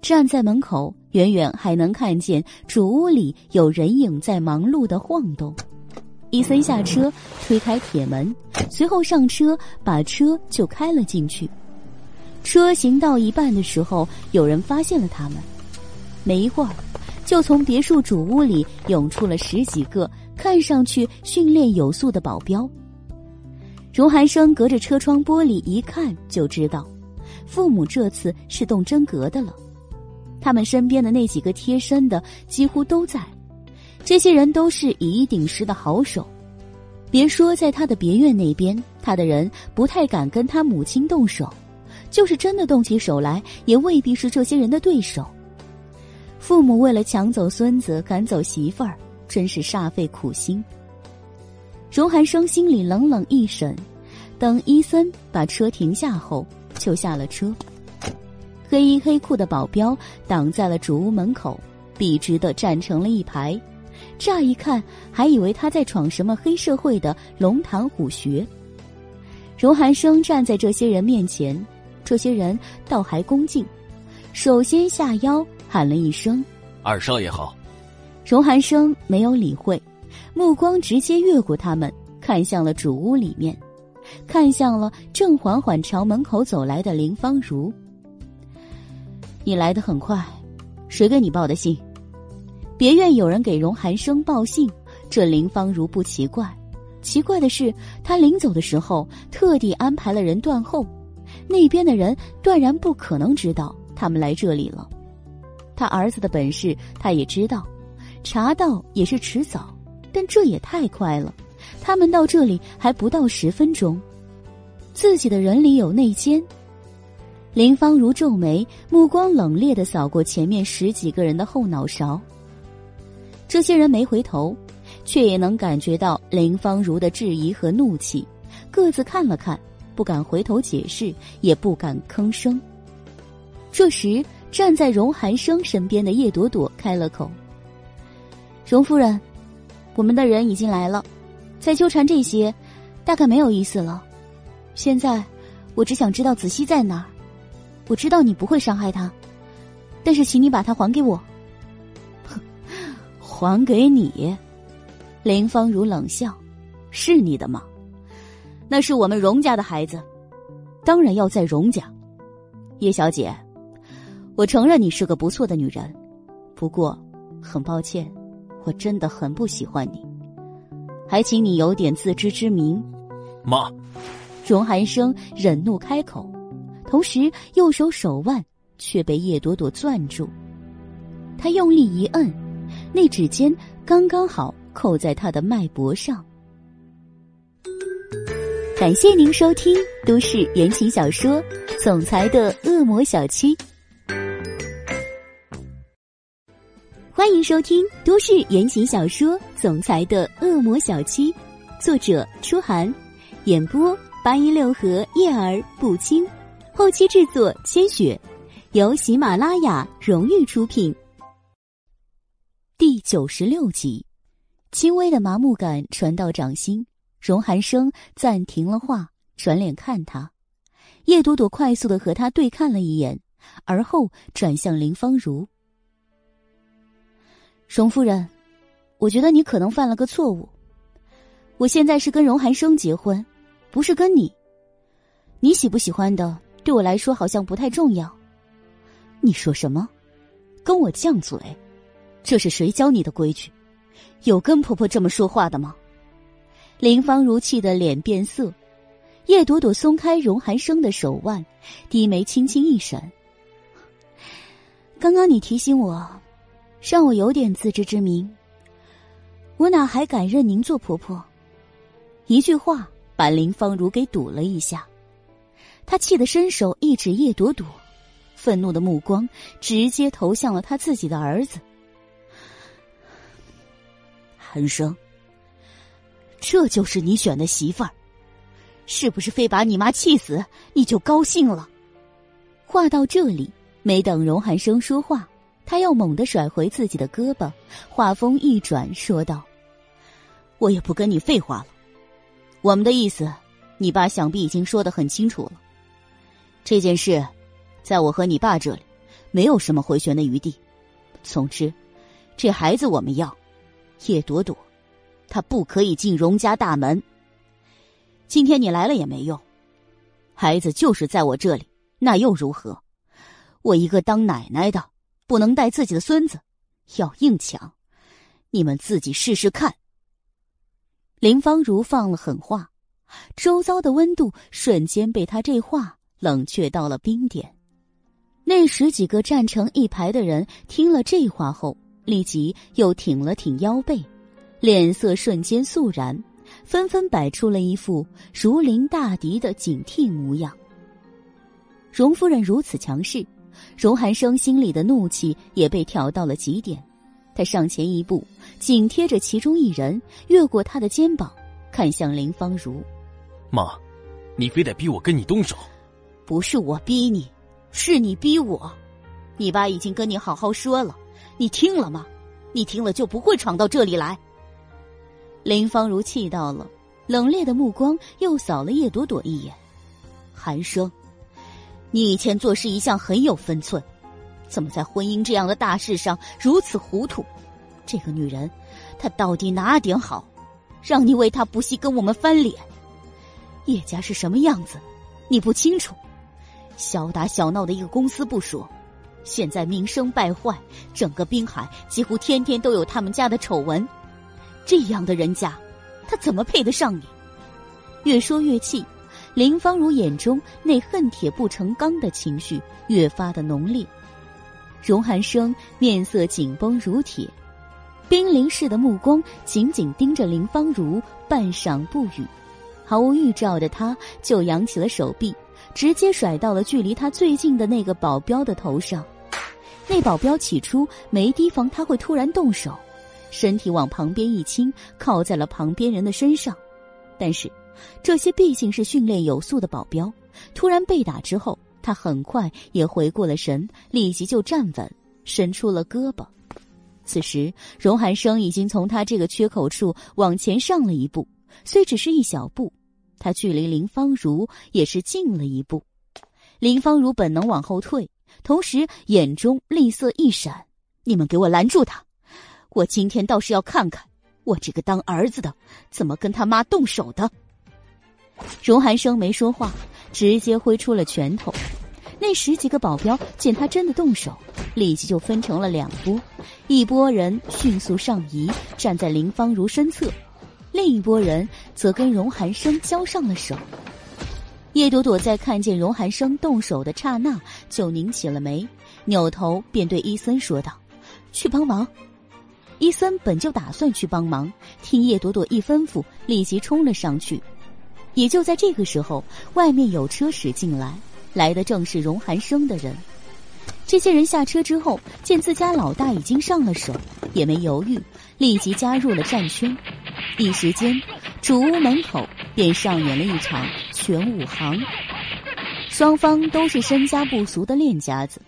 站在门口，远远还能看见主屋里有人影在忙碌的晃动。伊森下车，推开铁门，随后上车，把车就开了进去。车行到一半的时候，有人发现了他们。没一会儿，就从别墅主屋里涌出了十几个看上去训练有素的保镖。荣寒生隔着车窗玻璃一看就知道，父母这次是动真格的了。他们身边的那几个贴身的几乎都在，这些人都是以一顶十的好手。别说在他的别院那边，他的人不太敢跟他母亲动手，就是真的动起手来，也未必是这些人的对手。父母为了抢走孙子，赶走媳妇儿，真是煞费苦心。荣寒生心里冷冷一审，等伊森把车停下后，就下了车。黑衣黑裤的保镖挡在了主屋门口，笔直的站成了一排。乍一看，还以为他在闯什么黑社会的龙潭虎穴。荣寒生站在这些人面前，这些人倒还恭敬，首先下腰喊了一声：“二少爷好。”荣寒生没有理会，目光直接越过他们，看向了主屋里面，看向了正缓缓朝门口走来的林芳如。你来的很快，谁给你报的信？别院有人给荣寒生报信，这林芳如不奇怪。奇怪的是，他临走的时候特地安排了人断后，那边的人断然不可能知道他们来这里了。他儿子的本事他也知道，查到也是迟早，但这也太快了。他们到这里还不到十分钟，自己的人里有内奸。林芳如皱眉，目光冷冽的扫过前面十几个人的后脑勺。这些人没回头，却也能感觉到林芳如的质疑和怒气，各自看了看，不敢回头解释，也不敢吭声。这时，站在荣寒生身边的叶朵朵开了口：“荣夫人，我们的人已经来了，再纠缠这些，大概没有意思了。现在，我只想知道子熙在哪儿。”我知道你不会伤害他，但是请你把它还给我。还给你？林芳如冷笑：“是你的吗？那是我们荣家的孩子，当然要在荣家。叶小姐，我承认你是个不错的女人，不过很抱歉，我真的很不喜欢你，还请你有点自知之明。”妈，荣寒生忍怒开口。同时，右手手腕却被叶朵朵攥住，他用力一摁，那指尖刚刚好扣在他的脉搏上。感谢您收听都市言情小说《总裁的恶魔小七》，欢迎收听都市言情小说《总裁的恶魔小七》，作者：初寒，演播：八一六和叶儿不轻。后期制作：千雪，由喜马拉雅荣誉出品。第九十六集，轻微的麻木感传到掌心，荣寒生暂停了话，转脸看他。叶朵朵快速的和他对看了一眼，而后转向林芳如：“荣夫人，我觉得你可能犯了个错误。我现在是跟荣寒生结婚，不是跟你。你喜不喜欢的？”对我来说好像不太重要。你说什么？跟我犟嘴？这是谁教你的规矩？有跟婆婆这么说话的吗？林芳如气得脸变色。叶朵朵松开荣寒生的手腕，低眉轻轻一闪。刚刚你提醒我，让我有点自知之明。我哪还敢认您做婆婆？一句话把林芳如给堵了一下。他气得伸手一指叶朵朵，愤怒的目光直接投向了他自己的儿子。寒生，这就是你选的媳妇儿，是不是非把你妈气死你就高兴了？话到这里，没等荣寒生说话，他又猛地甩回自己的胳膊，话锋一转，说道：“我也不跟你废话了，我们的意思，你爸想必已经说的很清楚了。”这件事，在我和你爸这里，没有什么回旋的余地。总之，这孩子我们要，叶朵朵，她不可以进荣家大门。今天你来了也没用，孩子就是在我这里，那又如何？我一个当奶奶的，不能带自己的孙子，要硬抢，你们自己试试看。林芳如放了狠话，周遭的温度瞬间被他这话。冷却到了冰点，那十几个站成一排的人听了这话后，立即又挺了挺腰背，脸色瞬间肃然，纷纷摆出了一副如临大敌的警惕模样。荣夫人如此强势，荣寒生心里的怒气也被挑到了极点，他上前一步，紧贴着其中一人，越过他的肩膀，看向林芳如：“妈，你非得逼我跟你动手？”不是我逼你，是你逼我。你爸已经跟你好好说了，你听了吗？你听了就不会闯到这里来。林芳如气到了，冷冽的目光又扫了叶朵朵一眼。寒生，你以前做事一向很有分寸，怎么在婚姻这样的大事上如此糊涂？这个女人，她到底哪点好，让你为她不惜跟我们翻脸？叶家是什么样子，你不清楚？小打小闹的一个公司不说，现在名声败坏，整个滨海几乎天天都有他们家的丑闻。这样的人家，他怎么配得上你？越说越气，林芳如眼中那恨铁不成钢的情绪越发的浓烈。荣寒生面色紧绷如铁，冰凌似的目光紧紧盯着林芳如，半晌不语。毫无预兆的他，就扬起了手臂。直接甩到了距离他最近的那个保镖的头上，那保镖起初没提防他会突然动手，身体往旁边一倾，靠在了旁边人的身上。但是，这些毕竟是训练有素的保镖，突然被打之后，他很快也回过了神，立即就站稳，伸出了胳膊。此时，荣寒生已经从他这个缺口处往前上了一步，虽只是一小步。他距离林芳如也是近了一步，林芳如本能往后退，同时眼中厉色一闪：“你们给我拦住他！我今天倒是要看看，我这个当儿子的怎么跟他妈动手的。”荣寒生没说话，直接挥出了拳头。那十几个保镖见他真的动手，立即就分成了两拨，一波人迅速上移，站在林芳如身侧，另一拨人则跟荣寒生交上了手。叶朵朵在看见荣寒生动手的刹那，就拧起了眉，扭头便对伊森说道：“去帮忙。”伊森本就打算去帮忙，听叶朵朵一吩咐，立即冲了上去。也就在这个时候，外面有车驶进来，来的正是荣寒生的人。这些人下车之后，见自家老大已经上了手，也没犹豫，立即加入了战圈。一时间，主屋门口便上演了一场全武行。双方都是身家不俗的练家子。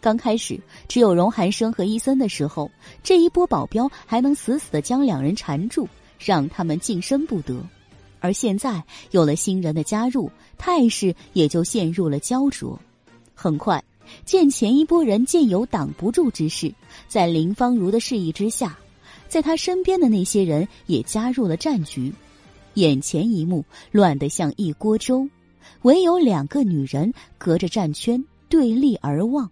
刚开始只有荣寒生和伊森的时候，这一波保镖还能死死的将两人缠住，让他们近身不得。而现在有了新人的加入，态势也就陷入了焦灼。很快，见前一波人见有挡不住之势，在林芳如的示意之下，在他身边的那些人也加入了战局。眼前一幕乱得像一锅粥，唯有两个女人隔着战圈对立而望。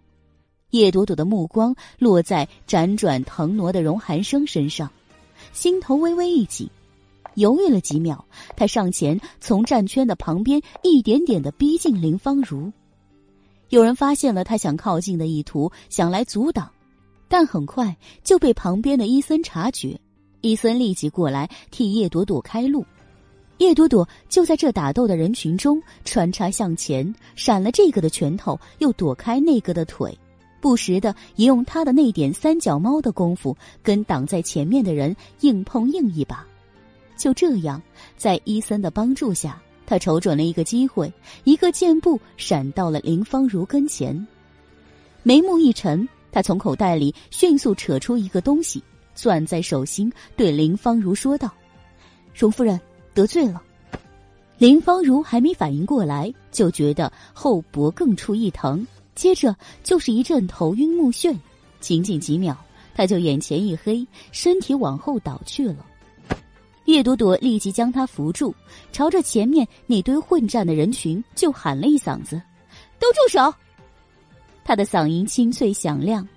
叶朵朵的目光落在辗转腾挪的荣寒生身上，心头微微一紧。犹豫了几秒，他上前从战圈的旁边一点点的逼近林芳如。有人发现了他想靠近的意图，想来阻挡，但很快就被旁边的伊森察觉。伊森立即过来替叶朵朵开路。叶朵朵就在这打斗的人群中穿插向前，闪了这个的拳头，又躲开那个的腿，不时的也用他的那点三脚猫的功夫跟挡在前面的人硬碰硬一把。就这样，在伊森的帮助下，他瞅准了一个机会，一个箭步闪到了林芳如跟前。眉目一沉，他从口袋里迅速扯出一个东西，攥在手心，对林芳如说道：“荣夫人得罪了。”林芳如还没反应过来，就觉得后脖更处一疼，接着就是一阵头晕目眩，仅仅几秒，他就眼前一黑，身体往后倒去了。叶朵朵立即将他扶住，朝着前面那堆混战的人群就喊了一嗓子：“都住手！”他的嗓音清脆响亮，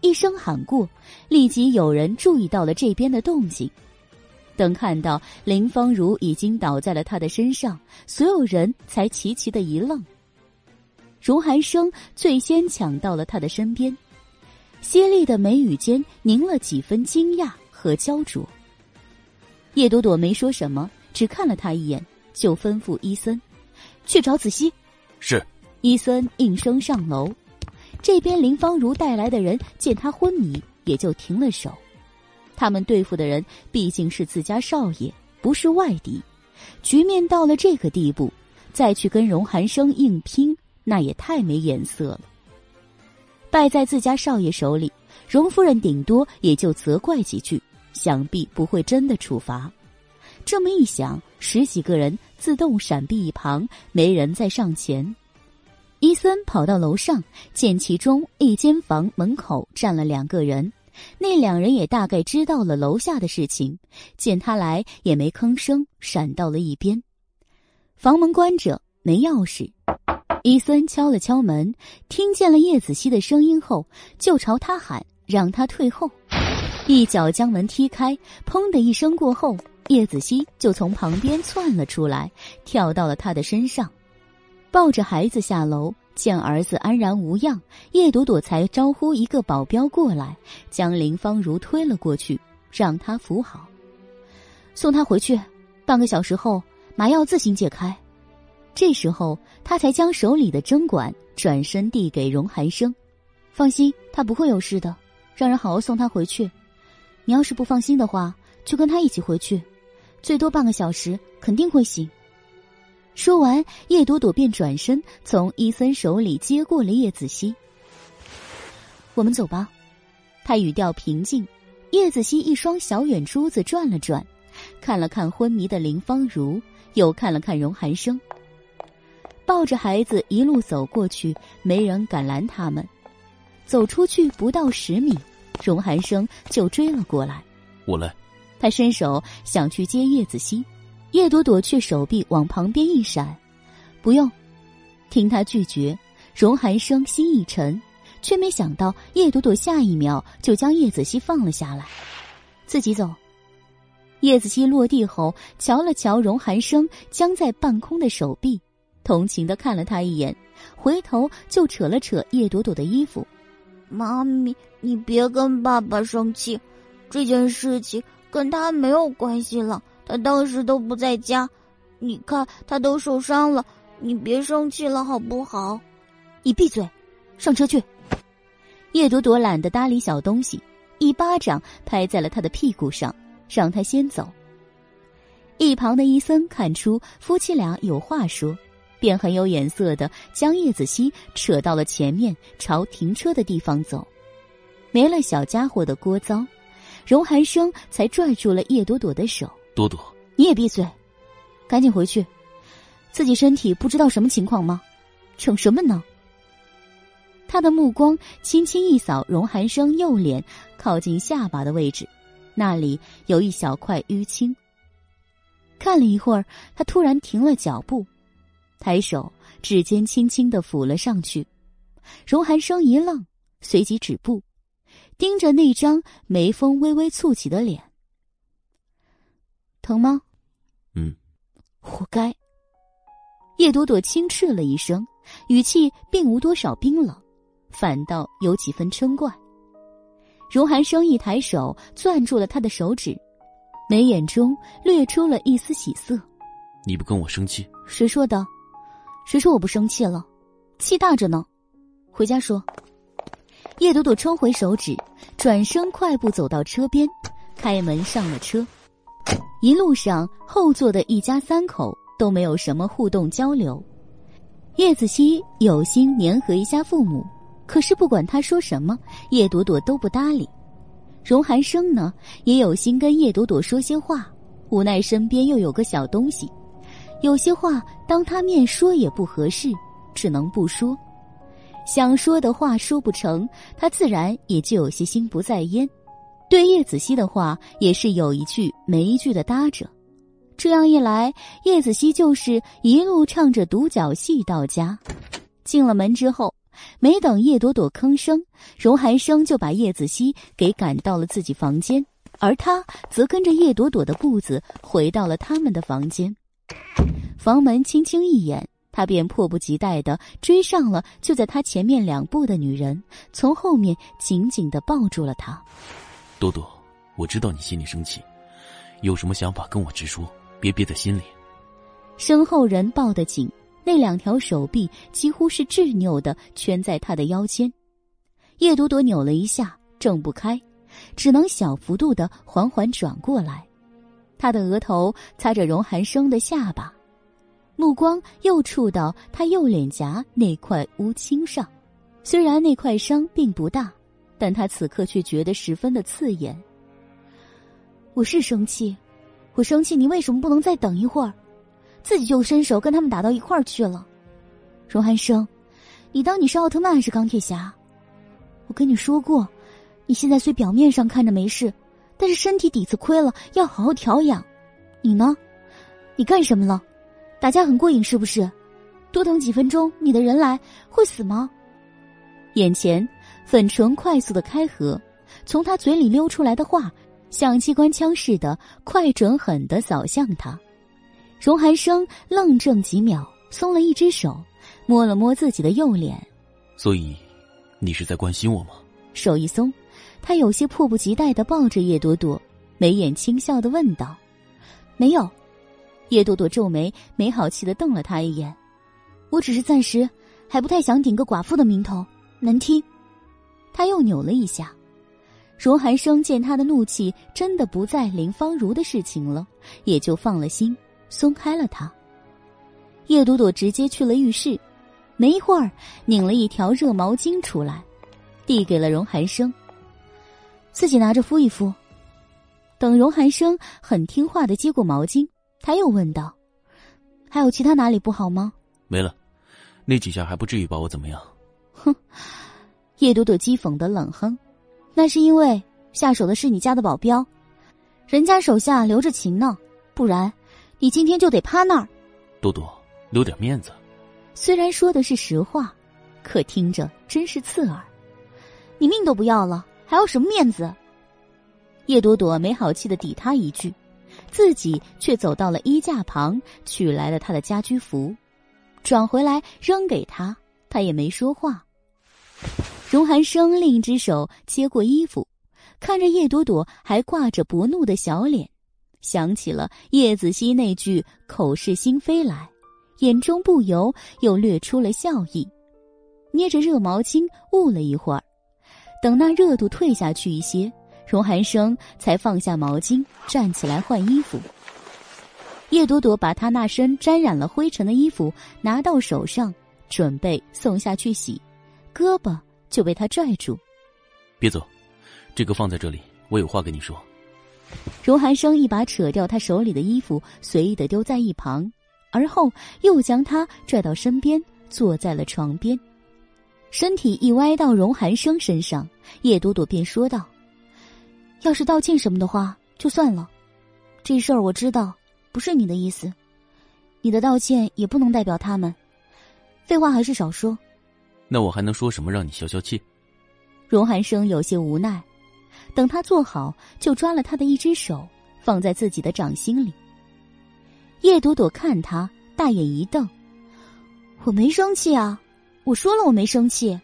一声喊过，立即有人注意到了这边的动静。等看到林芳如已经倒在了他的身上，所有人才齐齐的一愣。荣寒生最先抢到了他的身边，犀利的眉宇间凝了几分惊讶和焦灼。叶朵朵没说什么，只看了他一眼，就吩咐伊森：“去找子熙。”是。伊森应声上楼。这边林芳如带来的人见他昏迷，也就停了手。他们对付的人毕竟是自家少爷，不是外敌。局面到了这个地步，再去跟荣寒生硬拼，那也太没眼色了。败在自家少爷手里，荣夫人顶多也就责怪几句。想必不会真的处罚。这么一想，十几个人自动闪避一旁，没人再上前。伊森跑到楼上，见其中一间房门口站了两个人，那两人也大概知道了楼下的事情，见他来也没吭声，闪到了一边。房门关着，没钥匙。伊森敲了敲门，听见了叶子熙的声音后，就朝他喊，让他退后。一脚将门踢开，砰的一声过后，叶子熙就从旁边窜了出来，跳到了他的身上，抱着孩子下楼。见儿子安然无恙，叶朵朵才招呼一个保镖过来，将林芳如推了过去，让他扶好，送他回去。半个小时后，麻药自行解开。这时候，他才将手里的针管转身递给荣寒生：“放心，他不会有事的，让人好好送他回去。”你要是不放心的话，就跟他一起回去，最多半个小时，肯定会醒。说完，叶朵朵便转身从伊森手里接过了叶子熙。我们走吧。他语调平静。叶子熙一双小眼珠子转了转，看了看昏迷的林芳如，又看了看荣寒生。抱着孩子一路走过去，没人敢拦他们。走出去不到十米，荣寒生就追了过来。我来。他伸手想去接叶子熙，叶朵朵却手臂往旁边一闪，不用。听他拒绝，荣寒生心一沉，却没想到叶朵朵下一秒就将叶子熙放了下来，自己走。叶子熙落地后，瞧了瞧荣寒生僵在半空的手臂，同情的看了他一眼，回头就扯了扯叶朵朵的衣服。妈咪，你别跟爸爸生气，这件事情跟他没有关系了。他当时都不在家，你看他都受伤了，你别生气了好不好？你闭嘴，上车去。叶朵朵懒得搭理小东西，一巴掌拍在了他的屁股上，让他先走。一旁的伊森看出夫妻俩有话说。便很有眼色的将叶子熙扯到了前面，朝停车的地方走。没了小家伙的聒噪，荣寒生才拽住了叶朵朵的手。多多，你也闭嘴，赶紧回去。自己身体不知道什么情况吗？逞什么呢？他的目光轻轻一扫荣寒生右脸靠近下巴的位置，那里有一小块淤青。看了一会儿，他突然停了脚步。抬手，指尖轻轻的抚了上去，荣寒生一愣，随即止步，盯着那张眉峰微微蹙起的脸。疼吗？嗯，活该。叶朵朵轻斥了一声，语气并无多少冰冷，反倒有几分嗔怪。荣寒生一抬手攥住了他的手指，眉眼中掠出了一丝喜色。你不跟我生气？谁说的？谁说我不生气了？气大着呢。回家说。叶朵朵抽回手指，转身快步走到车边，开门上了车。一路上，后座的一家三口都没有什么互动交流。叶子熙有心粘合一下父母，可是不管他说什么，叶朵朵都不搭理。荣寒生呢，也有心跟叶朵朵说些话，无奈身边又有个小东西。有些话当他面说也不合适，只能不说。想说的话说不成，他自然也就有些心不在焉。对叶子熙的话也是有一句没一句的搭着。这样一来，叶子熙就是一路唱着独角戏到家。进了门之后，没等叶朵朵吭声，荣寒生就把叶子熙给赶到了自己房间，而他则跟着叶朵朵的步子回到了他们的房间。房门轻轻一掩，他便迫不及待的追上了就在他前面两步的女人，从后面紧紧的抱住了她。朵朵，我知道你心里生气，有什么想法跟我直说，别憋在心里。身后人抱得紧，那两条手臂几乎是执拗的圈在他的腰间。叶朵朵扭了一下，挣不开，只能小幅度的缓缓转过来。他的额头擦着荣寒生的下巴，目光又触到他右脸颊那块乌青上。虽然那块伤并不大，但他此刻却觉得十分的刺眼。我是生气，我生气，你为什么不能再等一会儿，自己就伸手跟他们打到一块儿去了？荣寒生，你当你是奥特曼还是钢铁侠？我跟你说过，你现在虽表面上看着没事。但是身体底子亏了，要好好调养。你呢？你干什么了？打架很过瘾是不是？多等几分钟，你的人来会死吗？眼前粉唇快速的开合，从他嘴里溜出来的话，像机关枪似的快准狠的扫向他。荣寒生愣怔几秒，松了一只手，摸了摸自己的右脸。所以，你是在关心我吗？手一松。他有些迫不及待的抱着叶朵朵，眉眼轻笑的问道：“没有。”叶朵朵皱眉，没好气的瞪了他一眼：“我只是暂时还不太想顶个寡妇的名头，难听。”他又扭了一下。荣寒生见他的怒气真的不在林芳如的事情了，也就放了心，松开了他。叶朵朵直接去了浴室，没一会儿拧了一条热毛巾出来，递给了荣寒生。自己拿着敷一敷。等荣寒生很听话的接过毛巾，他又问道：“还有其他哪里不好吗？”没了，那几下还不至于把我怎么样。哼，叶朵朵讥讽的冷哼，那是因为下手的是你家的保镖，人家手下留着情呢，不然你今天就得趴那儿。朵朵，留点面子。虽然说的是实话，可听着真是刺耳。你命都不要了，还要什么面子？叶朵朵没好气的抵他一句，自己却走到了衣架旁，取来了他的家居服，转回来扔给他，他也没说话。荣寒生另一只手接过衣服，看着叶朵朵还挂着薄怒的小脸，想起了叶子熙那句口是心非来，眼中不由又掠出了笑意，捏着热毛巾捂了一会儿，等那热度退下去一些，荣寒生才放下毛巾，站起来换衣服。叶朵朵把他那身沾染了灰尘的衣服拿到手上，准备送下去洗，胳膊。就被他拽住，别走，这个放在这里，我有话跟你说。荣寒生一把扯掉他手里的衣服，随意的丢在一旁，而后又将他拽到身边，坐在了床边，身体一歪到荣寒生身上，叶朵朵便说道：“要是道歉什么的话，就算了，这事儿我知道不是你的意思，你的道歉也不能代表他们，废话还是少说。”那我还能说什么让你消消气？荣寒生有些无奈，等他坐好，就抓了他的一只手，放在自己的掌心里。叶朵朵看他，大眼一瞪：“我没生气啊，我说了我没生气，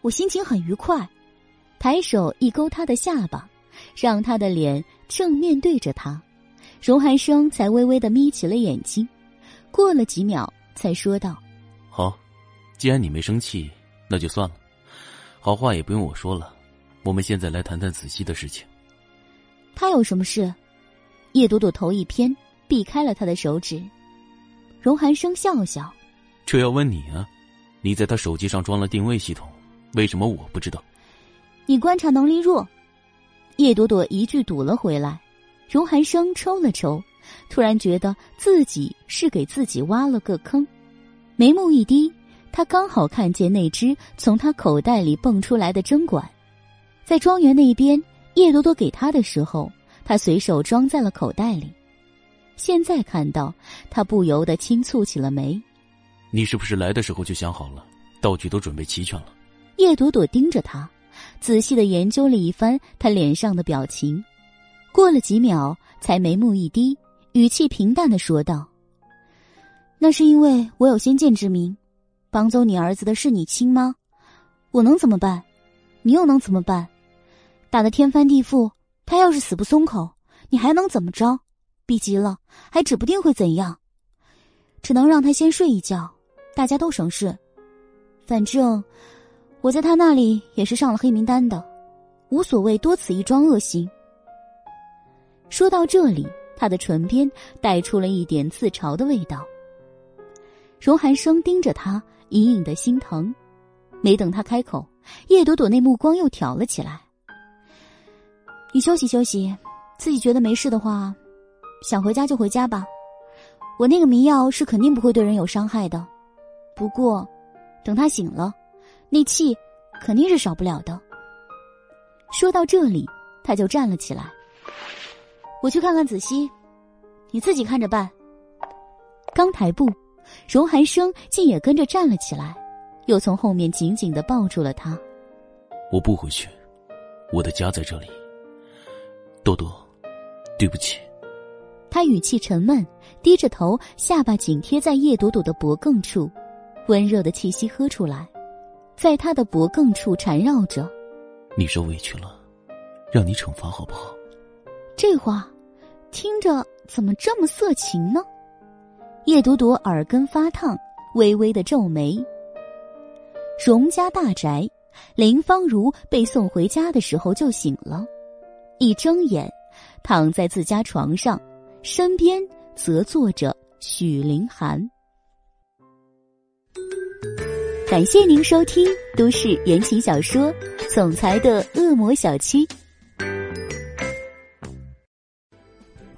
我心情很愉快。”抬手一勾他的下巴，让他的脸正面对着他，荣寒生才微微的眯起了眼睛，过了几秒，才说道：“。”既然你没生气，那就算了，好话也不用我说了。我们现在来谈谈子熙的事情。他有什么事？叶朵朵头一偏，避开了他的手指。荣寒生笑笑：“这要问你啊，你在他手机上装了定位系统，为什么我不知道？”你观察能力弱。叶朵朵一句堵了回来。荣寒生抽了抽，突然觉得自己是给自己挖了个坑，眉目一低。他刚好看见那只从他口袋里蹦出来的针管，在庄园那边，叶朵朵给他的时候，他随手装在了口袋里。现在看到，他不由得轻蹙起了眉。你是不是来的时候就想好了，道具都准备齐全了？叶朵朵盯着他，仔细的研究了一番他脸上的表情，过了几秒，才眉目一低，语气平淡的说道：“那是因为我有先见之明。”绑走你儿子的是你亲妈，我能怎么办？你又能怎么办？打得天翻地覆，他要是死不松口，你还能怎么着？逼急了，还指不定会怎样。只能让他先睡一觉，大家都省事。反正我在他那里也是上了黑名单的，无所谓多此一桩恶行。说到这里，他的唇边带出了一点自嘲的味道。荣寒生盯着他。隐隐的心疼，没等他开口，叶朵朵那目光又挑了起来。你休息休息，自己觉得没事的话，想回家就回家吧。我那个迷药是肯定不会对人有伤害的，不过，等他醒了，那气肯定是少不了的。说到这里，他就站了起来。我去看看子熙，你自己看着办。刚抬步。荣寒生竟也跟着站了起来，又从后面紧紧的抱住了他。我不回去，我的家在这里。多多，对不起。他语气沉闷，低着头，下巴紧贴在叶朵朵的脖颈处，温热的气息喝出来，在他的脖颈处缠绕着。你受委屈了，让你惩罚好不好？这话，听着怎么这么色情呢？叶朵朵耳根发烫，微微的皱眉。荣家大宅，林芳如被送回家的时候就醒了，一睁眼，躺在自家床上，身边则坐着许凌寒。感谢您收听都市言情小说《总裁的恶魔小七》。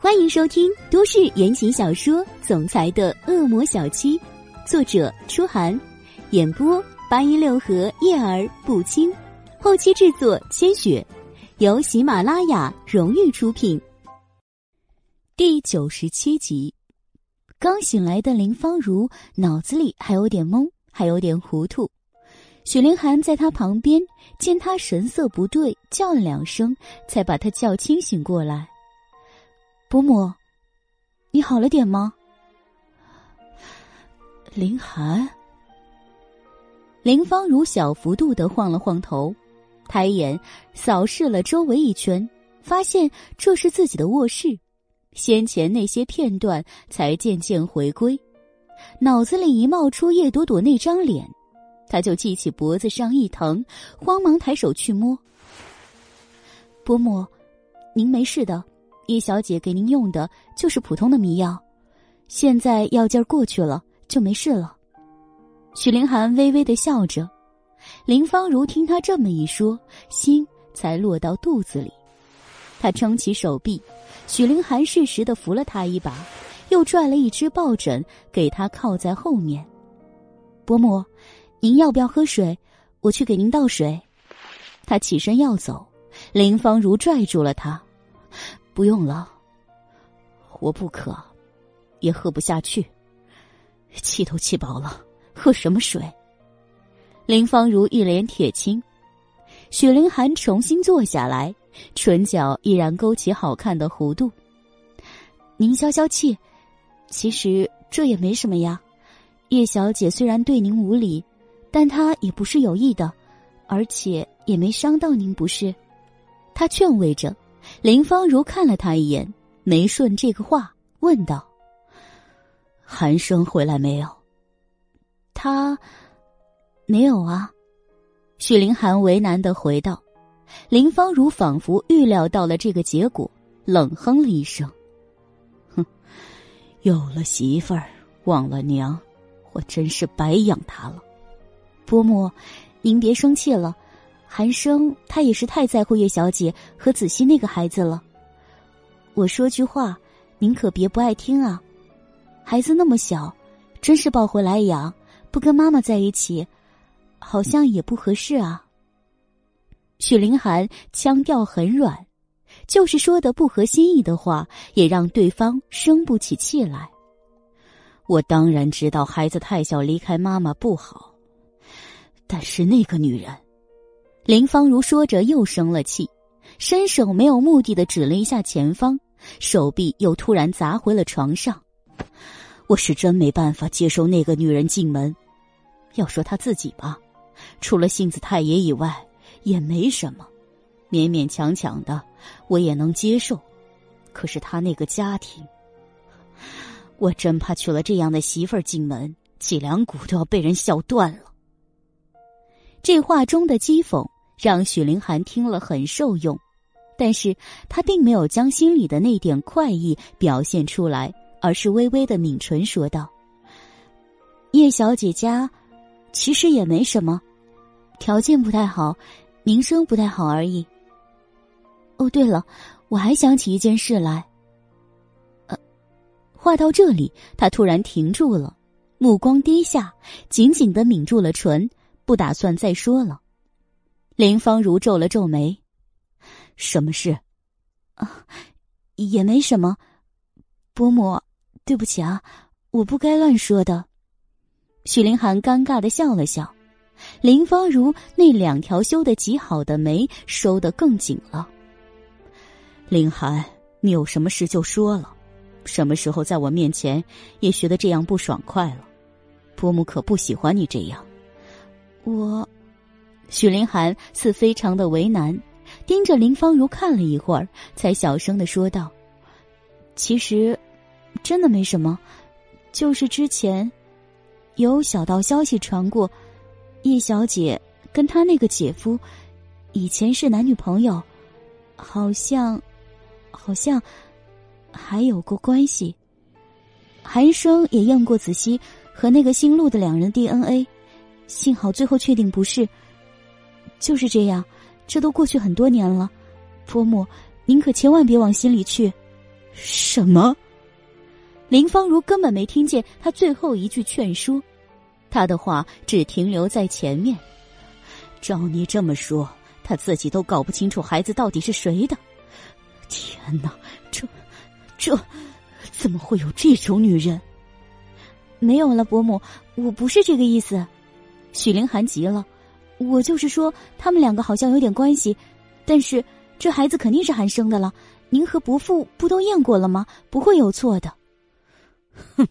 欢迎收听都市言情小说《总裁的恶魔小七》，作者：初寒，演播八一六和叶儿不清，后期制作千雪，由喜马拉雅荣誉出品。第九十七集，刚醒来的林芳如脑子里还有点懵，还有点糊涂。许凌寒在他旁边，见他神色不对，叫了两声，才把他叫清醒过来。伯母，你好了点吗？林寒。林芳如小幅度的晃了晃头，抬眼扫视了周围一圈，发现这是自己的卧室，先前那些片段才渐渐回归，脑子里一冒出叶朵朵那张脸，他就记起脖子上一疼，慌忙抬手去摸。伯母，您没事的，叶小姐给您用的就是普通的迷药，现在药劲儿过去了，就没事了。许凌寒微微的笑着，林芳如听他这么一说，心才落到肚子里。他撑起手臂，许凌寒适时的扶了他一把，又拽了一只抱枕给他靠在后面。伯母，您要不要喝水？我去给您倒水。他起身要走，林芳如拽住了他：“不用了，我不渴，也喝不下去，气都气饱了。”喝什么水？林芳如一脸铁青，许凌寒重新坐下来，唇角依然勾起好看的弧度。您消消气，其实这也没什么呀。叶小姐虽然对您无礼，但她也不是有意的，而且也没伤到您，不是？他劝慰着。林芳如看了他一眼，没顺这个话，问道：“寒生回来没有？”他没有啊，许凌寒为难的回道。林芳如仿佛预料到了这个结果，冷哼了一声：“哼，有了媳妇儿忘了娘，我真是白养他了。”伯母，您别生气了，寒生他也是太在乎叶小姐和子熙那个孩子了。我说句话，您可别不爱听啊。孩子那么小，真是抱回来养。不跟妈妈在一起，好像也不合适啊。许凌寒腔调很软，就是说的不合心意的话，也让对方生不起气来。我当然知道孩子太小离开妈妈不好，但是那个女人，林芳如说着又生了气，伸手没有目的的指了一下前方，手臂又突然砸回了床上。我是真没办法接受那个女人进门。要说她自己吧，除了性子太野以外，也没什么，勉勉强强的我也能接受。可是她那个家庭，我真怕娶了这样的媳妇进门，脊梁骨都要被人笑断了。这话中的讥讽让许凌寒听了很受用，但是他并没有将心里的那点快意表现出来。而是微微的抿唇说道：“叶小姐家，其实也没什么，条件不太好，名声不太好而已。哦，对了，我还想起一件事来。呃，话到这里，他突然停住了，目光低下，紧紧的抿住了唇，不打算再说了。林芳如皱了皱眉：“什么事？啊，也没什么，伯母。”对不起啊，我不该乱说的。许凌寒尴尬的笑了笑，林芳如那两条修的极好的眉收得更紧了。林寒，你有什么事就说了，什么时候在我面前也学得这样不爽快了？伯母可不喜欢你这样。我，许凌寒似非常的为难，盯着林芳如看了一会儿，才小声的说道：“其实。”真的没什么，就是之前有小道消息传过，叶小姐跟她那个姐夫以前是男女朋友，好像好像还有过关系。韩生也验过子熙和那个姓陆的两人 DNA，幸好最后确定不是。就是这样，这都过去很多年了，伯母，您可千万别往心里去。什么？林芳如根本没听见他最后一句劝说，他的话只停留在前面。照你这么说，他自己都搞不清楚孩子到底是谁的。天哪，这、这，怎么会有这种女人？没有了，伯母，我不是这个意思。许凌寒急了，我就是说，他们两个好像有点关系，但是这孩子肯定是韩生的了。您和伯父不都验过了吗？不会有错的。哼，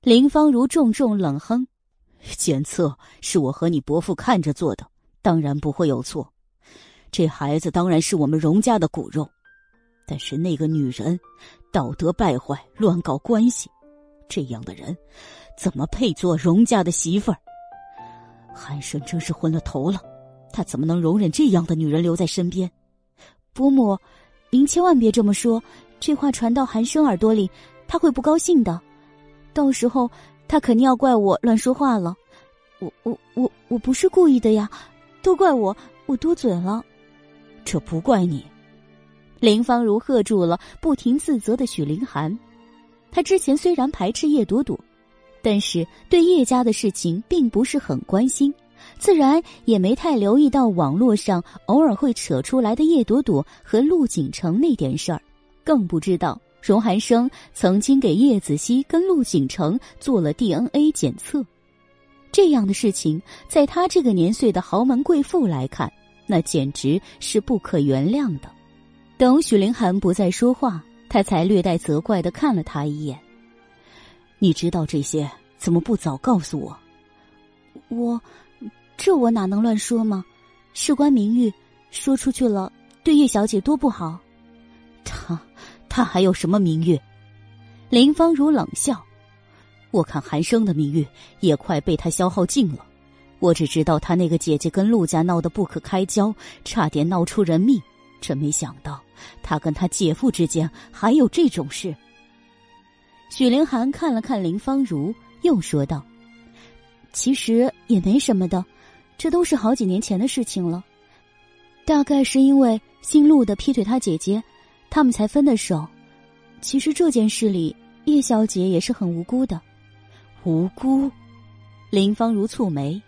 林芳如重重冷哼。检测是我和你伯父看着做的，当然不会有错。这孩子当然是我们荣家的骨肉，但是那个女人道德败坏，乱搞关系，这样的人怎么配做荣家的媳妇儿？韩生真是昏了头了，他怎么能容忍这样的女人留在身边？伯母，您千万别这么说，这话传到韩生耳朵里，他会不高兴的，到时候。他肯定要怪我乱说话了，我我我我不是故意的呀，都怪我，我多嘴了。这不怪你。林芳如喝住了不停自责的许凌寒。他之前虽然排斥叶朵朵，但是对叶家的事情并不是很关心，自然也没太留意到网络上偶尔会扯出来的叶朵朵和陆景成那点事儿，更不知道。荣寒生曾经给叶子熙跟陆景成做了 DNA 检测，这样的事情，在他这个年岁的豪门贵妇来看，那简直是不可原谅的。等许凌寒不再说话，他才略带责怪的看了他一眼：“你知道这些，怎么不早告诉我？”“我，这我哪能乱说吗？事关名誉，说出去了，对叶小姐多不好。”他。他还有什么名誉？林芳如冷笑：“我看韩生的名誉也快被他消耗尽了。我只知道他那个姐姐跟陆家闹得不可开交，差点闹出人命。真没想到他跟他姐夫之间还有这种事。”许凌寒看了看林芳如，又说道：“其实也没什么的，这都是好几年前的事情了。大概是因为姓陆的劈腿他姐姐。”他们才分的手，其实这件事里叶小姐也是很无辜的。无辜？林芳如蹙眉，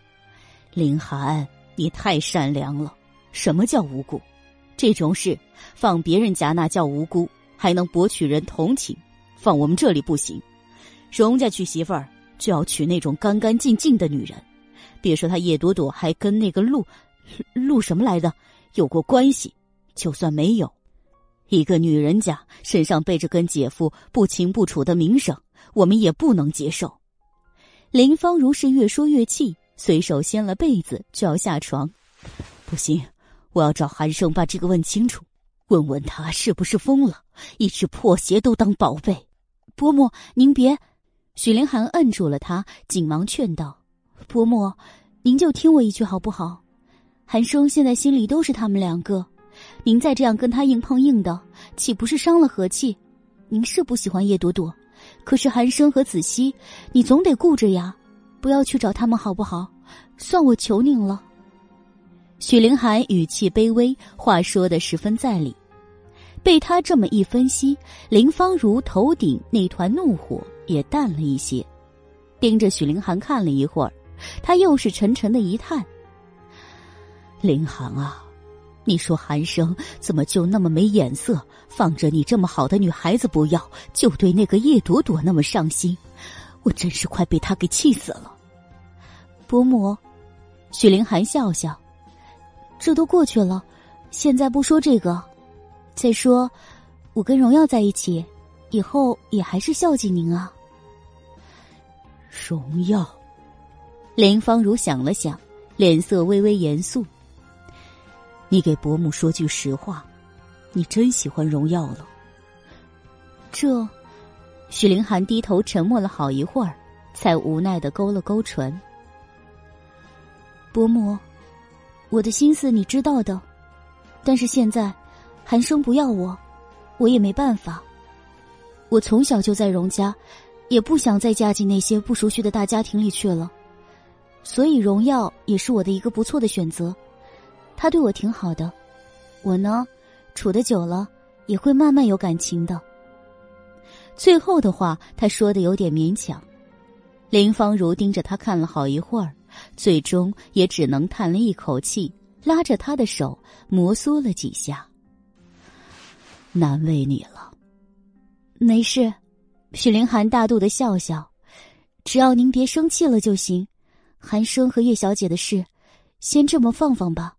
林寒，你太善良了。什么叫无辜？这种事放别人家那叫无辜，还能博取人同情；放我们这里不行。荣家娶媳妇儿就要娶那种干干净净的女人。别说她叶朵朵还跟那个陆陆什么来的有过关系，就算没有。一个女人家身上背着跟姐夫不清不楚的名声，我们也不能接受。林芳如是越说越气，随手掀了被子就要下床。不行，我要找韩生把这个问清楚，问问他是不是疯了，一只破鞋都当宝贝。伯母，您别。许凌寒摁住了他，紧忙劝道：“伯母，您就听我一句好不好？韩生现在心里都是他们两个。”您再这样跟他硬碰硬的，岂不是伤了和气？您是不喜欢叶朵朵，可是韩生和子熙，你总得顾着呀，不要去找他们好不好？算我求您了。许凌寒语气卑微，话说的十分在理。被他这么一分析，林芳如头顶那团怒火也淡了一些，盯着许凌寒看了一会儿，他又是沉沉的一叹：“凌寒啊。”你说寒生怎么就那么没眼色，放着你这么好的女孩子不要，就对那个叶朵朵那么上心？我真是快被他给气死了。伯母，许凌寒笑笑，这都过去了，现在不说这个。再说，我跟荣耀在一起，以后也还是孝敬您啊。荣耀，林芳如想了想，脸色微微严肃。你给伯母说句实话，你真喜欢荣耀了。这，许凌寒低头沉默了好一会儿，才无奈的勾了勾唇。伯母，我的心思你知道的，但是现在，寒生不要我，我也没办法。我从小就在荣家，也不想再嫁进那些不熟悉的大家庭里去了，所以荣耀也是我的一个不错的选择。他对我挺好的，我呢，处的久了也会慢慢有感情的。最后的话，他说的有点勉强。林芳如盯着他看了好一会儿，最终也只能叹了一口气，拉着他的手摩挲了几下。难为你了，没事。许凌寒大度的笑笑，只要您别生气了就行。寒生和叶小姐的事，先这么放放吧。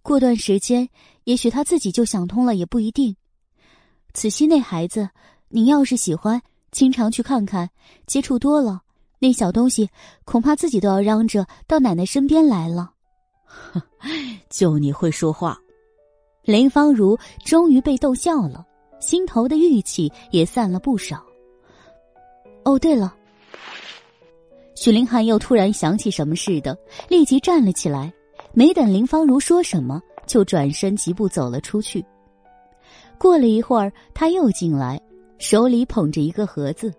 过段时间，也许他自己就想通了，也不一定。子熙那孩子，您要是喜欢，经常去看看，接触多了，那小东西恐怕自己都要嚷着到奶奶身边来了。就你会说话，林芳如终于被逗笑了，心头的郁气也散了不少。哦，对了，许凌寒又突然想起什么似的，立即站了起来。没等林芳如说什么，就转身疾步走了出去。过了一会儿，他又进来，手里捧着一个盒子。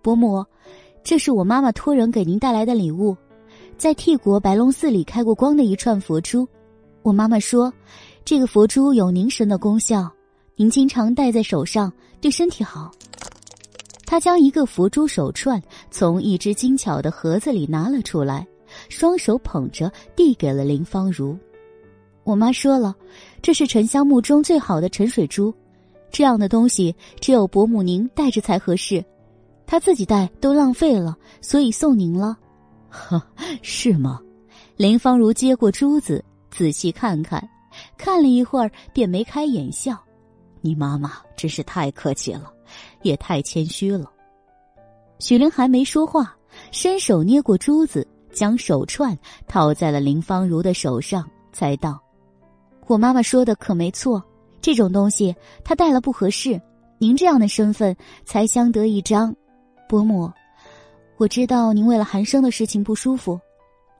伯母，这是我妈妈托人给您带来的礼物，在替国白龙寺里开过光的一串佛珠。我妈妈说，这个佛珠有凝神的功效，您经常戴在手上，对身体好。他将一个佛珠手串从一只精巧的盒子里拿了出来。双手捧着，递给了林芳如。我妈说了，这是沉香木中最好的沉水珠，这样的东西只有伯母您带着才合适，她自己带都浪费了，所以送您了。呵，是吗？林芳如接过珠子，仔细看看，看了一会儿，便眉开眼笑。你妈妈真是太客气了，也太谦虚了。许灵还没说话，伸手捏过珠子。将手串套在了林芳如的手上，才道：“我妈妈说的可没错，这种东西她戴了不合适。您这样的身份才相得益彰。伯母，我知道您为了寒生的事情不舒服，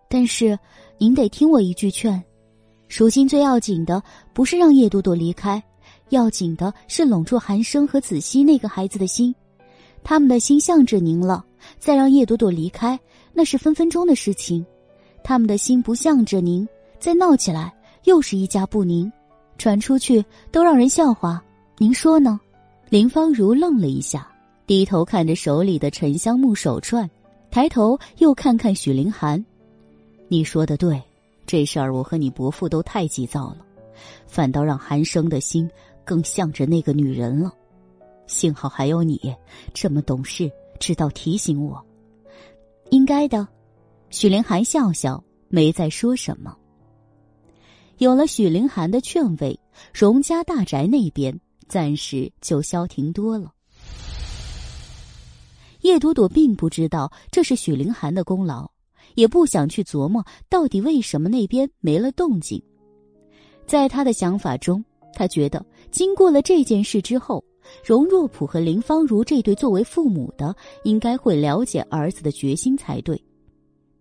但是您得听我一句劝。如今最要紧的不是让叶朵朵离开，要紧的是拢住寒生和子熙那个孩子的心。他们的心向着您了，再让叶朵朵离开。”那是分分钟的事情，他们的心不向着您，再闹起来又是一家不宁，传出去都让人笑话。您说呢？林芳如愣了一下，低头看着手里的沉香木手串，抬头又看看许凌寒。你说的对，这事儿我和你伯父都太急躁了，反倒让寒生的心更向着那个女人了。幸好还有你这么懂事，知道提醒我。应该的，许凌寒笑笑，没再说什么。有了许凌寒的劝慰，荣家大宅那边暂时就消停多了。叶朵朵并不知道这是许凌寒的功劳，也不想去琢磨到底为什么那边没了动静。在他的想法中，他觉得经过了这件事之后。荣若普和林芳如这对作为父母的，应该会了解儿子的决心才对。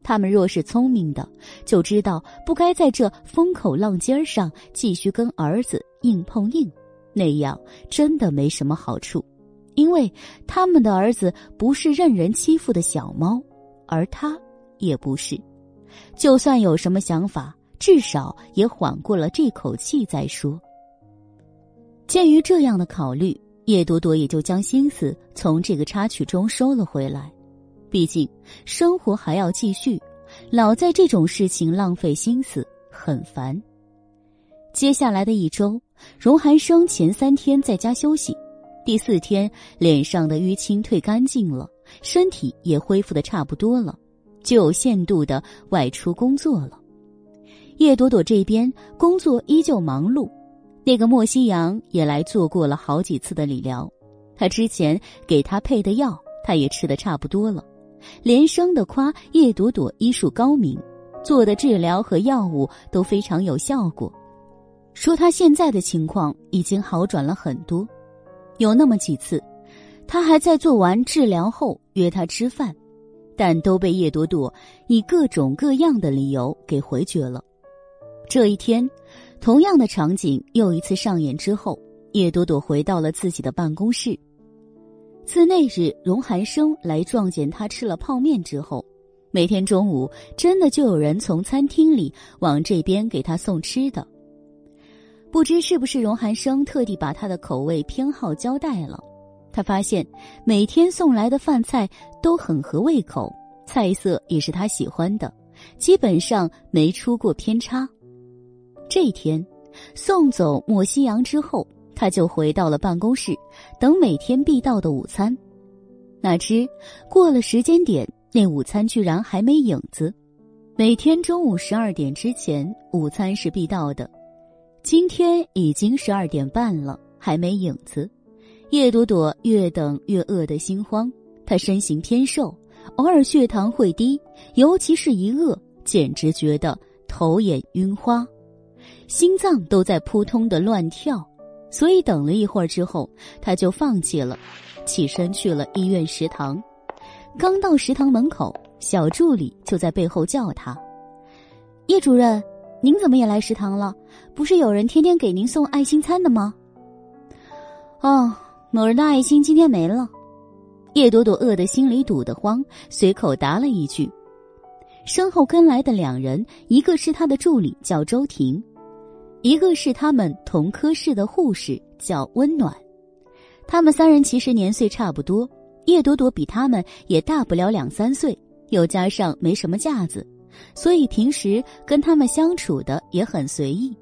他们若是聪明的，就知道不该在这风口浪尖上继续跟儿子硬碰硬，那样真的没什么好处。因为他们的儿子不是任人欺负的小猫，而他也不是。就算有什么想法，至少也缓过了这口气再说。鉴于这样的考虑。叶朵朵也就将心思从这个插曲中收了回来，毕竟生活还要继续，老在这种事情浪费心思很烦。接下来的一周，荣寒生前三天在家休息，第四天脸上的淤青退干净了，身体也恢复的差不多了，就有限度的外出工作了。叶朵朵这边工作依旧忙碌。那个莫西阳也来做过了好几次的理疗，他之前给他配的药，他也吃的差不多了，连声的夸叶朵朵医术高明，做的治疗和药物都非常有效果，说他现在的情况已经好转了很多。有那么几次，他还在做完治疗后约他吃饭，但都被叶朵朵以各种各样的理由给回绝了。这一天。同样的场景又一次上演之后，叶朵朵回到了自己的办公室。自那日荣寒生来撞见他吃了泡面之后，每天中午真的就有人从餐厅里往这边给他送吃的。不知是不是荣寒生特地把他的口味偏好交代了，他发现每天送来的饭菜都很合胃口，菜色也是他喜欢的，基本上没出过偏差。这一天，送走莫西阳之后，他就回到了办公室，等每天必到的午餐。哪知过了时间点，那午餐居然还没影子。每天中午十二点之前，午餐是必到的。今天已经十二点半了，还没影子。叶朵朵越等越饿得心慌。她身形偏瘦，偶尔血糖会低，尤其是一饿，简直觉得头眼晕花，心脏都在扑通的乱跳。所以等了一会儿之后，她就放弃了，起身去了医院食堂。刚到食堂门口。小助理就在背后叫他：“叶主任，您怎么也来食堂了？不是有人天天给您送爱心餐的吗？”“哦，某人的爱心今天没了。”叶朵朵饿得心里堵得慌，随口答了一句。身后跟来的两人，一个是他的助理，叫周婷；一个是他们同科室的护士，叫温暖。他们三人其实年岁差不多，叶朵朵比他们也大不了两三岁。又加上没什么架子，所以平时跟他们相处的也很随意。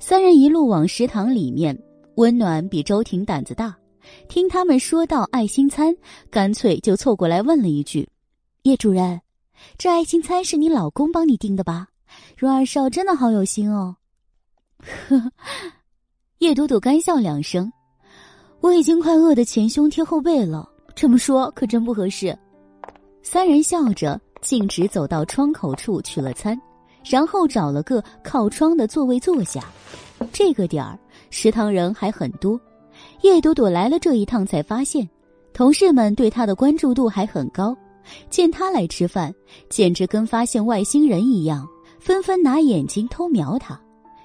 三人一路往食堂里面，温暖比周婷胆子大，听他们说到爱心餐，干脆就凑过来问了一句：“叶主任，这爱心餐是你老公帮你订的吧？荣二少真的好有心哦。”呵，叶朵朵干笑两声：“我已经快饿得前胸贴后背了，这么说可真不合适。”三人笑着径直走到窗口处取了餐，然后找了个靠窗的座位坐下。这个点儿食堂人还很多，叶朵朵来了这一趟才发现，同事们对她的关注度还很高。见她来吃饭，简直跟发现外星人一样，纷纷拿眼睛偷瞄她。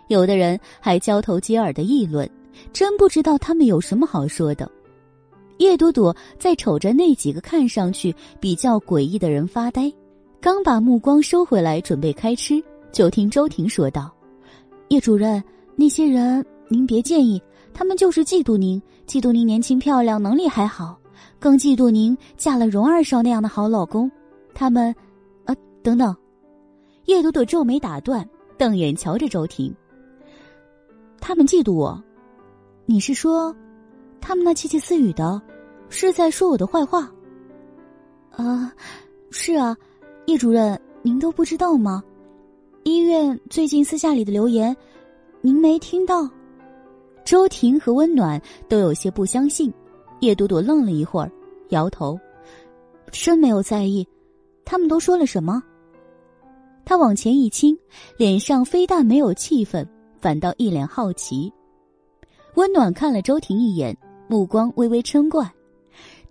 有的人还交头接耳的议论，真不知道他们有什么好说的。叶朵朵在瞅着那几个看上去比较诡异的人发呆，刚把目光收回来准备开吃，就听周婷说道：“叶主任，那些人您别介意，他们就是嫉妒您，嫉妒您年轻漂亮，能力还好，更嫉妒您嫁了荣二少那样的好老公。他们，啊，等等。”叶朵朵皱眉打断，瞪眼瞧着周婷：“他们嫉妒我？你是说？”他们那窃窃私语的，是在说我的坏话。啊，是啊，叶主任，您都不知道吗？医院最近私下里的留言，您没听到？周婷和温暖都有些不相信。叶朵朵愣了一会儿，摇头，真没有在意。他们都说了什么？他往前一倾，脸上非但没有气愤，反倒一脸好奇。温暖看了周婷一眼。目光微微嗔怪，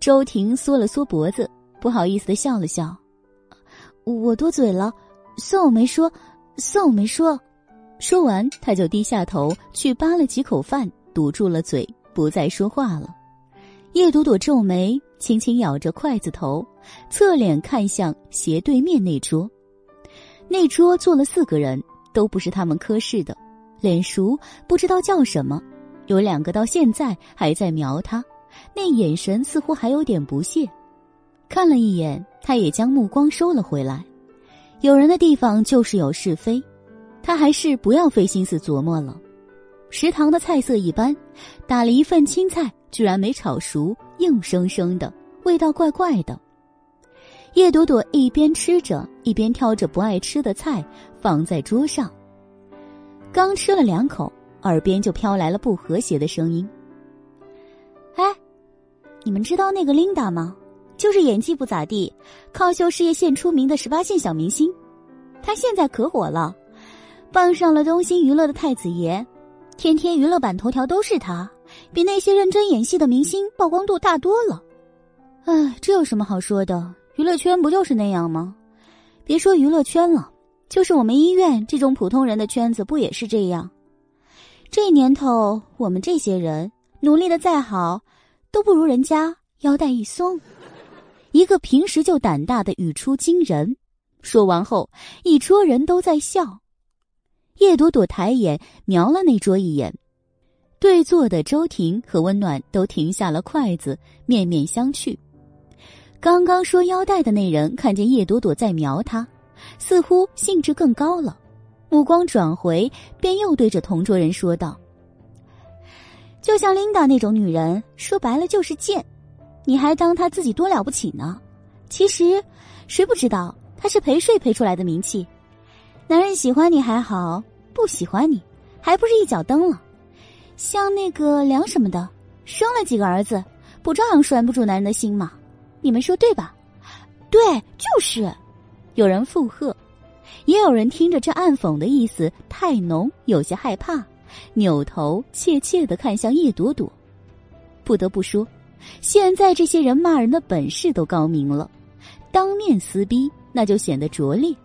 周婷缩了缩脖子，不好意思的笑了笑：“我多嘴了，算我没说，算我没说。”说完，他就低下头去扒了几口饭，堵住了嘴，不再说话了。叶朵朵皱眉，轻轻咬着筷子头，侧脸看向斜对面那桌。那桌坐了四个人，都不是他们科室的，脸熟，不知道叫什么。有两个到现在还在瞄他，那眼神似乎还有点不屑。看了一眼，他也将目光收了回来。有人的地方就是有是非，他还是不要费心思琢磨了。食堂的菜色一般，打了一份青菜，居然没炒熟，硬生生的，味道怪怪的。叶朵朵一边吃着，一边挑着不爱吃的菜放在桌上，刚吃了两口。耳边就飘来了不和谐的声音。哎，你们知道那个琳达吗？就是演技不咋地，靠秀事业线出名的十八线小明星。她现在可火了，傍上了东兴娱乐的太子爷，天天娱乐版头条都是他，比那些认真演戏的明星曝光度大多了。哎，这有什么好说的？娱乐圈不就是那样吗？别说娱乐圈了，就是我们医院这种普通人的圈子，不也是这样？这年头，我们这些人努力的再好，都不如人家腰带一松。一个平时就胆大的语出惊人，说完后，一桌人都在笑。叶朵朵抬眼瞄了那桌一眼，对坐的周婷和温暖都停下了筷子，面面相觑。刚刚说腰带的那人看见叶朵朵在瞄他，似乎兴致更高了，目光转回，便又对着同桌人说道：“就像琳达那种女人，说白了就是贱，你还当她自己多了不起呢？其实，谁不知道她是陪睡陪出来的名气？男人喜欢你还好，不喜欢你，还不是一脚蹬了？像那个梁什么的，生了几个儿子，不照样拴不住男人的心吗？”你们说对吧？对，就是。有人附和，也有人听着这暗讽的意思太浓，有些害怕，扭头怯怯的看向叶朵朵。不得不说，现在这些人骂人的本事都高明了，当面撕逼那就显得拙劣。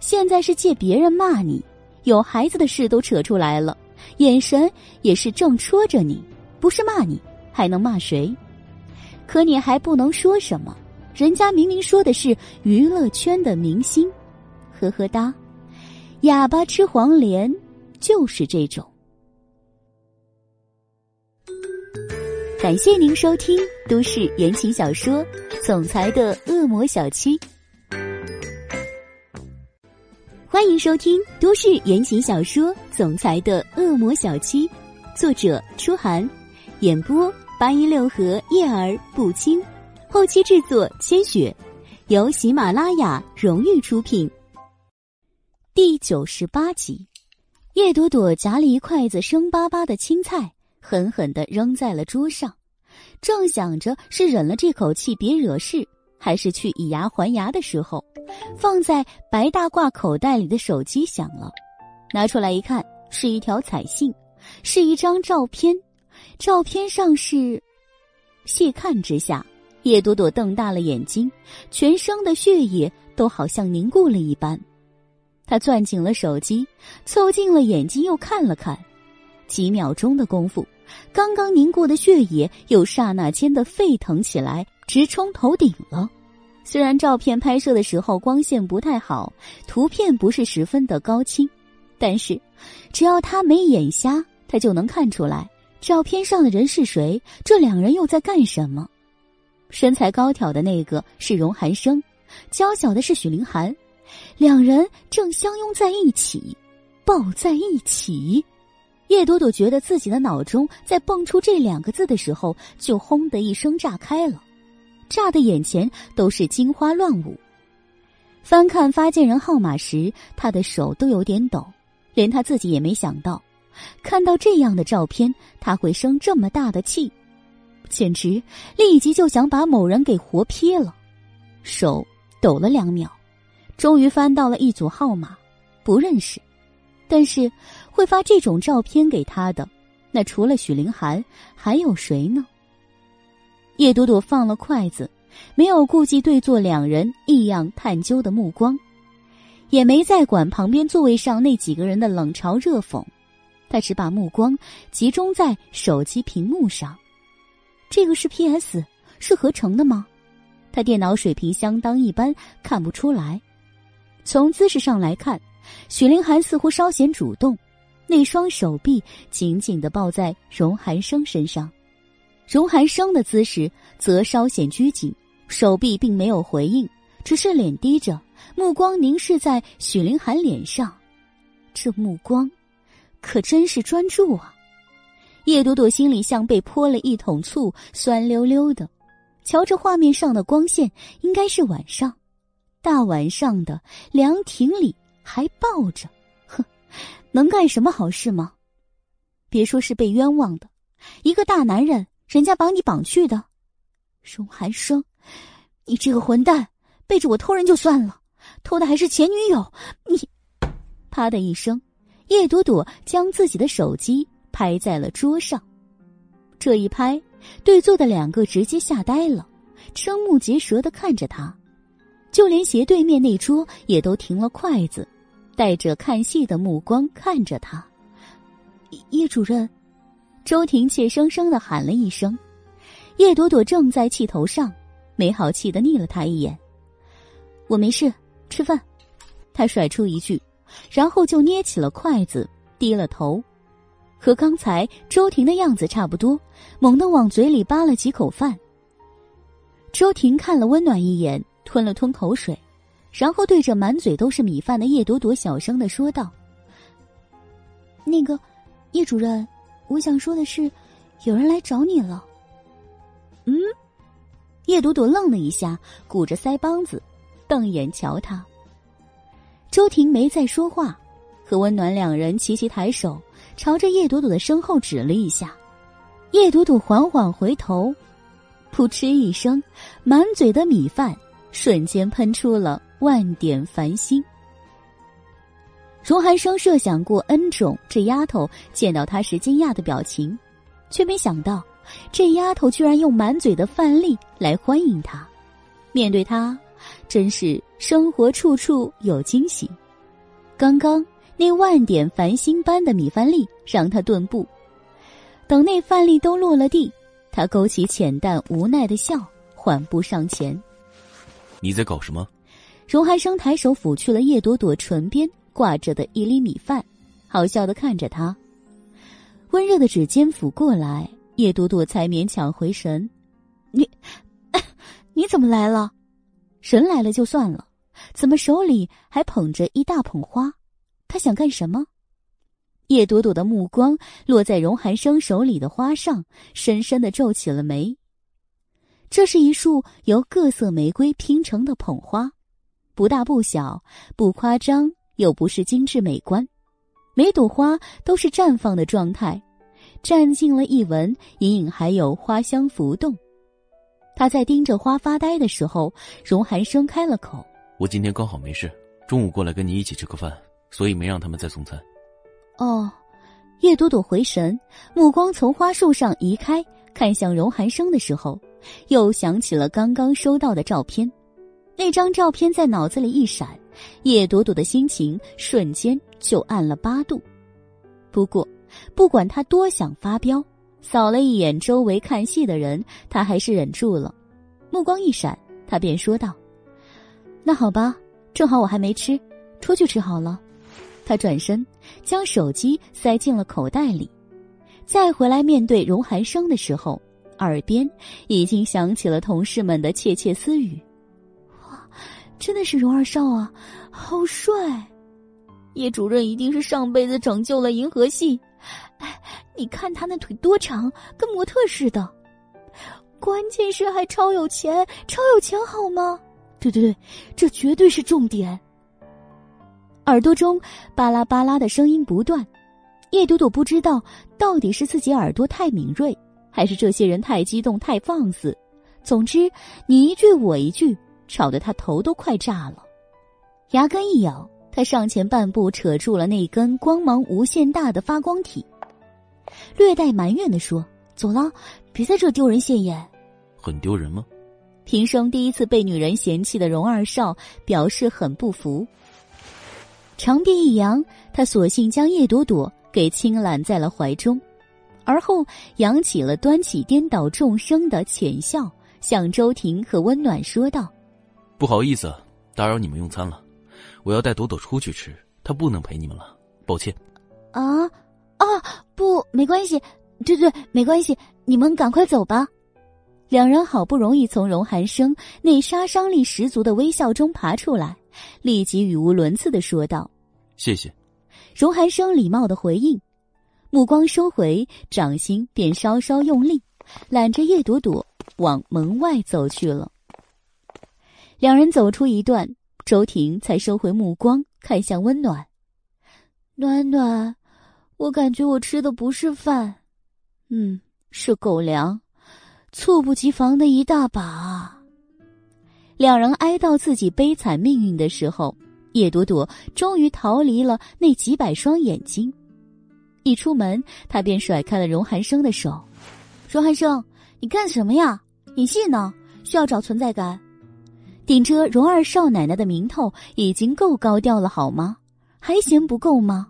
现在是借别人骂你，有孩子的事都扯出来了，眼神也是正戳着你，不是骂你，还能骂谁？可你还不能说什么，人家明明说的是娱乐圈的明星，呵呵哒，哑巴吃黄连就是这种。感谢您收听都市言情小说《总裁的恶魔小七》，欢迎收听都市言情小说《总裁的恶魔小七》，作者：初寒，演播。八一六和叶儿不轻，后期制作千雪，由喜马拉雅荣誉出品。第九十八集，叶朵朵夹了一筷子生巴巴的青菜，狠狠的扔在了桌上，正想着是忍了这口气别惹事，还是去以牙还牙的时候，放在白大褂口袋里的手机响了，拿出来一看，是一条彩信，是一张照片。照片上是，细看之下，叶朵朵瞪大了眼睛，全身的血液都好像凝固了一般。她攥紧了手机，凑近了眼睛又看了看，几秒钟的功夫，刚刚凝固的血液又刹那间的沸腾起来，直冲头顶了。虽然照片拍摄的时候光线不太好，图片不是十分的高清，但是只要他没眼瞎，他就能看出来。照片上的人是谁？这两人又在干什么？身材高挑的那个是荣寒生，娇小的是许凌寒，两人正相拥在一起，抱在一起。叶朵朵觉得自己的脑中在蹦出这两个字的时候，就轰的一声炸开了，炸的眼前都是金花乱舞。翻看发件人号码时，他的手都有点抖，连他自己也没想到。看到这样的照片，他会生这么大的气，简直立即就想把某人给活撇了。手抖了两秒，终于翻到了一组号码，不认识。但是会发这种照片给他的，那除了许凌寒，还有谁呢？叶朵朵放了筷子，没有顾忌对坐两人异样探究的目光，也没再管旁边座位上那几个人的冷嘲热讽。他只把目光集中在手机屏幕上，这个是 P.S. 是合成的吗？他电脑水平相当一般，看不出来。从姿势上来看，许凌寒似乎稍显主动，那双手臂紧紧的抱在荣寒生身上，荣寒生的姿势则稍显拘谨，手臂并没有回应，只是脸低着，目光凝视在许凌寒脸上，这目光。可真是专注啊！叶朵朵心里像被泼了一桶醋，酸溜溜的。瞧着画面上的光线，应该是晚上，大晚上的凉亭里还抱着，哼，能干什么好事吗？别说是被冤枉的，一个大男人，人家把你绑去的。荣寒生，你这个混蛋，背着我偷人就算了，偷的还是前女友，你！啪的一声。叶朵朵将自己的手机拍在了桌上，这一拍，对坐的两个直接吓呆了，瞠目结舌的看着他，就连斜对面那桌也都停了筷子，带着看戏的目光看着他。叶主任，周婷怯生生的喊了一声，叶朵朵正在气头上，没好气的睨了他一眼。我没事，吃饭。他甩出一句。然后就捏起了筷子，低了头，和刚才周婷的样子差不多，猛地往嘴里扒了几口饭。周婷看了温暖一眼，吞了吞口水，然后对着满嘴都是米饭的叶朵朵小声的说道：“那个，叶主任，我想说的是，有人来找你了。”嗯，叶朵朵愣了一下，鼓着腮帮子，瞪眼瞧他。周婷没再说话，和温暖两人齐齐抬手，朝着叶朵朵的身后指了一下。叶朵朵缓缓回头，噗嗤一声，满嘴的米饭瞬间喷出了万点繁星。荣寒生设想过 n 种这丫头见到他时惊讶的表情，却没想到这丫头居然用满嘴的饭粒来欢迎他。面对他，真是生活处处有惊喜。刚刚那万点繁星般的米饭粒让他顿步。等那饭粒都落了地，他勾起浅淡无奈的笑，缓步上前。你在搞什么？荣寒生抬手抚去了叶朵朵唇边挂着的一粒米饭，好笑的看着他。温热的指尖抚过来，叶朵朵才勉强回神。你，你怎么来了？人来了就算了，怎么手里还捧着一大捧花？他想干什么？叶朵朵的目光落在荣寒生手里的花上，深深的皱起了眉。这是一束由各色玫瑰拼成的捧花，不大不小，不夸张又不是精致美观，每朵花都是绽放的状态，占尽了一闻，隐隐还有花香浮动。他在盯着花发呆的时候，荣寒生开了口：“我今天刚好没事，中午过来跟你一起吃个饭，所以没让他们再送餐。”哦，叶朵朵回神，目光从花束上移开，看向荣寒生的时候，又想起了刚刚收到的照片。那张照片在脑子里一闪，叶朵朵的心情瞬间就暗了八度。不过，不管他多想发飙，扫了一眼周围看戏的人，他还是忍住了。目光一闪，他便说道：“那好吧，正好我还没吃，出去吃好了。”他转身，将手机塞进了口袋里，再回来面对荣寒生的时候，耳边已经响起了同事们的窃窃私语：“，真的是荣二少啊，好帅！叶主任一定是上辈子拯救了银河系。哎，你看他那腿多长，跟模特似的。关键是还超有钱，超有钱，好吗？对对对，这绝对是重点。”耳朵中巴拉巴拉的声音不断，叶朵朵不知道到底是自己耳朵太敏锐，还是这些人太激动太放肆。总之，你一句我一句，吵得他头都快炸了。牙根一咬，他上前半步扯住了那根光芒无限大的发光体，略带埋怨的说：“走了，别在这丢人现眼。”很丢人吗？平生第一次被女人嫌弃的荣二少表示很不服。长臂一扬，他索性将叶朵朵给轻揽在了怀中，而后扬起了端起颠倒众生的浅笑，向周婷和温暖说道：“不好意思，打扰你们用餐了，我要带朵朵出去吃，她不能陪你们了，抱歉。”啊啊，不，没关系，对对，没关系，你们赶快走吧。两人好不容易从荣寒生那杀伤力十足的微笑中爬出来。立即语无伦次的说道：“谢谢。”荣寒生礼貌的回应，目光收回，掌心便稍稍用力，揽着叶朵朵往门外走去了。两人走出一段，周婷才收回目光，看向温暖：“暖暖，我感觉我吃的不是饭，嗯，是狗粮，猝不及防的一大把。”两人哀悼自己悲惨命运的时候，叶朵朵终于逃离了那几百双眼睛。一出门，他便甩开了荣寒生的手。荣寒生，你干什么呀？演戏呢？需要找存在感？顶着荣二少奶奶的名头已经够高调了，好吗？还嫌不够吗？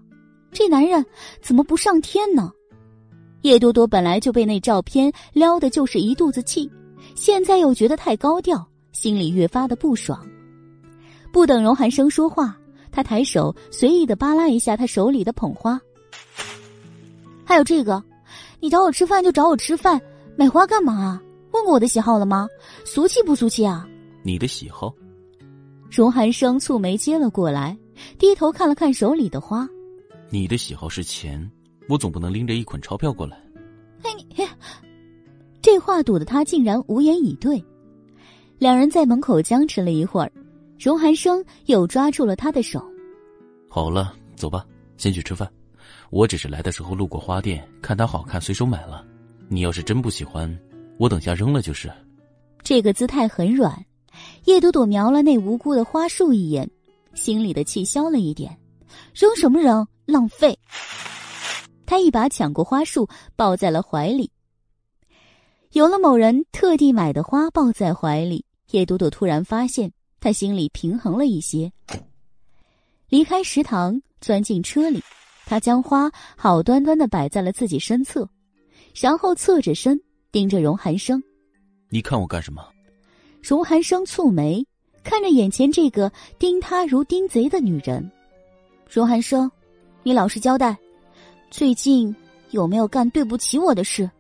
这男人怎么不上天呢？叶朵朵本来就被那照片撩的就是一肚子气，现在又觉得太高调。心里越发的不爽，不等荣寒生说话，他抬手随意的扒拉一下他手里的捧花。还有这个，你找我吃饭就找我吃饭，买花干嘛？问问过我的喜好了吗？俗气不俗气啊？你的喜好？荣寒生蹙眉接了过来，低头看了看手里的花。你的喜好是钱，我总不能拎着一捆钞票过来。哎，你这话堵得他竟然无言以对。两人在门口僵持了一会儿，荣寒生又抓住了他的手。好了，走吧，先去吃饭。我只是来的时候路过花店，看它好看，随手买了。你要是真不喜欢，我等下扔了就是。这个姿态很软。叶朵朵瞄了那无辜的花束一眼，心里的气消了一点。扔什么扔？浪费！他一把抢过花束，抱在了怀里。有了某人特地买的花抱在怀里，叶朵朵突然发现，他心里平衡了一些。离开食堂，钻进车里，他将花好端端的摆在了自己身侧，然后侧着身盯着荣寒生。你看我干什么？荣寒生蹙眉，看着眼前这个盯他如盯贼的女人。荣寒生，你老实交代，最近有没有干对不起我的事？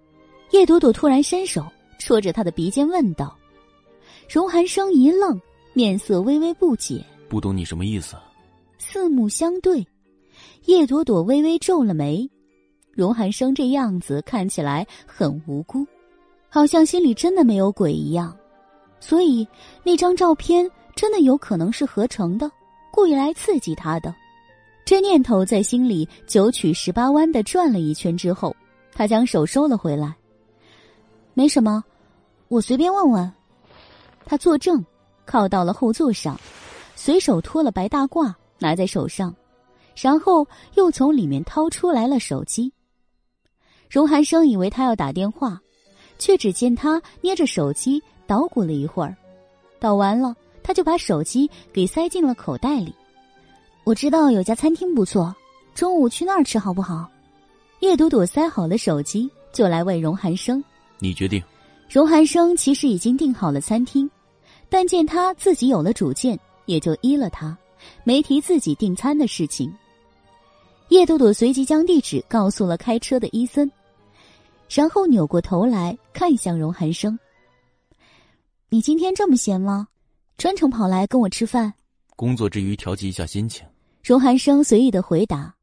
叶朵朵突然伸手戳着他的鼻尖问道。荣寒生一愣，面色微微不解，不懂你什么意思。四目相对，叶朵朵微微皱了眉。荣寒生这样子看起来很无辜，好像心里真的没有鬼一样。所以，那张照片真的有可能是合成的，故意来刺激他的。这念头在心里九曲十八弯的转了一圈之后，他将手收了回来。没什么，我随便问问。他坐正，靠到了后座上，随手脱了白大褂拿在手上，然后又从里面掏出来了手机。荣寒生以为他要打电话，却只见他捏着手机。捣鼓了一会儿，捣完了，他就把手机给塞进了口袋里。我知道有家餐厅不错，中午去那儿吃好不好？叶朵朵塞好了手机，就来问荣寒生：“你决定。”荣寒生其实已经订好了餐厅，但见他自己有了主见，也就依了他，没提自己订餐的事情。叶朵朵随即将地址告诉了开车的伊森，然后扭过头来看向荣寒生。你今天这么闲吗？专程跑来跟我吃饭？工作之余调剂一下心情。荣寒生随意的回答，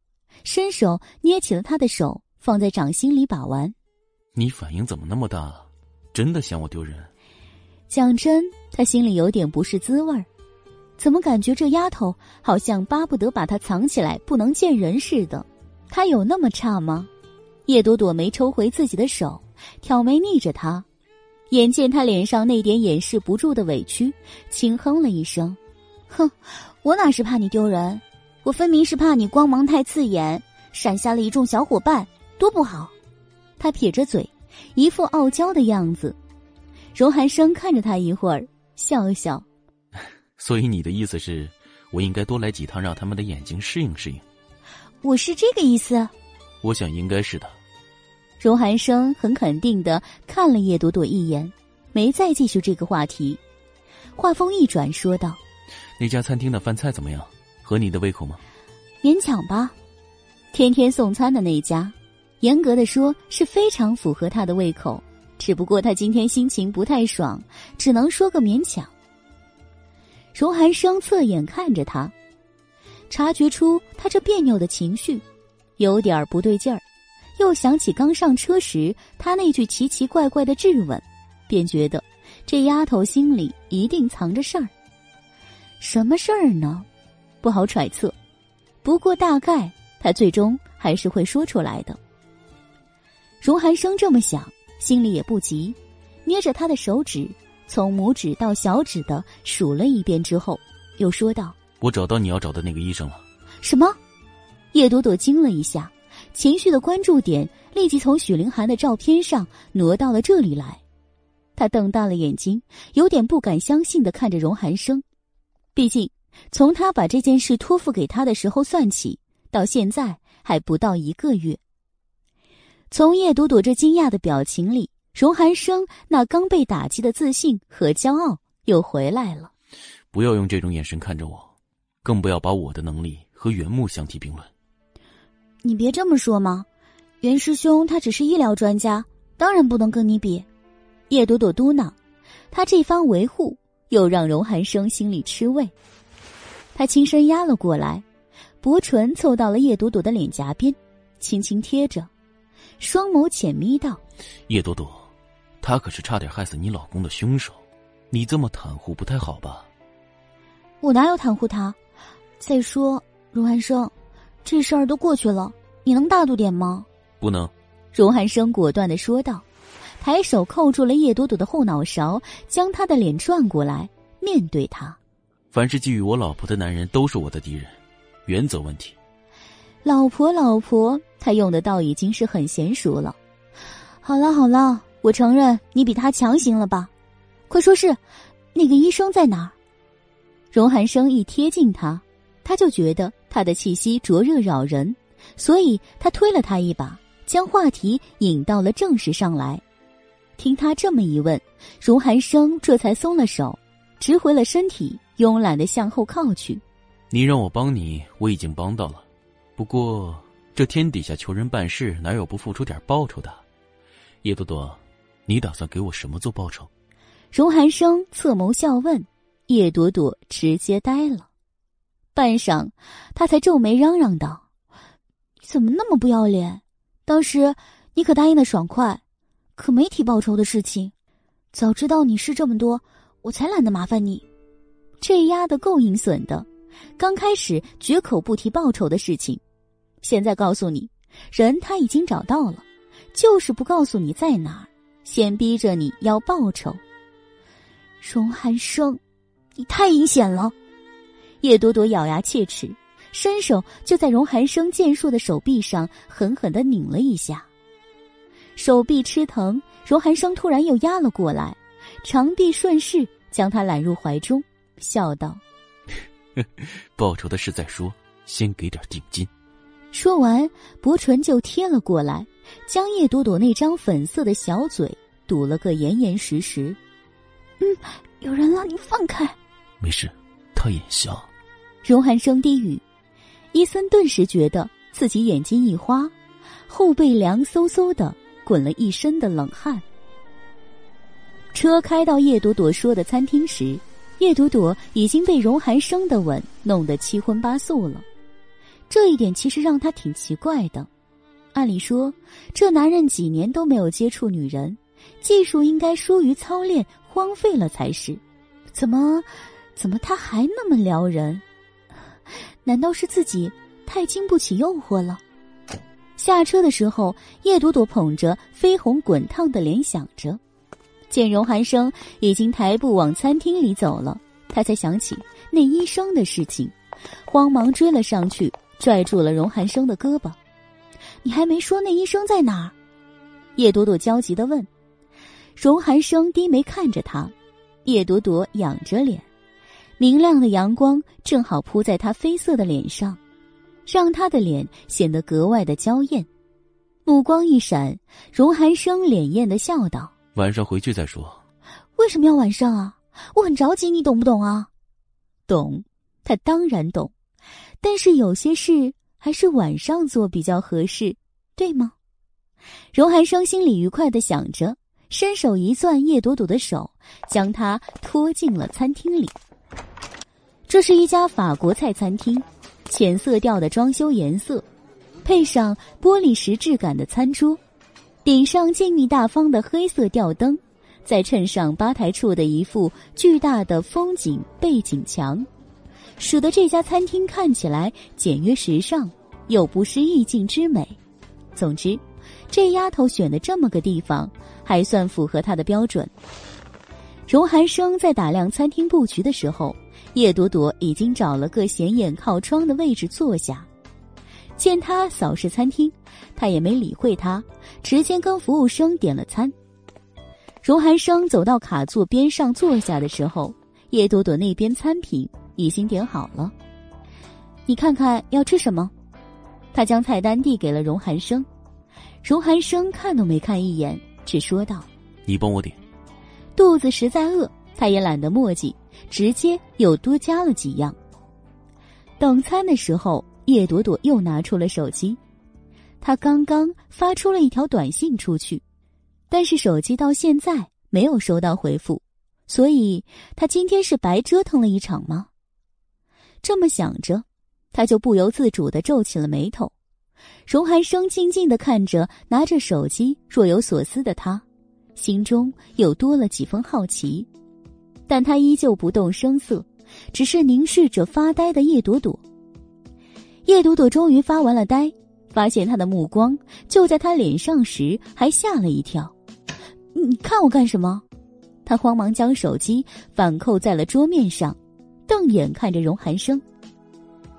伸手捏起了他的手，放在掌心里把玩。你反应怎么那么大？真的嫌我丢人？讲真，他心里有点不是滋味儿。怎么感觉这丫头好像巴不得把他藏起来，不能见人似的？她有那么差吗？叶朵朵没抽回自己的手，挑眉睨着他。眼见他脸上那点掩饰不住的委屈，轻哼了一声：“哼，我哪是怕你丢人，我分明是怕你光芒太刺眼，闪瞎了一众小伙伴，多不好。”他撇着嘴，一副傲娇的样子。荣寒生看着他一会儿，笑了笑：“所以你的意思是，我应该多来几趟，让他们的眼睛适应适应？”我是这个意思。我想应该是的。荣寒生很肯定的看了叶朵朵一眼，没再继续这个话题。话锋一转，说道：“那家餐厅的饭菜怎么样？合你的胃口吗？”“勉强吧。”天天送餐的那家，严格的说是非常符合他的胃口。只不过他今天心情不太爽，只能说个勉强。荣寒生侧眼看着他，察觉出他这别扭的情绪，有点不对劲儿。又想起刚上车时他那句奇奇怪怪的质问，便觉得这丫头心里一定藏着事儿。什么事儿呢？不好揣测。不过大概他最终还是会说出来的。荣寒生这么想，心里也不急，捏着他的手指，从拇指到小指的数了一遍之后，又说道：“我找到你要找的那个医生了。”什么？叶朵朵惊了一下。情绪的关注点立即从许凌寒的照片上挪到了这里来，他瞪大了眼睛，有点不敢相信的看着荣寒生。毕竟，从他把这件事托付给他的时候算起，到现在还不到一个月。从叶朵朵这惊讶的表情里，荣寒生那刚被打击的自信和骄傲又回来了。不要用这种眼神看着我，更不要把我的能力和原木相提并论。你别这么说嘛，袁师兄他只是医疗专家，当然不能跟你比。叶朵朵嘟囔：“他这番维护又让荣寒生心里吃味。”他轻声压了过来，薄唇凑到了叶朵朵的脸颊边，轻轻贴着，双眸浅眯道：“叶朵朵，他可是差点害死你老公的凶手，你这么袒护不太好吧？”我哪有袒护他？再说，荣寒生，这事儿都过去了，你能大度点吗？不能。荣寒生果断的说道，抬手扣住了叶朵朵的后脑勺，将她的脸转过来，面对她。凡是觊觎我老婆的男人都是我的敌人，原则问题。老婆，老婆，他用的倒已经是很娴熟了。好了好了，我承认你比他强行了吧？快说是，那个医生在哪儿？荣寒生一贴近他，他就觉得他的气息灼热扰人，所以他推了他一把，将话题引到了正事上来。听他这么一问，荣寒生这才松了手，直回了身体。慵懒的向后靠去。你让我帮你，我已经帮到了。不过，这天底下求人办事，哪有不付出点报酬的？叶朵朵，你打算给我什么做报酬？荣寒生侧眸笑问，叶朵朵直接呆了。半晌，他才皱眉嚷嚷道：“怎么那么不要脸？当时你可答应的爽快，可没提报酬的事情。早知道你事这么多，我才懒得麻烦你。”这丫的够阴损的，刚开始绝口不提报酬的事情，现在告诉你，人他已经找到了，就是不告诉你在哪儿，先逼着你要报酬。荣寒生，你太阴险了！叶朵朵咬牙切齿，伸手就在荣寒生健硕的手臂上狠狠的拧了一下，手臂吃疼，荣寒生突然又压了过来，长臂顺势将他揽入怀中。笑道：“ 报仇的事再说，先给点定金。”说完，薄唇就贴了过来，将叶朵朵那张粉色的小嘴堵了个严严实实。“嗯，有人了，你放开。”“没事，他眼瞎。”荣寒生低语。伊森顿时觉得自己眼睛一花，后背凉飕飕的，滚了一身的冷汗。车开到叶朵朵说的餐厅时。叶朵朵已经被荣寒生的吻弄得七荤八素了，这一点其实让他挺奇怪的。按理说，这男人几年都没有接触女人，技术应该疏于操练，荒废了才是。怎么，怎么他还那么撩人？难道是自己太经不起诱惑了？下车的时候，叶朵朵捧着绯红滚烫的脸想着。见荣寒生已经抬步往餐厅里走了，她才想起那医生的事情，慌忙追了上去，拽住了荣寒生的胳膊。“你还没说那医生在哪儿？”叶朵朵焦急的问。荣寒生低眉看着他，叶朵朵仰着脸，明亮的阳光正好铺在他绯色的脸上，让他的脸显得格外的娇艳。目光一闪，荣寒生脸艳的笑道。晚上回去再说。为什么要晚上啊？我很着急，你懂不懂啊？懂，他当然懂。但是有些事还是晚上做比较合适，对吗？荣寒生心里愉快的想着，伸手一攥叶朵朵的手，将她拖进了餐厅里。这是一家法国菜餐厅，浅色调的装修颜色，配上玻璃石质感的餐桌。顶上静谧大方的黑色吊灯，再衬上吧台处的一副巨大的风景背景墙，使得这家餐厅看起来简约时尚，又不失意境之美。总之，这丫头选的这么个地方，还算符合她的标准。荣寒生在打量餐厅布局的时候，叶朵朵已经找了个显眼靠窗的位置坐下。见他扫视餐厅，他也没理会他，直接跟服务生点了餐。荣寒生走到卡座边上坐下的时候，叶朵朵那边餐品已经点好了。你看看要吃什么？他将菜单递给了荣寒生。荣寒生看都没看一眼，只说道：“你帮我点。”肚子实在饿，他也懒得墨迹，直接又多加了几样。等餐的时候。叶朵朵又拿出了手机，她刚刚发出了一条短信出去，但是手机到现在没有收到回复，所以她今天是白折腾了一场吗？这么想着，她就不由自主的皱起了眉头。荣寒生静静的看着拿着手机若有所思的他，心中又多了几分好奇，但他依旧不动声色，只是凝视着发呆的叶朵朵。叶朵朵终于发完了呆，发现他的目光就在他脸上时，还吓了一跳。你看我干什么？他慌忙将手机反扣在了桌面上，瞪眼看着荣寒生。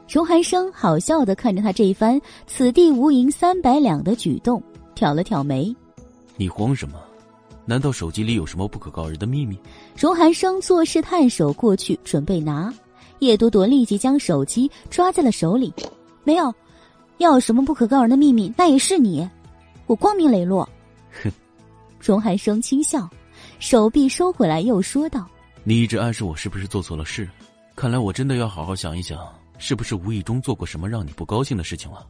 荣寒生好笑的看着他这一番“此地无银三百两”的举动，挑了挑眉：“你慌什么？难道手机里有什么不可告人的秘密？”荣寒生作势探手过去准备拿，叶朵朵立即将手机抓在了手里：“没有，要有什么不可告人的秘密，那也是你，我光明磊落。”哼，荣寒生轻笑，手臂收回来，又说道：“你一直暗示我是不是做错了事？看来我真的要好好想一想。”是不是无意中做过什么让你不高兴的事情了？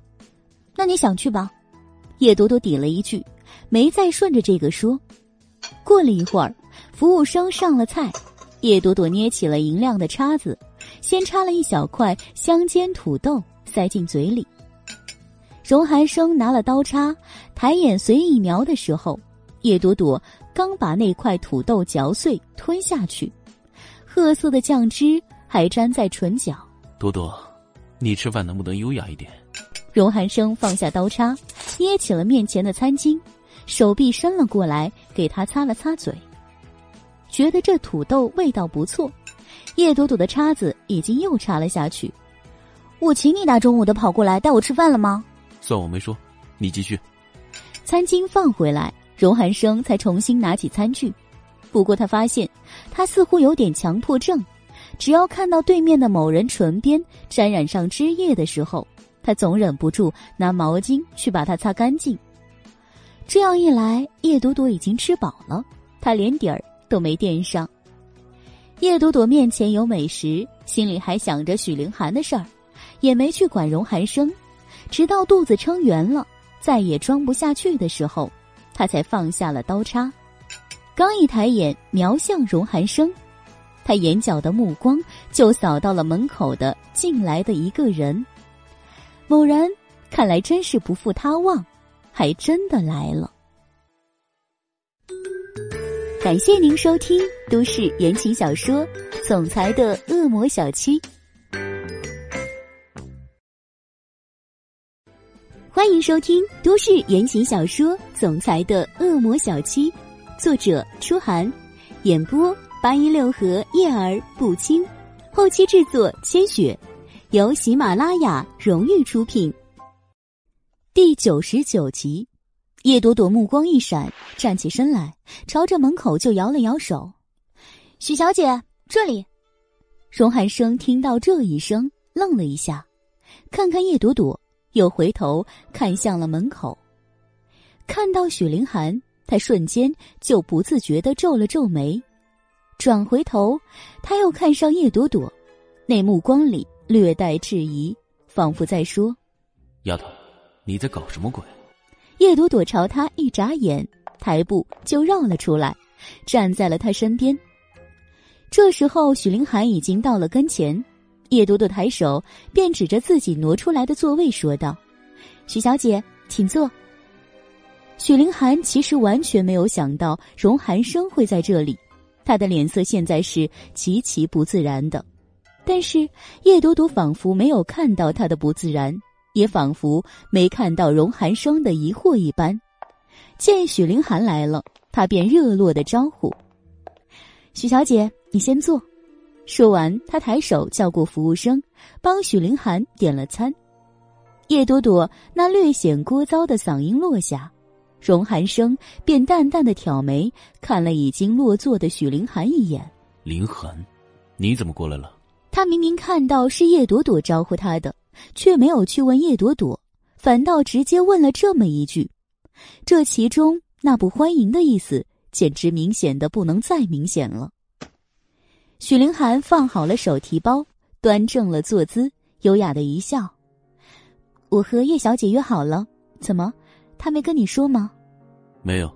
那你想去吧。叶朵朵抵了一句，没再顺着这个说。过了一会儿，服务生上了菜，叶朵朵捏起了银亮的叉子，先插了一小块香煎土豆塞进嘴里。荣寒生拿了刀叉，抬眼随意瞄的时候，叶朵朵刚把那块土豆嚼碎吞下去，褐色的酱汁还粘在唇角。朵朵，你吃饭能不能优雅一点？荣寒生放下刀叉，捏起了面前的餐巾，手臂伸了过来，给他擦了擦嘴。觉得这土豆味道不错，叶朵朵的叉子已经又插了下去。我请你大中午的跑过来带我吃饭了吗？算我没说，你继续。餐巾放回来，荣寒生才重新拿起餐具。不过他发现，他似乎有点强迫症。只要看到对面的某人唇边沾染上汁液的时候，他总忍不住拿毛巾去把它擦干净。这样一来，叶朵朵已经吃饱了，她连底儿都没垫上。叶朵朵面前有美食，心里还想着许凌寒的事儿，也没去管荣寒生。直到肚子撑圆了，再也装不下去的时候，他才放下了刀叉，刚一抬眼瞄向荣寒生。他眼角的目光就扫到了门口的进来的一个人，某人看来真是不负他望，还真的来了。感谢您收听都市言情小说《总裁的恶魔小七》，欢迎收听都市言情小说《总裁的恶魔小七》，作者：初寒，演播。八一六和叶儿不清，后期制作千雪，由喜马拉雅荣誉出品。第九十九集，叶朵朵目光一闪，站起身来，朝着门口就摇了摇手：“许小姐，这里。”荣寒生听到这一声，愣了一下，看看叶朵朵，又回头看向了门口，看到许凌寒，他瞬间就不自觉的皱了皱眉。转回头，他又看上叶朵朵，那目光里略带质疑，仿佛在说：“丫头，你在搞什么鬼？”叶朵朵朝他一眨眼，抬步就绕了出来，站在了他身边。这时候，许凌寒已经到了跟前，叶朵朵抬手便指着自己挪出来的座位说道：“许小姐，请坐。”许凌寒其实完全没有想到荣寒生会在这里。他的脸色现在是极其不自然的，但是叶朵朵仿佛没有看到他的不自然，也仿佛没看到荣寒生的疑惑一般。见许凌寒来了，他便热络的招呼：“许小姐，你先坐。”说完，他抬手叫过服务生，帮许凌寒点了餐。叶朵朵那略显聒噪的嗓音落下。荣寒生便淡淡的挑眉，看了已经落座的许凌寒一眼。凌寒，你怎么过来了？他明明看到是叶朵朵招呼他的，却没有去问叶朵朵，反倒直接问了这么一句。这其中那不欢迎的意思，简直明显的不能再明显了。许凌寒放好了手提包，端正了坐姿，优雅的一笑：“我和叶小姐约好了，怎么？”他没跟你说吗？没有，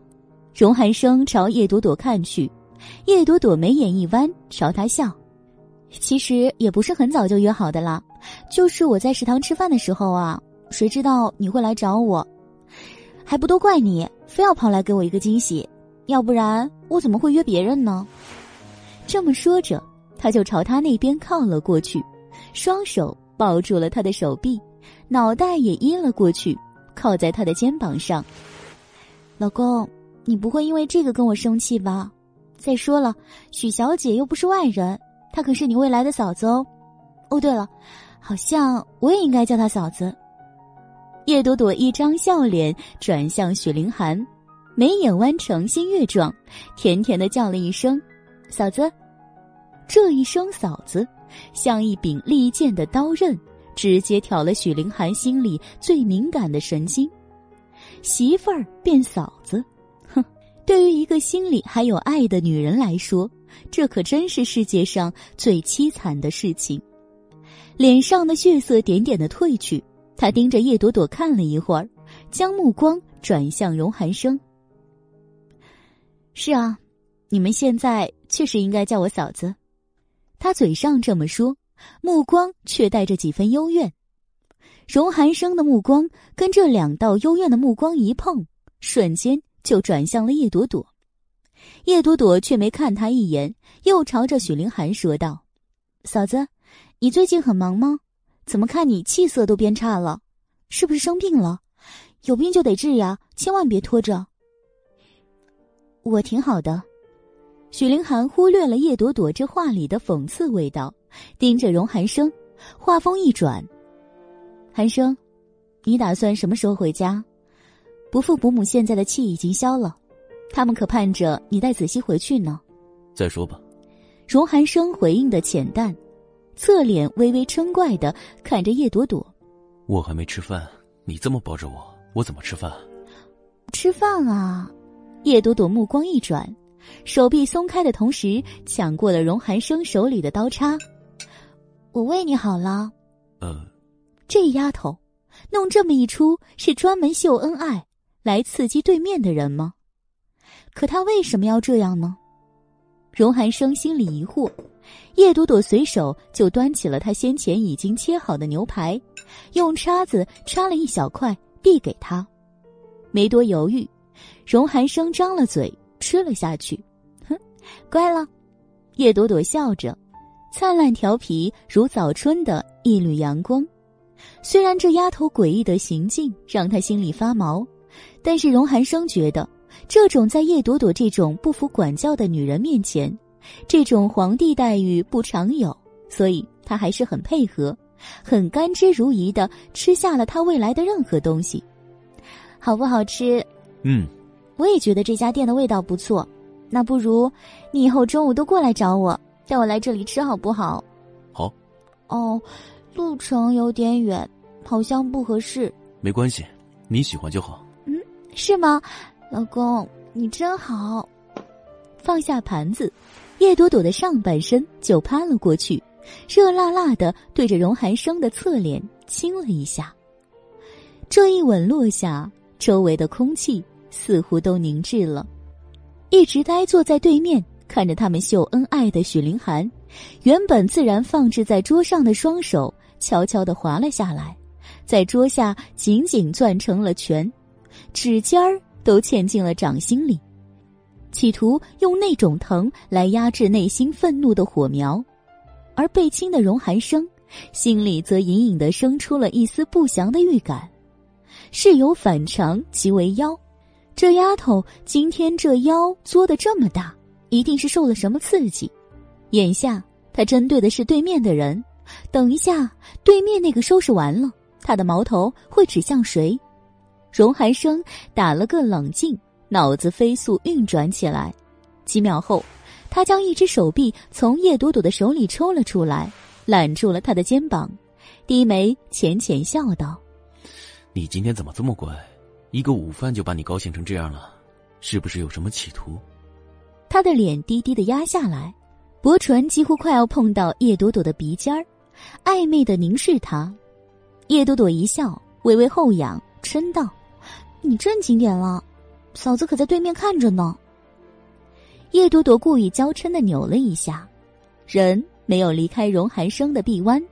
荣寒生朝叶朵朵看去，叶朵朵眉眼一弯，朝他笑。其实也不是很早就约好的啦，就是我在食堂吃饭的时候啊，谁知道你会来找我，还不都怪你，非要跑来给我一个惊喜，要不然我怎么会约别人呢？这么说着，他就朝他那边靠了过去，双手抱住了他的手臂，脑袋也依了过去，靠在他的肩膀上。老公，你不会因为这个跟我生气吧？再说了，许小姐又不是外人。她可是你未来的嫂子哦，哦对了，好像我也应该叫她嫂子。叶朵朵一张笑脸转向许凌寒，眉眼弯成新月状，甜甜的叫了一声“嫂子”。这一声“嫂子”，像一柄利剑的刀刃，直接挑了许凌寒心里最敏感的神经。媳妇儿变嫂子，哼，对于一个心里还有爱的女人来说。这可真是世界上最凄惨的事情。脸上的血色点点的褪去，他盯着叶朵朵看了一会儿，将目光转向荣寒生。是啊，你们现在确实应该叫我嫂子。他嘴上这么说，目光却带着几分幽怨。荣寒生的目光跟这两道幽怨的目光一碰，瞬间就转向了叶朵朵。叶朵朵却没看他一眼，又朝着许凌寒说道：“嫂子，你最近很忙吗？怎么看你气色都变差了？是不是生病了？有病就得治呀，千万别拖着。”我挺好的。许凌寒忽略了叶朵朵这话里的讽刺味道，盯着荣寒生，话锋一转：“寒生，你打算什么时候回家？伯父伯母现在的气已经消了。”他们可盼着你带子熙回去呢。再说吧。荣寒生回应的浅淡，侧脸微微嗔怪的看着叶朵朵。我还没吃饭，你这么抱着我，我怎么吃饭？吃饭啊！叶朵朵目光一转，手臂松开的同时，抢过了荣寒生手里的刀叉。我喂你好了。呃，这丫头，弄这么一出，是专门秀恩爱，来刺激对面的人吗？可她为什么要这样呢？荣寒生心里疑惑。叶朵朵随手就端起了他先前已经切好的牛排，用叉子插了一小块递给他。没多犹豫，荣寒生张了嘴吃了下去。哼，乖了。叶朵朵笑着，灿烂调皮如早春的一缕阳光。虽然这丫头诡异的行径让他心里发毛，但是荣寒生觉得。这种在叶朵朵这种不服管教的女人面前，这种皇帝待遇不常有，所以他还是很配合，很甘之如饴的吃下了他未来的任何东西，好不好吃？嗯，我也觉得这家店的味道不错。那不如你以后中午都过来找我，带我来这里吃好不好？好。哦，路程有点远，好像不合适。没关系，你喜欢就好。嗯，是吗？老公，你真好。放下盘子，叶朵朵的上半身就趴了过去，热辣辣的对着荣寒生的侧脸亲了一下。这一吻落下，周围的空气似乎都凝滞了。一直呆坐在对面看着他们秀恩爱的许凌寒，原本自然放置在桌上的双手悄悄的滑了下来，在桌下紧紧攥成了拳，指尖儿。都嵌进了掌心里，企图用那种疼来压制内心愤怒的火苗，而被亲的荣寒生心里则隐隐的生出了一丝不祥的预感，事有反常即为妖。这丫头今天这腰作的这么大，一定是受了什么刺激。眼下她针对的是对面的人，等一下对面那个收拾完了，他的矛头会指向谁？荣寒生打了个冷静，脑子飞速运转起来。几秒后，他将一只手臂从叶朵朵的手里抽了出来，揽住了她的肩膀，低眉浅浅笑道：“你今天怎么这么乖？一个午饭就把你高兴成这样了，是不是有什么企图？”他的脸低低的压下来，薄唇几乎快要碰到叶朵朵的鼻尖儿，暧昧的凝视她。叶朵朵一笑，微微后仰，嗔道。你正经点了，嫂子可在对面看着呢。叶朵朵故意娇嗔的扭了一下，人没有离开荣寒生的臂弯，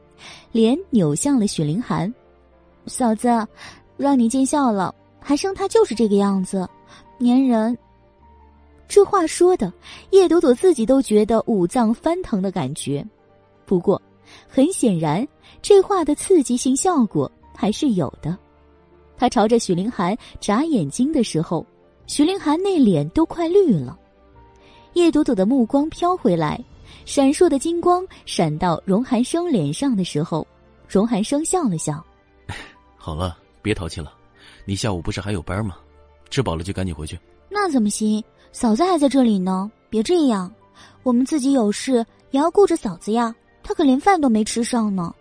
脸扭向了许凌寒。嫂子，让你见笑了。寒生他就是这个样子，粘人。这话说的，叶朵朵自己都觉得五脏翻腾的感觉。不过，很显然，这话的刺激性效果还是有的。他朝着许凌寒眨眼睛的时候，许凌寒那脸都快绿了。叶朵朵的目光飘回来，闪烁的金光闪到荣寒生脸上的时候，荣寒生笑了笑：“好了，别淘气了。你下午不是还有班吗？吃饱了就赶紧回去。”那怎么行？嫂子还在这里呢，别这样，我们自己有事也要顾着嫂子呀。她可连饭都没吃上呢。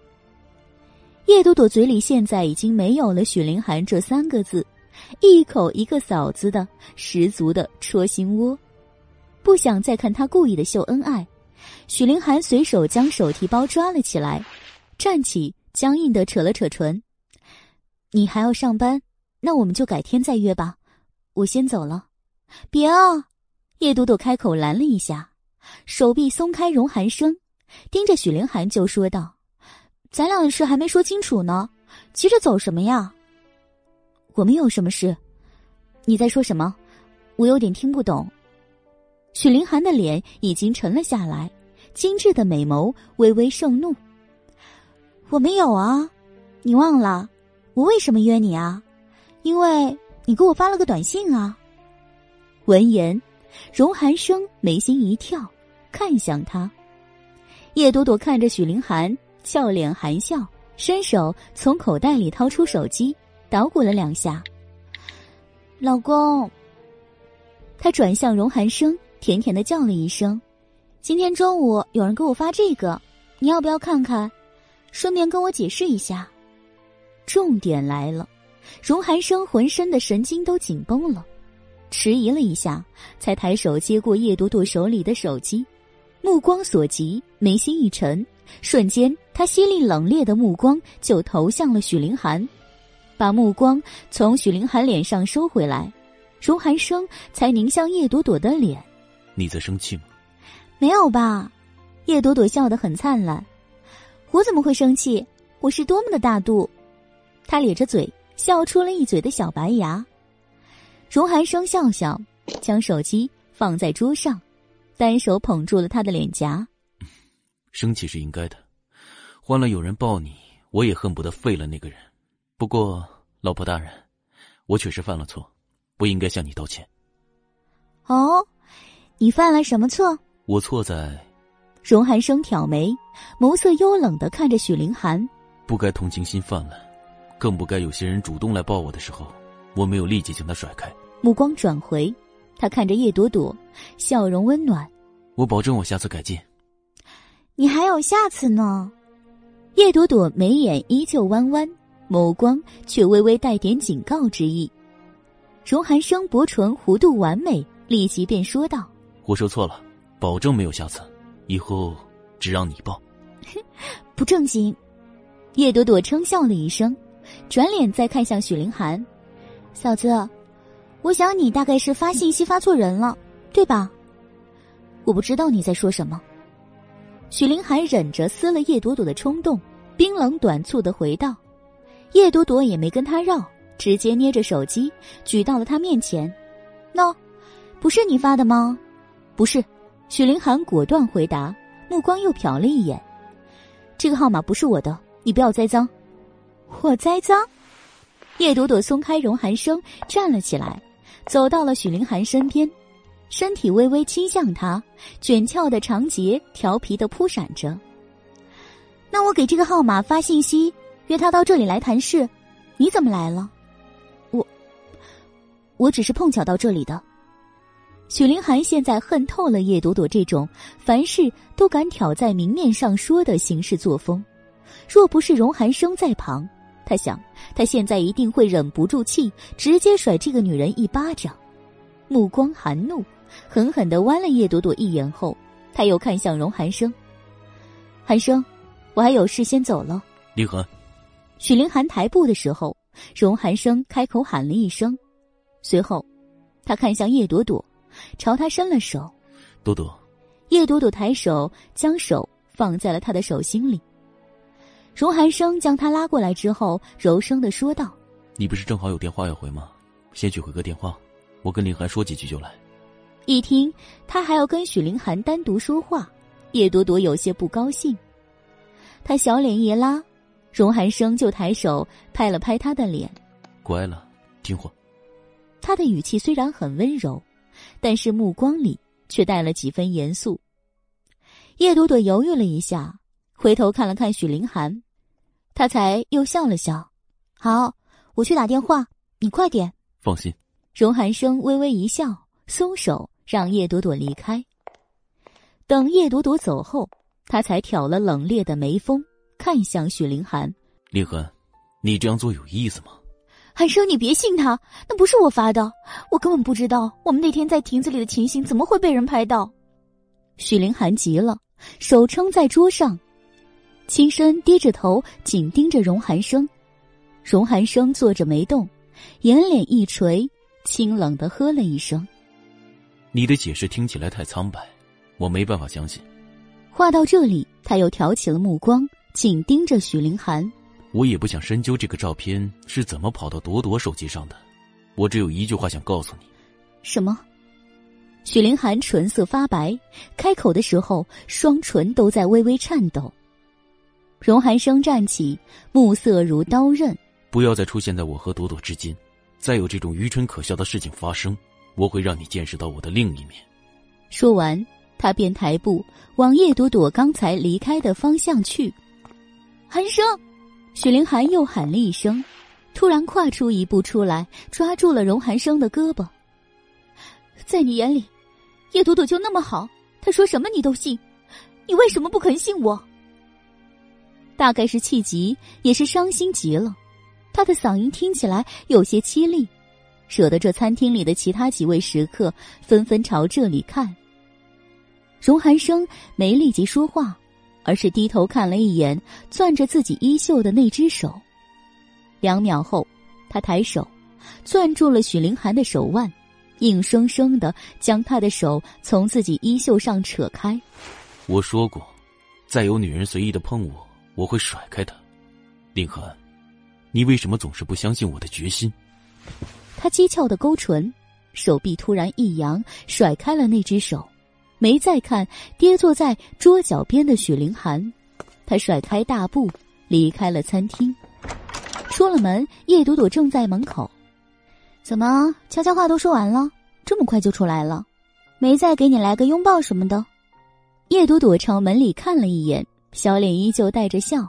叶朵朵嘴里现在已经没有了许凌寒这三个字，一口一个嫂子的，十足的戳心窝。不想再看他故意的秀恩爱，许凌寒随手将手提包抓了起来，站起，僵硬的扯了扯唇：“你还要上班，那我们就改天再约吧，我先走了。”别啊！叶朵朵开口拦了一下，手臂松开荣寒生，盯着许凌寒就说道：“咱俩的事还没说清楚呢，急着走什么呀？我们有什么事？你在说什么？我有点听不懂。”许凌寒的脸已经沉了下来，精致的美眸微微盛怒：“我没有啊，你忘了我为什么约你啊？因为你给我发了个短信啊。”闻言，荣寒生眉心一跳，看向他。叶朵朵看着许凌寒，俏脸含笑，伸手从口袋里掏出手机，捣鼓了两下。老公，他转向荣寒生，甜甜的叫了一声：“今天中午有人给我发这个，你要不要看看？顺便跟我解释一下。”重点来了，荣寒生浑身的神经都紧绷了。迟疑了一下，才抬手接过叶朵朵手里的手机，目光所及，眉心一沉，瞬间，他犀利冷冽的目光就投向了许凌寒，把目光从许凌寒脸上收回来，荣寒生才凝向叶朵朵的脸：“你在生气吗？”“没有吧？”叶朵朵笑得很灿烂，“我怎么会生气？我是多么的大度！”他咧着嘴，笑出了一嘴的小白牙。荣寒生笑笑，将手机放在桌上，单手捧住了她的脸颊。生气是应该的，换了有人抱你，我也恨不得废了那个人。不过，老婆大人，我确实犯了错，不应该向你道歉。哦，你犯了什么错？我错在……荣寒生挑眉，眸色幽冷的看着许凌寒。不该同情心泛滥，更不该有些人主动来抱我的时候。我没有立即将他甩开，目光转回，他看着叶朵朵，笑容温暖。我保证，我下次改进。你还有下次呢？叶朵朵眉眼依旧弯弯，眸光却微微带点警告之意。荣寒生薄唇弧度完美，立即便说道：“我说错了，保证没有下次，以后只让你抱。”不正经。叶朵朵称笑了一声，转脸再看向许凌寒。嫂子，我想你大概是发信息发错人了，对吧？我不知道你在说什么。许凌寒忍着撕了叶朵朵的冲动，冰冷短促的回道：“叶朵朵也没跟他绕，直接捏着手机举到了他面前。喏，不是你发的吗？不是。”许凌寒果断回答，目光又瞟了一眼：“这个号码不是我的，你不要栽赃。”我栽赃？叶朵朵松开荣寒生，站了起来，走到了许凌寒身边，身体微微倾向他，卷翘的长睫调皮的扑闪着。那我给这个号码发信息，约他到这里来谈事，你怎么来了？我，我只是碰巧到这里的。许凌寒现在恨透了叶朵朵这种凡事都敢挑在明面上说的行事作风，若不是荣寒生在旁。他想，他现在一定会忍不住气，直接甩这个女人一巴掌。目光含怒，狠狠的剜了叶朵朵一眼后，他又看向荣寒生。寒生，我还有事先走了。凌寒，许凌寒抬步的时候，荣寒生开口喊了一声，随后，他看向叶朵朵，朝她伸了手。朵朵，叶朵朵抬手将手放在了他的手心里。荣寒生将他拉过来之后，柔声的说道：“你不是正好有电话要回吗？先去回个电话，我跟林寒说几句就来。”一听他还要跟许凌寒单独说话，叶朵朵有些不高兴。她小脸一拉，荣寒生就抬手拍了拍他的脸：“乖了，听话。”他的语气虽然很温柔，但是目光里却带了几分严肃。叶朵朵犹豫了一下，回头看了看许凌寒。他才又笑了笑，好，我去打电话，你快点。放心。荣寒生微微一笑，松手让叶朵朵离开。等叶朵朵走后，他才挑了冷冽的眉峰，看向许凌寒。凌寒，你这样做有意思吗？寒生，你别信他，那不是我发的，我根本不知道我们那天在亭子里的情形怎么会被人拍到。许凌寒急了，手撑在桌上。轻身低着头，紧盯着荣寒生。荣寒生坐着没动，眼脸一垂，清冷的喝了一声：“你的解释听起来太苍白，我没办法相信。”话到这里，他又挑起了目光，紧盯着许凌寒。我也不想深究这个照片是怎么跑到朵朵手机上的，我只有一句话想告诉你：什么？许凌寒唇色发白，开口的时候双唇都在微微颤抖。荣寒生站起，目色如刀刃。不要再出现在我和朵朵之间，再有这种愚蠢可笑的事情发生，我会让你见识到我的另一面。说完，他便抬步往叶朵朵刚才离开的方向去。寒生，许凌寒又喊了一声，突然跨出一步出来，抓住了荣寒生的胳膊。在你眼里，叶朵朵就那么好？他说什么你都信？你为什么不肯信我？大概是气急，也是伤心极了，他的嗓音听起来有些凄厉，惹得这餐厅里的其他几位食客纷纷朝这里看。荣寒生没立即说话，而是低头看了一眼攥着自己衣袖的那只手。两秒后，他抬手，攥住了许凌寒的手腕，硬生生的将他的手从自己衣袖上扯开。我说过，再有女人随意的碰我。我会甩开她。凌寒，你为什么总是不相信我的决心？他讥诮的勾唇，手臂突然一扬，甩开了那只手，没再看跌坐在桌角边的许凌寒，他甩开大步离开了餐厅。出了门，叶朵朵正在门口。怎么，悄悄话都说完了，这么快就出来了？没再给你来个拥抱什么的？叶朵朵朝门里看了一眼。小脸依旧带着笑，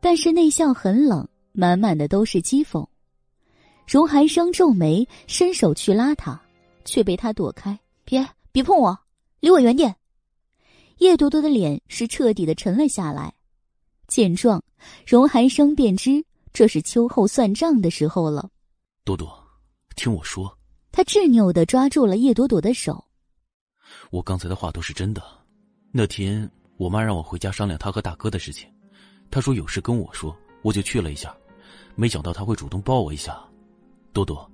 但是那笑很冷，满满的都是讥讽。荣寒生皱眉，伸手去拉他，却被他躲开。别别碰我，离我远点！叶朵朵的脸是彻底的沉了下来。见状，荣寒生便知这是秋后算账的时候了。朵朵，听我说。他执拗的抓住了叶朵朵的手。我刚才的话都是真的。那天。我妈让我回家商量她和大哥的事情，她说有事跟我说，我就去了一下，没想到他会主动抱我一下。多多，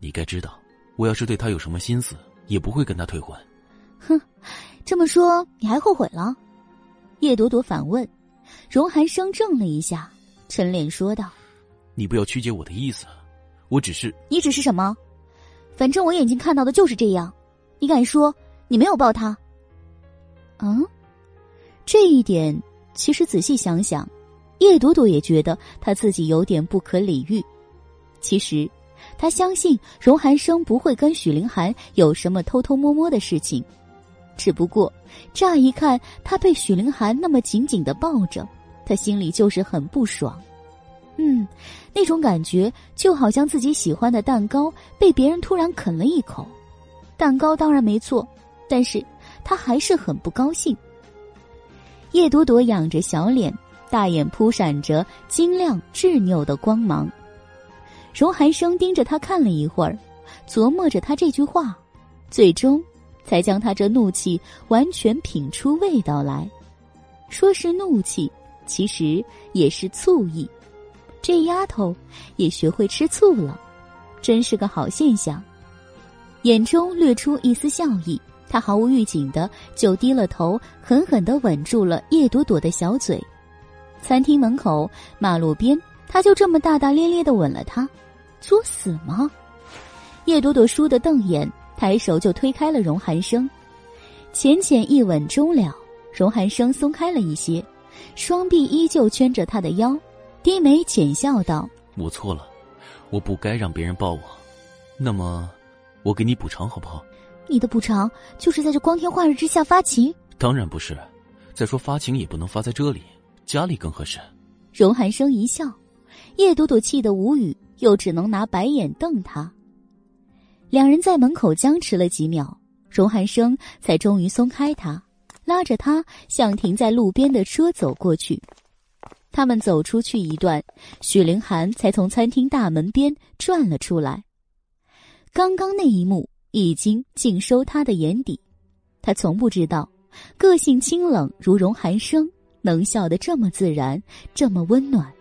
你该知道，我要是对他有什么心思，也不会跟他退婚。哼，这么说你还后悔了？叶朵朵反问。荣寒生怔了一下，沉脸说道：“你不要曲解我的意思，我只是……你只是什么？反正我眼睛看到的就是这样。你敢说你没有抱他？嗯？”这一点，其实仔细想想，叶朵朵也觉得她自己有点不可理喻。其实，她相信荣寒生不会跟许凌寒有什么偷偷摸摸的事情，只不过乍一看他被许凌寒那么紧紧的抱着，他心里就是很不爽。嗯，那种感觉就好像自己喜欢的蛋糕被别人突然啃了一口，蛋糕当然没错，但是他还是很不高兴。叶朵朵仰着小脸，大眼扑闪着晶亮执拗的光芒。荣寒生盯着他看了一会儿，琢磨着他这句话，最终才将他这怒气完全品出味道来。说是怒气，其实也是醋意。这丫头也学会吃醋了，真是个好现象。眼中掠出一丝笑意。他毫无预警的就低了头，狠狠的吻住了叶朵朵的小嘴。餐厅门口、马路边，他就这么大大咧咧的吻了她，作死吗？叶朵朵倏地瞪眼，抬手就推开了荣寒生。浅浅一吻终了，荣寒生松开了一些，双臂依旧圈着他的腰，低眉浅笑道：“我错了，我不该让别人抱我。那么，我给你补偿好不好？”你的补偿就是在这光天化日之下发情？当然不是。再说发情也不能发在这里，家里更合适。荣寒生一笑，叶朵朵气得无语，又只能拿白眼瞪他。两人在门口僵持了几秒，荣寒生才终于松开他，拉着他向停在路边的车走过去。他们走出去一段，许凌寒才从餐厅大门边转了出来。刚刚那一幕。已经尽收他的眼底，他从不知道，个性清冷如荣寒生能笑得这么自然，这么温暖。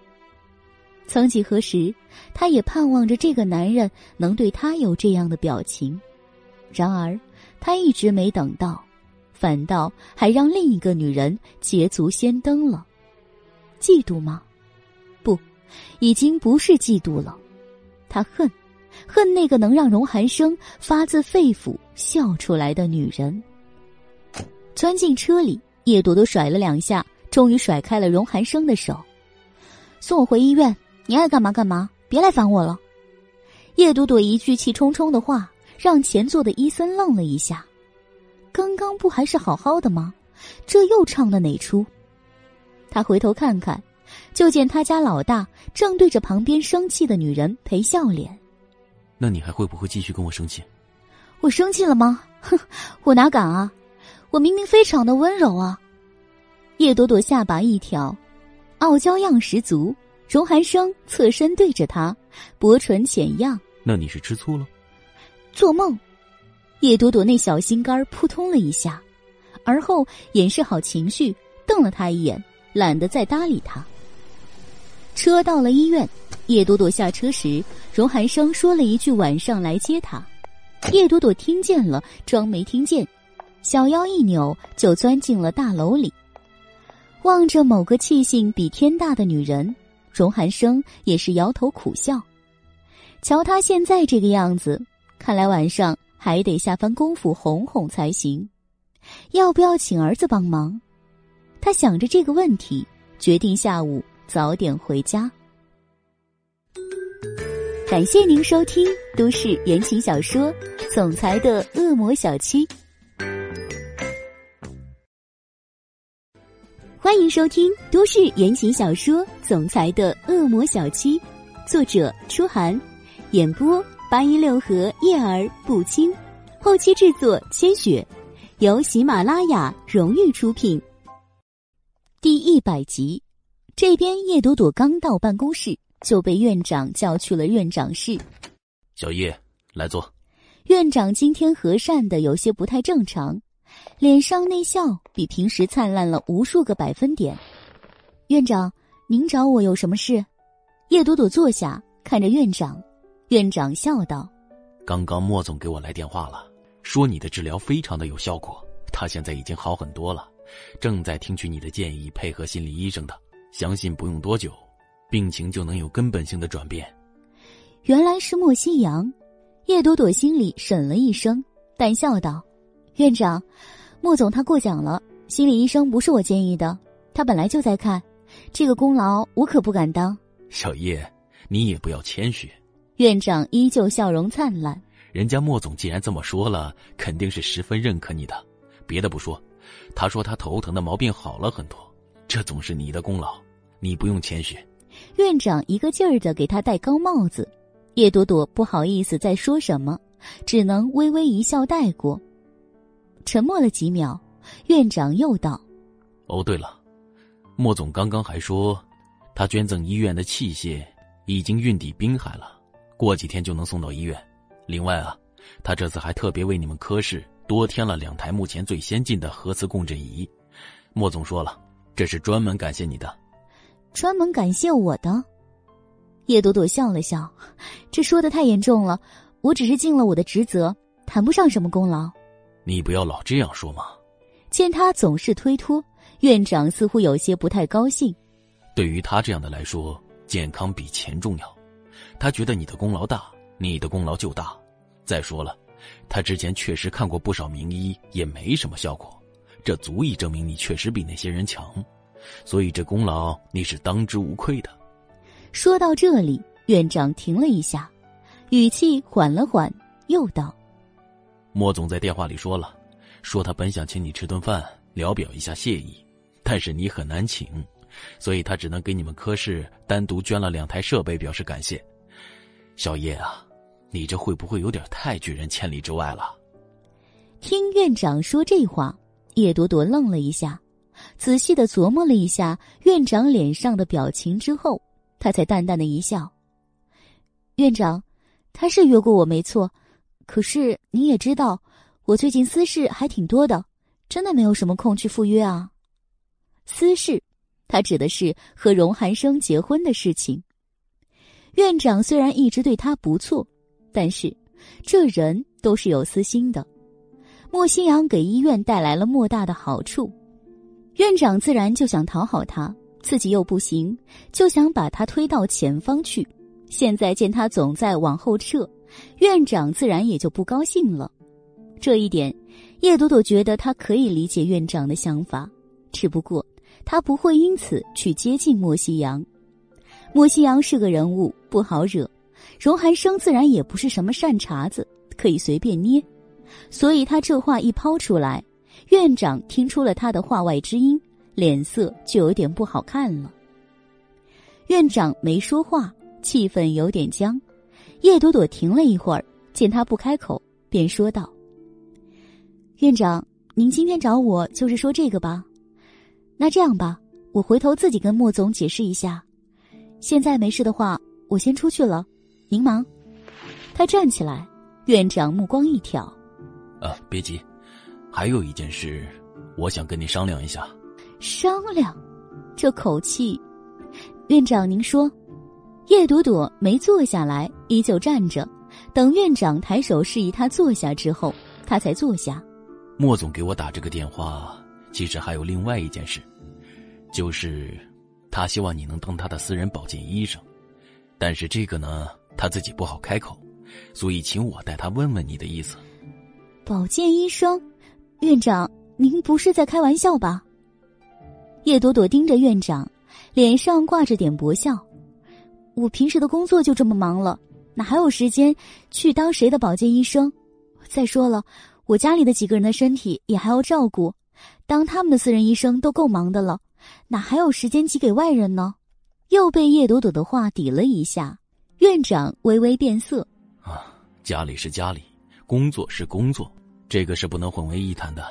曾几何时，他也盼望着这个男人能对他有这样的表情，然而他一直没等到，反倒还让另一个女人捷足先登了。嫉妒吗？不，已经不是嫉妒了，他恨。恨那个能让荣寒生发自肺腑笑出来的女人。钻进车里，叶朵朵甩了两下，终于甩开了荣寒生的手，送我回医院。你爱干嘛干嘛，别来烦我了。叶朵朵一句气冲冲的话，让前座的伊森愣了一下。刚刚不还是好好的吗？这又唱的哪出？他回头看看，就见他家老大正对着旁边生气的女人陪笑脸。那你还会不会继续跟我生气？我生气了吗？哼，我哪敢啊！我明明非常的温柔啊。叶朵朵下巴一挑，傲娇样十足。荣寒生侧身对着他，薄唇浅漾。那你是吃醋了？做梦！叶朵朵那小心肝扑通了一下，而后掩饰好情绪，瞪了他一眼，懒得再搭理他。车到了医院。叶朵朵下车时，荣寒生说了一句：“晚上来接她。”叶朵朵听见了，装没听见，小腰一扭，就钻进了大楼里。望着某个气性比天大的女人，荣寒生也是摇头苦笑。瞧他现在这个样子，看来晚上还得下番功夫哄哄才行。要不要请儿子帮忙？他想着这个问题，决定下午早点回家。感谢您收听都市言情小说《总裁的恶魔小七》，欢迎收听都市言情小说《总裁的恶魔小七》，作者：初寒，演播：八一六和叶儿不轻，后期制作：千雪，由喜马拉雅荣誉出品。第一百集，这边叶朵朵刚到办公室。就被院长叫去了院长室。小叶，来坐。院长今天和善的有些不太正常，脸上那笑比平时灿烂了无数个百分点。院长，您找我有什么事？叶朵朵坐下，看着院长。院长笑道：“刚刚莫总给我来电话了，说你的治疗非常的有效果，他现在已经好很多了，正在听取你的建议，配合心理医生的，相信不用多久。”病情就能有根本性的转变。原来是莫西阳，叶朵朵心里审了一声，淡笑道：“院长，莫总他过奖了。心理医生不是我建议的，他本来就在看，这个功劳我可不敢当。”小叶，你也不要谦虚。院长依旧笑容灿烂。人家莫总既然这么说了，肯定是十分认可你的。别的不说，他说他头疼的毛病好了很多，这总是你的功劳，你不用谦虚。院长一个劲儿的给他戴高帽子，叶朵朵不好意思再说什么，只能微微一笑带过。沉默了几秒，院长又道：“哦，对了，莫总刚刚还说，他捐赠医院的器械已经运抵滨海了，过几天就能送到医院。另外啊，他这次还特别为你们科室多添了两台目前最先进的核磁共振仪。莫总说了，这是专门感谢你的。”专门感谢我的，叶朵朵笑了笑，这说的太严重了。我只是尽了我的职责，谈不上什么功劳。你不要老这样说嘛。见他总是推脱，院长似乎有些不太高兴。对于他这样的来说，健康比钱重要。他觉得你的功劳大，你的功劳就大。再说了，他之前确实看过不少名医，也没什么效果，这足以证明你确实比那些人强。所以这功劳你是当之无愧的。说到这里，院长停了一下，语气缓了缓，又道：“莫总在电话里说了，说他本想请你吃顿饭，聊表一下谢意，但是你很难请，所以他只能给你们科室单独捐了两台设备表示感谢。小叶啊，你这会不会有点太拒人千里之外了？”听院长说这话，叶朵朵愣了一下。仔细的琢磨了一下院长脸上的表情之后，他才淡淡的一笑。院长，他是约过我没错，可是你也知道，我最近私事还挺多的，真的没有什么空去赴约啊。私事，他指的是和荣寒生结婚的事情。院长虽然一直对他不错，但是这人都是有私心的。莫新阳给医院带来了莫大的好处。院长自然就想讨好他，自己又不行，就想把他推到前方去。现在见他总在往后撤，院长自然也就不高兴了。这一点，叶朵朵觉得他可以理解院长的想法，只不过他不会因此去接近莫西阳。莫西阳是个人物，不好惹。荣寒生自然也不是什么善茬子，可以随便捏，所以他这话一抛出来。院长听出了他的话外之音，脸色就有点不好看了。院长没说话，气氛有点僵。叶朵朵停了一会儿，见他不开口，便说道：“院长，您今天找我就是说这个吧？那这样吧，我回头自己跟莫总解释一下。现在没事的话，我先出去了，您忙。”他站起来，院长目光一挑：“啊，别急。”还有一件事，我想跟你商量一下。商量，这口气，院长您说。叶朵朵没坐下来，依旧站着，等院长抬手示意他坐下之后，他才坐下。莫总给我打这个电话，其实还有另外一件事，就是他希望你能当他的私人保健医生，但是这个呢，他自己不好开口，所以请我代他问问你的意思。保健医生。院长，您不是在开玩笑吧？叶朵朵盯着院长，脸上挂着点薄笑。我平时的工作就这么忙了，哪还有时间去当谁的保健医生？再说了，我家里的几个人的身体也还要照顾，当他们的私人医生都够忙的了，哪还有时间挤给外人呢？又被叶朵朵的话抵了一下，院长微微变色。啊，家里是家里，工作是工作。这个是不能混为一谈的，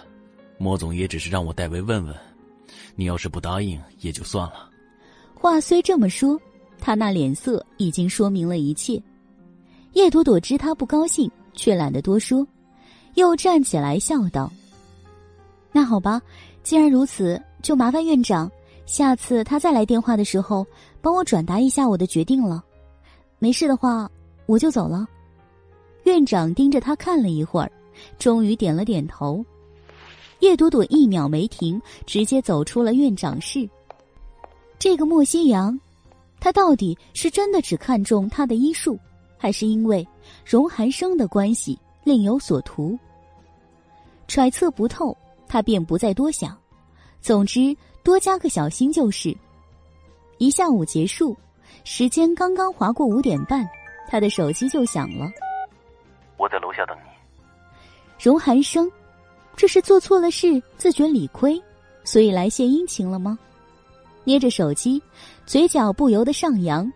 莫总也只是让我代为问问，你要是不答应也就算了。话虽这么说，他那脸色已经说明了一切。叶朵朵知他不高兴，却懒得多说，又站起来笑道：“那好吧，既然如此，就麻烦院长，下次他再来电话的时候，帮我转达一下我的决定了。没事的话，我就走了。”院长盯着他看了一会儿。终于点了点头，叶朵朵一秒没停，直接走出了院长室。这个莫西阳，他到底是真的只看中他的医术，还是因为荣寒生的关系另有所图？揣测不透，他便不再多想。总之，多加个小心就是。一下午结束，时间刚刚划过五点半，他的手机就响了。我在楼下等你。荣寒生，这是做错了事，自觉理亏，所以来献殷勤了吗？捏着手机，嘴角不由得上扬。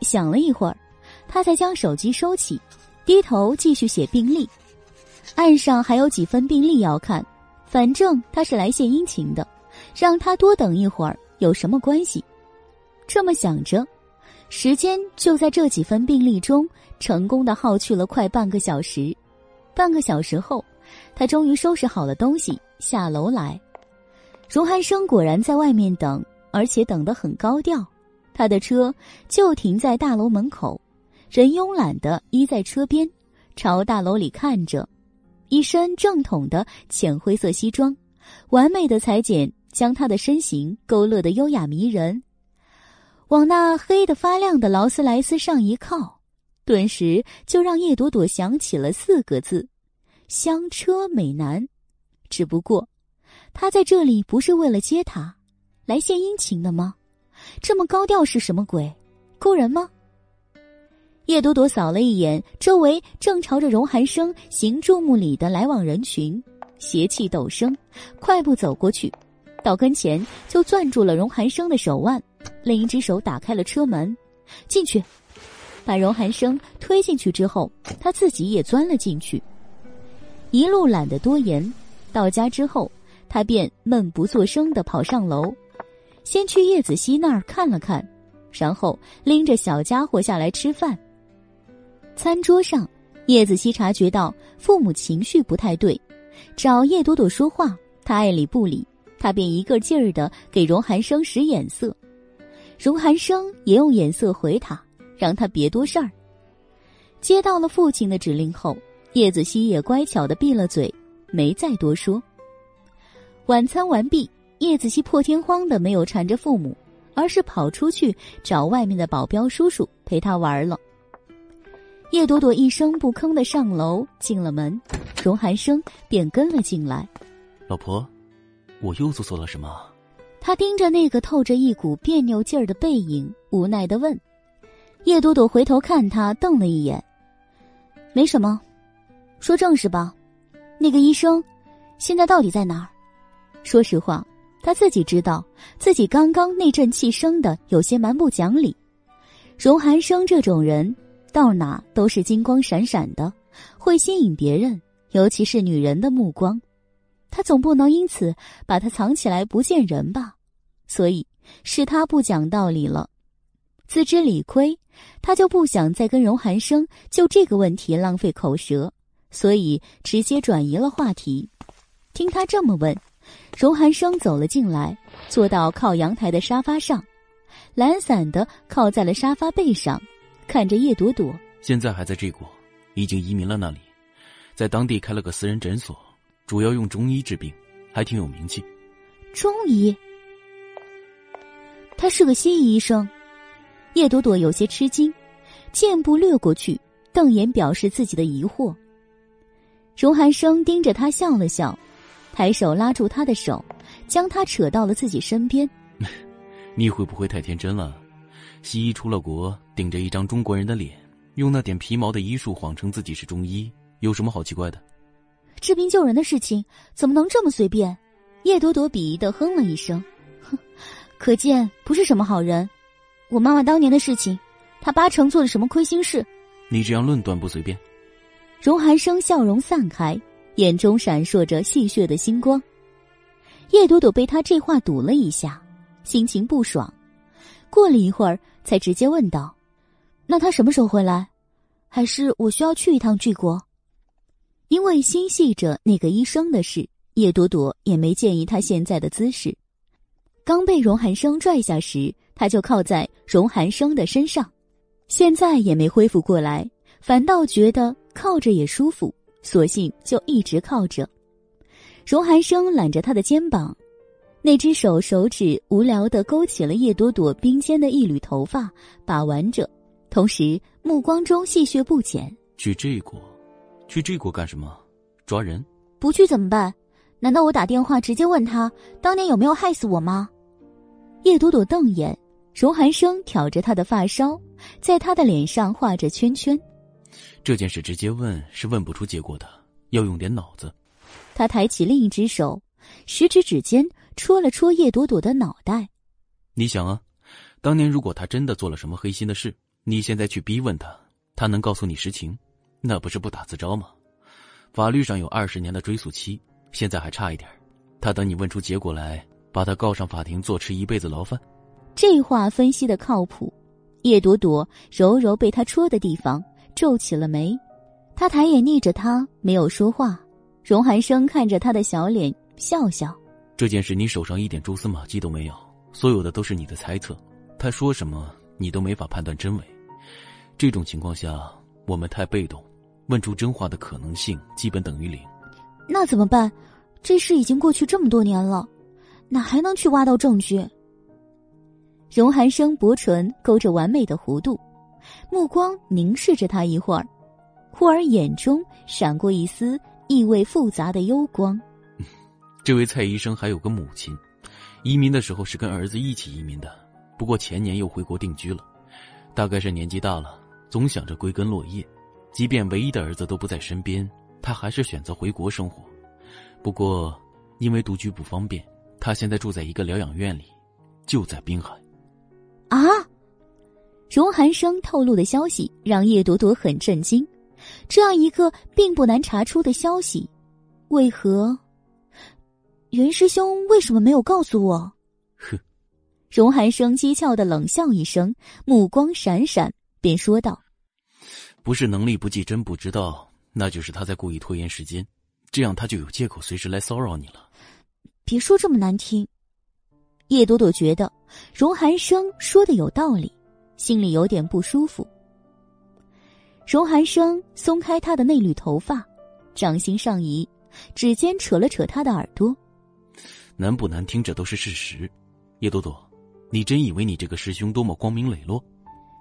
想了一会儿，他才将手机收起，低头继续写病历。案上还有几份病历要看，反正他是来献殷勤的，让他多等一会儿有什么关系？这么想着，时间就在这几份病历中成功的耗去了快半个小时。半个小时后，他终于收拾好了东西下楼来。荣寒生果然在外面等，而且等得很高调。他的车就停在大楼门口，人慵懒的依在车边，朝大楼里看着。一身正统的浅灰色西装，完美的裁剪将他的身形勾勒得优雅迷人。往那黑的发亮的劳斯莱斯上一靠，顿时就让叶朵朵想起了四个字：香车美男。只不过，他在这里不是为了接她，来献殷勤的吗？这么高调是什么鬼？勾人吗？叶朵朵扫了一眼周围正朝着荣寒生行注目礼的来往人群，邪气陡升，快步走过去，到跟前就攥住了荣寒生的手腕，另一只手打开了车门，进去，把荣寒生推进去之后，他自己也钻了进去。一路懒得多言，到家之后，他便闷不作声的跑上楼，先去叶子熙那儿看了看，然后拎着小家伙下来吃饭。餐桌上，叶子熙察觉到父母情绪不太对，找叶朵朵说话，他爱理不理，他便一个劲儿的给荣寒生使眼色，荣寒生也用眼色回他，让他别多事儿。接到了父亲的指令后，叶子熙也乖巧的闭了嘴，没再多说。晚餐完毕，叶子熙破天荒的没有缠着父母，而是跑出去找外面的保镖叔叔陪他玩了。叶朵朵一声不吭的上楼，进了门，荣寒生便跟了进来。老婆，我又做错了什么？他盯着那个透着一股别扭劲儿的背影，无奈的问。叶朵朵回头看他，瞪了一眼。没什么，说正事吧。那个医生，现在到底在哪儿？说实话，他自己知道自己刚刚那阵气生的有些蛮不讲理。荣寒生这种人。到哪都是金光闪闪的，会吸引别人，尤其是女人的目光。他总不能因此把他藏起来不见人吧？所以是他不讲道理了。自知理亏，他就不想再跟荣寒生就这个问题浪费口舌，所以直接转移了话题。听他这么问，荣寒生走了进来，坐到靠阳台的沙发上，懒散的靠在了沙发背上。看着叶朵朵，现在还在这国，已经移民了那里，在当地开了个私人诊所，主要用中医治病，还挺有名气。中医？他是个西医医生。叶朵朵有些吃惊，箭步掠过去，瞪眼表示自己的疑惑。荣寒生盯着他笑了笑，抬手拉住他的手，将他扯到了自己身边。你会不会太天真了？西医出了国，顶着一张中国人的脸，用那点皮毛的医术谎称自己是中医，有什么好奇怪的？治病救人的事情怎么能这么随便？叶朵朵鄙夷的哼了一声，哼，可见不是什么好人。我妈妈当年的事情，她八成做了什么亏心事。你这样论断不随便。荣寒生笑容散开，眼中闪烁着戏谑的星光。叶朵朵被他这话堵了一下，心情不爽。过了一会儿，才直接问道：“那他什么时候回来？还是我需要去一趟巨国？”因为心系着那个医生的事，叶朵朵也没建议他现在的姿势。刚被荣寒生拽下时，他就靠在荣寒生的身上，现在也没恢复过来，反倒觉得靠着也舒服，索性就一直靠着。荣寒生揽着他的肩膀。那只手手指无聊的勾起了叶朵朵冰肩的一缕头发，把玩着，同时目光中戏谑不减。去这国，去这国干什么？抓人？不去怎么办？难道我打电话直接问他当年有没有害死我吗？叶朵朵瞪眼，荣寒生挑着她的发梢，在她的脸上画着圈圈。这件事直接问是问不出结果的，要用点脑子。他抬起另一只手，食指指尖。戳了戳叶朵朵的脑袋，你想啊，当年如果他真的做了什么黑心的事，你现在去逼问他，他能告诉你实情，那不是不打自招吗？法律上有二十年的追诉期，现在还差一点，他等你问出结果来，把他告上法庭，坐吃一辈子牢饭。这话分析的靠谱。叶朵朵揉揉被他戳的地方，皱起了眉。他抬眼睨着他，没有说话。荣寒生看着他的小脸，笑笑。这件事你手上一点蛛丝马迹都没有，所有的都是你的猜测。他说什么你都没法判断真伪。这种情况下，我们太被动，问出真话的可能性基本等于零。那怎么办？这事已经过去这么多年了，哪还能去挖到证据？荣寒生薄唇勾着完美的弧度，目光凝视着他一会儿，忽而眼中闪过一丝意味复杂的幽光。这位蔡医生还有个母亲，移民的时候是跟儿子一起移民的，不过前年又回国定居了，大概是年纪大了，总想着归根落叶。即便唯一的儿子都不在身边，他还是选择回国生活。不过，因为独居不方便，他现在住在一个疗养院里，就在滨海。啊！荣寒生透露的消息让叶朵朵很震惊。这样一个并不难查出的消息，为何袁师兄为什么没有告诉我？哼！荣寒生讥诮的冷笑一声，目光闪闪，便说道：“不是能力不济，真不知道，那就是他在故意拖延时间。”这样他就有借口随时来骚扰你了。别说这么难听。叶朵朵觉得荣寒生说的有道理，心里有点不舒服。荣寒生松开他的那缕头发，掌心上移，指尖扯了扯他的耳朵。难不难听，这都是事实。叶朵朵，你真以为你这个师兄多么光明磊落？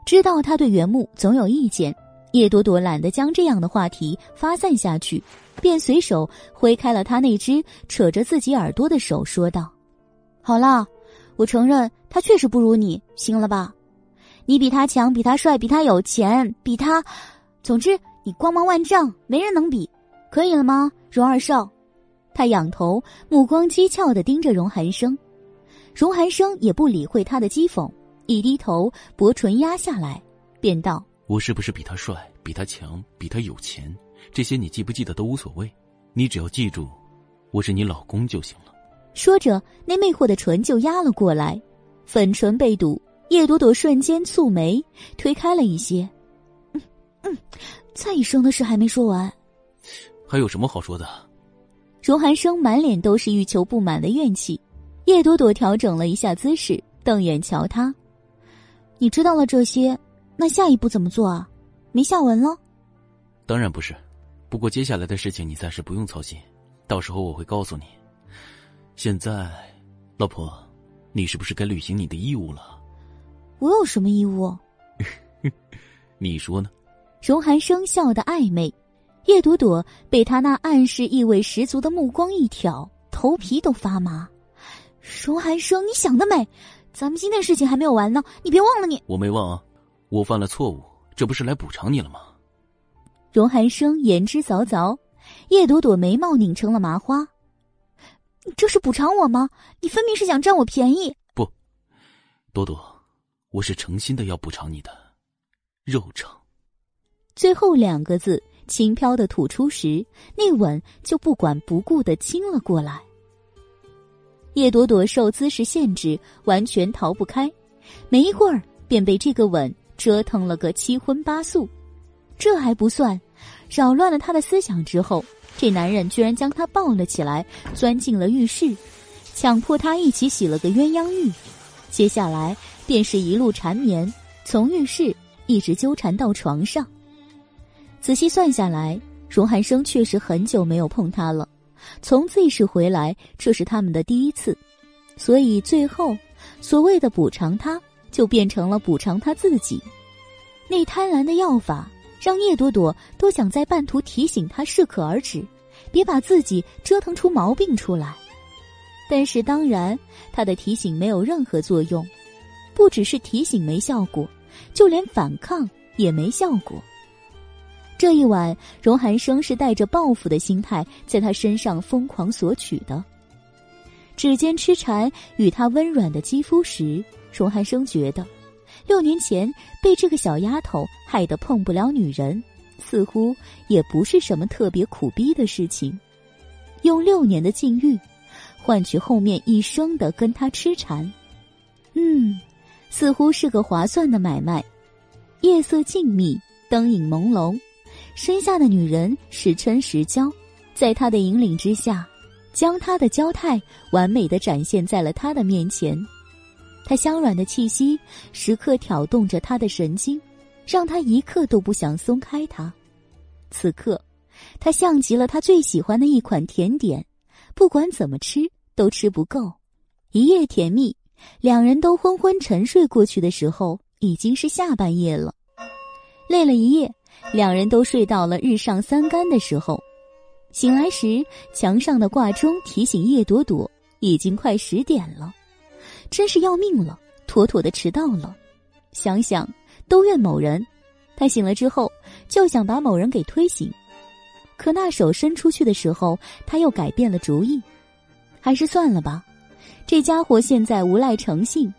知道他对原木总有意见。叶朵朵懒得将这样的话题发散下去，便随手挥开了他那只扯着自己耳朵的手，说道：“好了，我承认他确实不如你，行了吧？你比他强，比他帅，比他有钱，比他……总之，你光芒万丈，没人能比，可以了吗，荣二少？”他仰头，目光讥诮的盯着荣寒生，荣寒生也不理会他的讥讽，一低头，薄唇压下来，便道。我是不是比他帅、比他强、比他有钱？这些你记不记得都无所谓，你只要记住，我是你老公就行了。说着，那魅惑的唇就压了过来，粉唇被堵，叶朵朵瞬间蹙眉，推开了一些。嗯嗯，蔡医生的事还没说完，还有什么好说的？荣寒生满脸都是欲求不满的怨气，叶朵朵调整了一下姿势，瞪眼瞧他。你知道了这些。那下一步怎么做啊？没下文了？当然不是，不过接下来的事情你暂时不用操心，到时候我会告诉你。现在，老婆，你是不是该履行你的义务了？我有什么义务？你说呢？荣寒生笑得暧昧，叶朵朵被他那暗示意味十足的目光一挑，头皮都发麻。荣寒生，你想得美！咱们今天事情还没有完呢，你别忘了你。我没忘啊。我犯了错误，这不是来补偿你了吗？荣寒生言之凿凿，叶朵朵眉毛拧成了麻花。你这是补偿我吗？你分明是想占我便宜。不，朵朵，我是诚心的要补偿你的肉偿。最后两个字轻飘的吐出时，那吻就不管不顾的亲了过来。叶朵朵受姿势限制，完全逃不开，没一会儿便被这个吻。折腾了个七荤八素，这还不算，扰乱了他的思想之后，这男人居然将他抱了起来，钻进了浴室，强迫他一起洗了个鸳鸯浴。接下来便是一路缠绵，从浴室一直纠缠到床上。仔细算下来，荣寒生确实很久没有碰他了，从 Z 市回来，这是他们的第一次，所以最后所谓的补偿他。就变成了补偿他自己，那贪婪的药法让叶朵朵都想在半途提醒他适可而止，别把自己折腾出毛病出来。但是当然，他的提醒没有任何作用，不只是提醒没效果，就连反抗也没效果。这一晚，荣寒生是带着报复的心态在他身上疯狂索取的，指尖痴缠与他温软的肌肤时。荣寒生觉得，六年前被这个小丫头害得碰不了女人，似乎也不是什么特别苦逼的事情。用六年的禁欲，换取后面一生的跟他痴缠，嗯，似乎是个划算的买卖。夜色静谧，灯影朦胧，身下的女人时嗔时娇，在他的引领之下，将她的娇态完美的展现在了他的面前。他香软的气息时刻挑动着他的神经，让他一刻都不想松开他。此刻，他像极了他最喜欢的一款甜点，不管怎么吃都吃不够。一夜甜蜜，两人都昏昏沉睡过去的时候，已经是下半夜了。累了一夜，两人都睡到了日上三竿的时候。醒来时，墙上的挂钟提醒叶朵朵已经快十点了，真是要命了，妥妥的迟到了。想想都怨某人。他醒了之后就想把某人给推醒，可那手伸出去的时候，他又改变了主意，还是算了吧。这家伙现在无赖成性，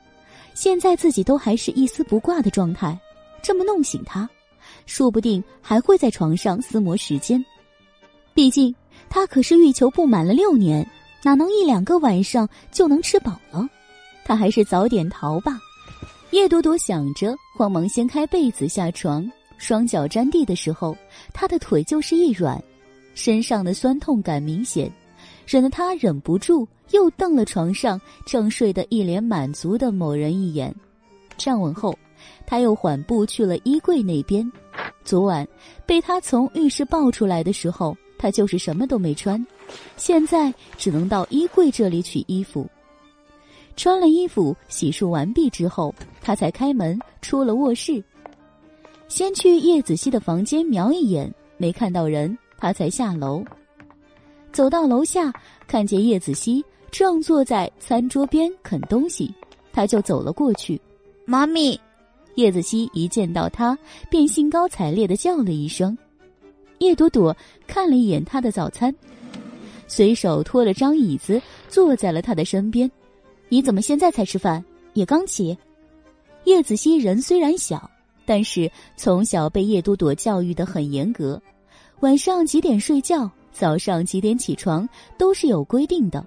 现在自己都还是一丝不挂的状态，这么弄醒他，说不定还会在床上厮磨时间。毕竟他可是欲求不满了六年，哪能一两个晚上就能吃饱了？他还是早点逃吧。叶朵朵想着，慌忙掀开被子下床，双脚沾地的时候，他的腿就是一软，身上的酸痛感明显，惹得他忍不住又瞪了床上正睡得一脸满足的某人一眼。站稳后，他又缓步去了衣柜那边。昨晚被他从浴室抱出来的时候，他就是什么都没穿，现在只能到衣柜这里取衣服。穿了衣服，洗漱完毕之后，他才开门出了卧室。先去叶子熙的房间瞄一眼，没看到人，他才下楼。走到楼下，看见叶子熙正坐在餐桌边啃东西，他就走了过去。妈咪，叶子熙一见到他，便兴高采烈的叫了一声。叶朵朵看了一眼他的早餐，随手拖了张椅子坐在了他的身边。你怎么现在才吃饭？也刚起。叶子熙人虽然小，但是从小被叶朵朵教育的很严格，晚上几点睡觉，早上几点起床都是有规定的。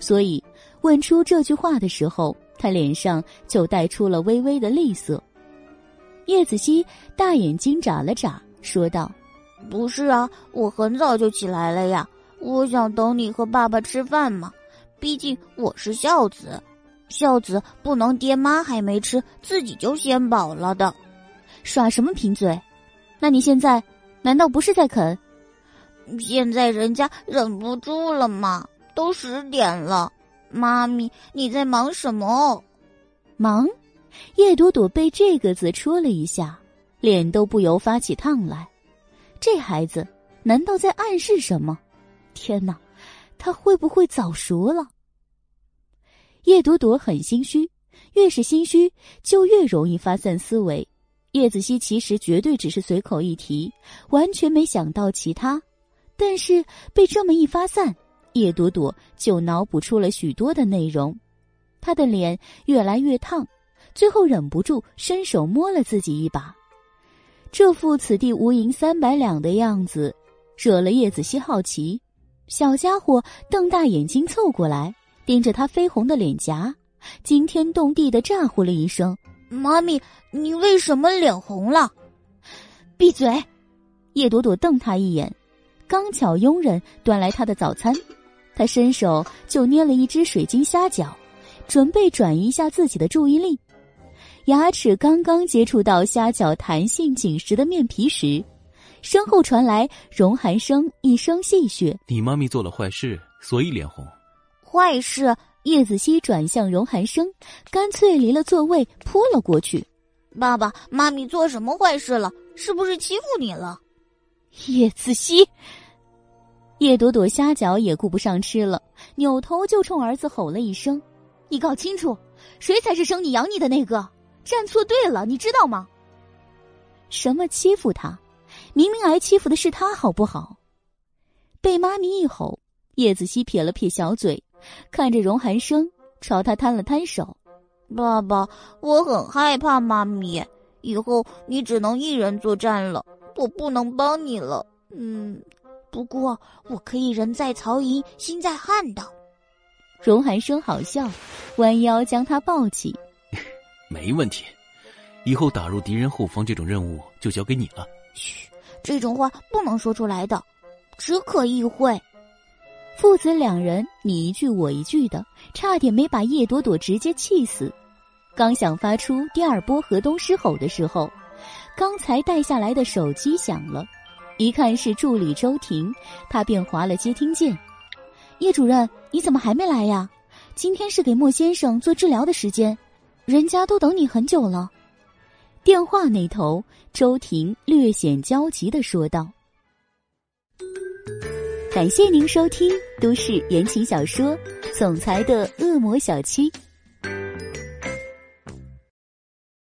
所以问出这句话的时候，他脸上就带出了微微的厉色。叶子熙大眼睛眨了眨，说道：“不是啊，我很早就起来了呀，我想等你和爸爸吃饭嘛。”毕竟我是孝子，孝子不能爹妈还没吃，自己就先饱了的。耍什么贫嘴？那你现在难道不是在啃？现在人家忍不住了嘛，都十点了。妈咪，你在忙什么？忙？叶朵朵被这个字戳了一下，脸都不由发起烫来。这孩子难道在暗示什么？天哪！他会不会早熟了？叶朵朵很心虚，越是心虚就越容易发散思维。叶子熙其实绝对只是随口一提，完全没想到其他，但是被这么一发散，叶朵朵就脑补出了许多的内容。她的脸越来越烫，最后忍不住伸手摸了自己一把，这副此地无银三百两的样子，惹了叶子熙好奇。小家伙瞪大眼睛凑过来，盯着他绯红的脸颊，惊天动地的咋呼了一声：“妈咪，你为什么脸红了？”闭嘴！叶朵朵瞪他一眼。刚巧佣人端来他的早餐，他伸手就捏了一只水晶虾饺，准备转移一下自己的注意力。牙齿刚刚接触到虾饺弹性紧实的面皮时。身后传来荣寒生一声戏谑：“你妈咪做了坏事，所以脸红。”坏事！叶子熙转向荣寒生，干脆离了座位扑了过去。爸爸妈咪做什么坏事了？是不是欺负你了？叶子熙，叶朵朵虾饺也顾不上吃了，扭头就冲儿子吼了一声：“你搞清楚，谁才是生你养你的那个？站错队了，你知道吗？”什么欺负他？明明挨欺负的是他，好不好？被妈咪一吼，叶子熙撇了撇小嘴，看着荣寒生，朝他摊了摊手：“爸爸，我很害怕妈咪，以后你只能一人作战了，我不能帮你了。嗯，不过我可以人在曹营心在汉的。”荣寒生好笑，弯腰将他抱起：“没问题，以后打入敌人后方这种任务就交给你了。”嘘。这种话不能说出来的，只可意会。父子两人你一句我一句的，差点没把叶朵朵直接气死。刚想发出第二波河东狮吼的时候，刚才带下来的手机响了，一看是助理周婷，他便划了接听键。叶主任，你怎么还没来呀？今天是给莫先生做治疗的时间，人家都等你很久了。电话那头，周婷略显焦急的说道：“感谢您收听都市言情小说《总裁的恶魔小七》。”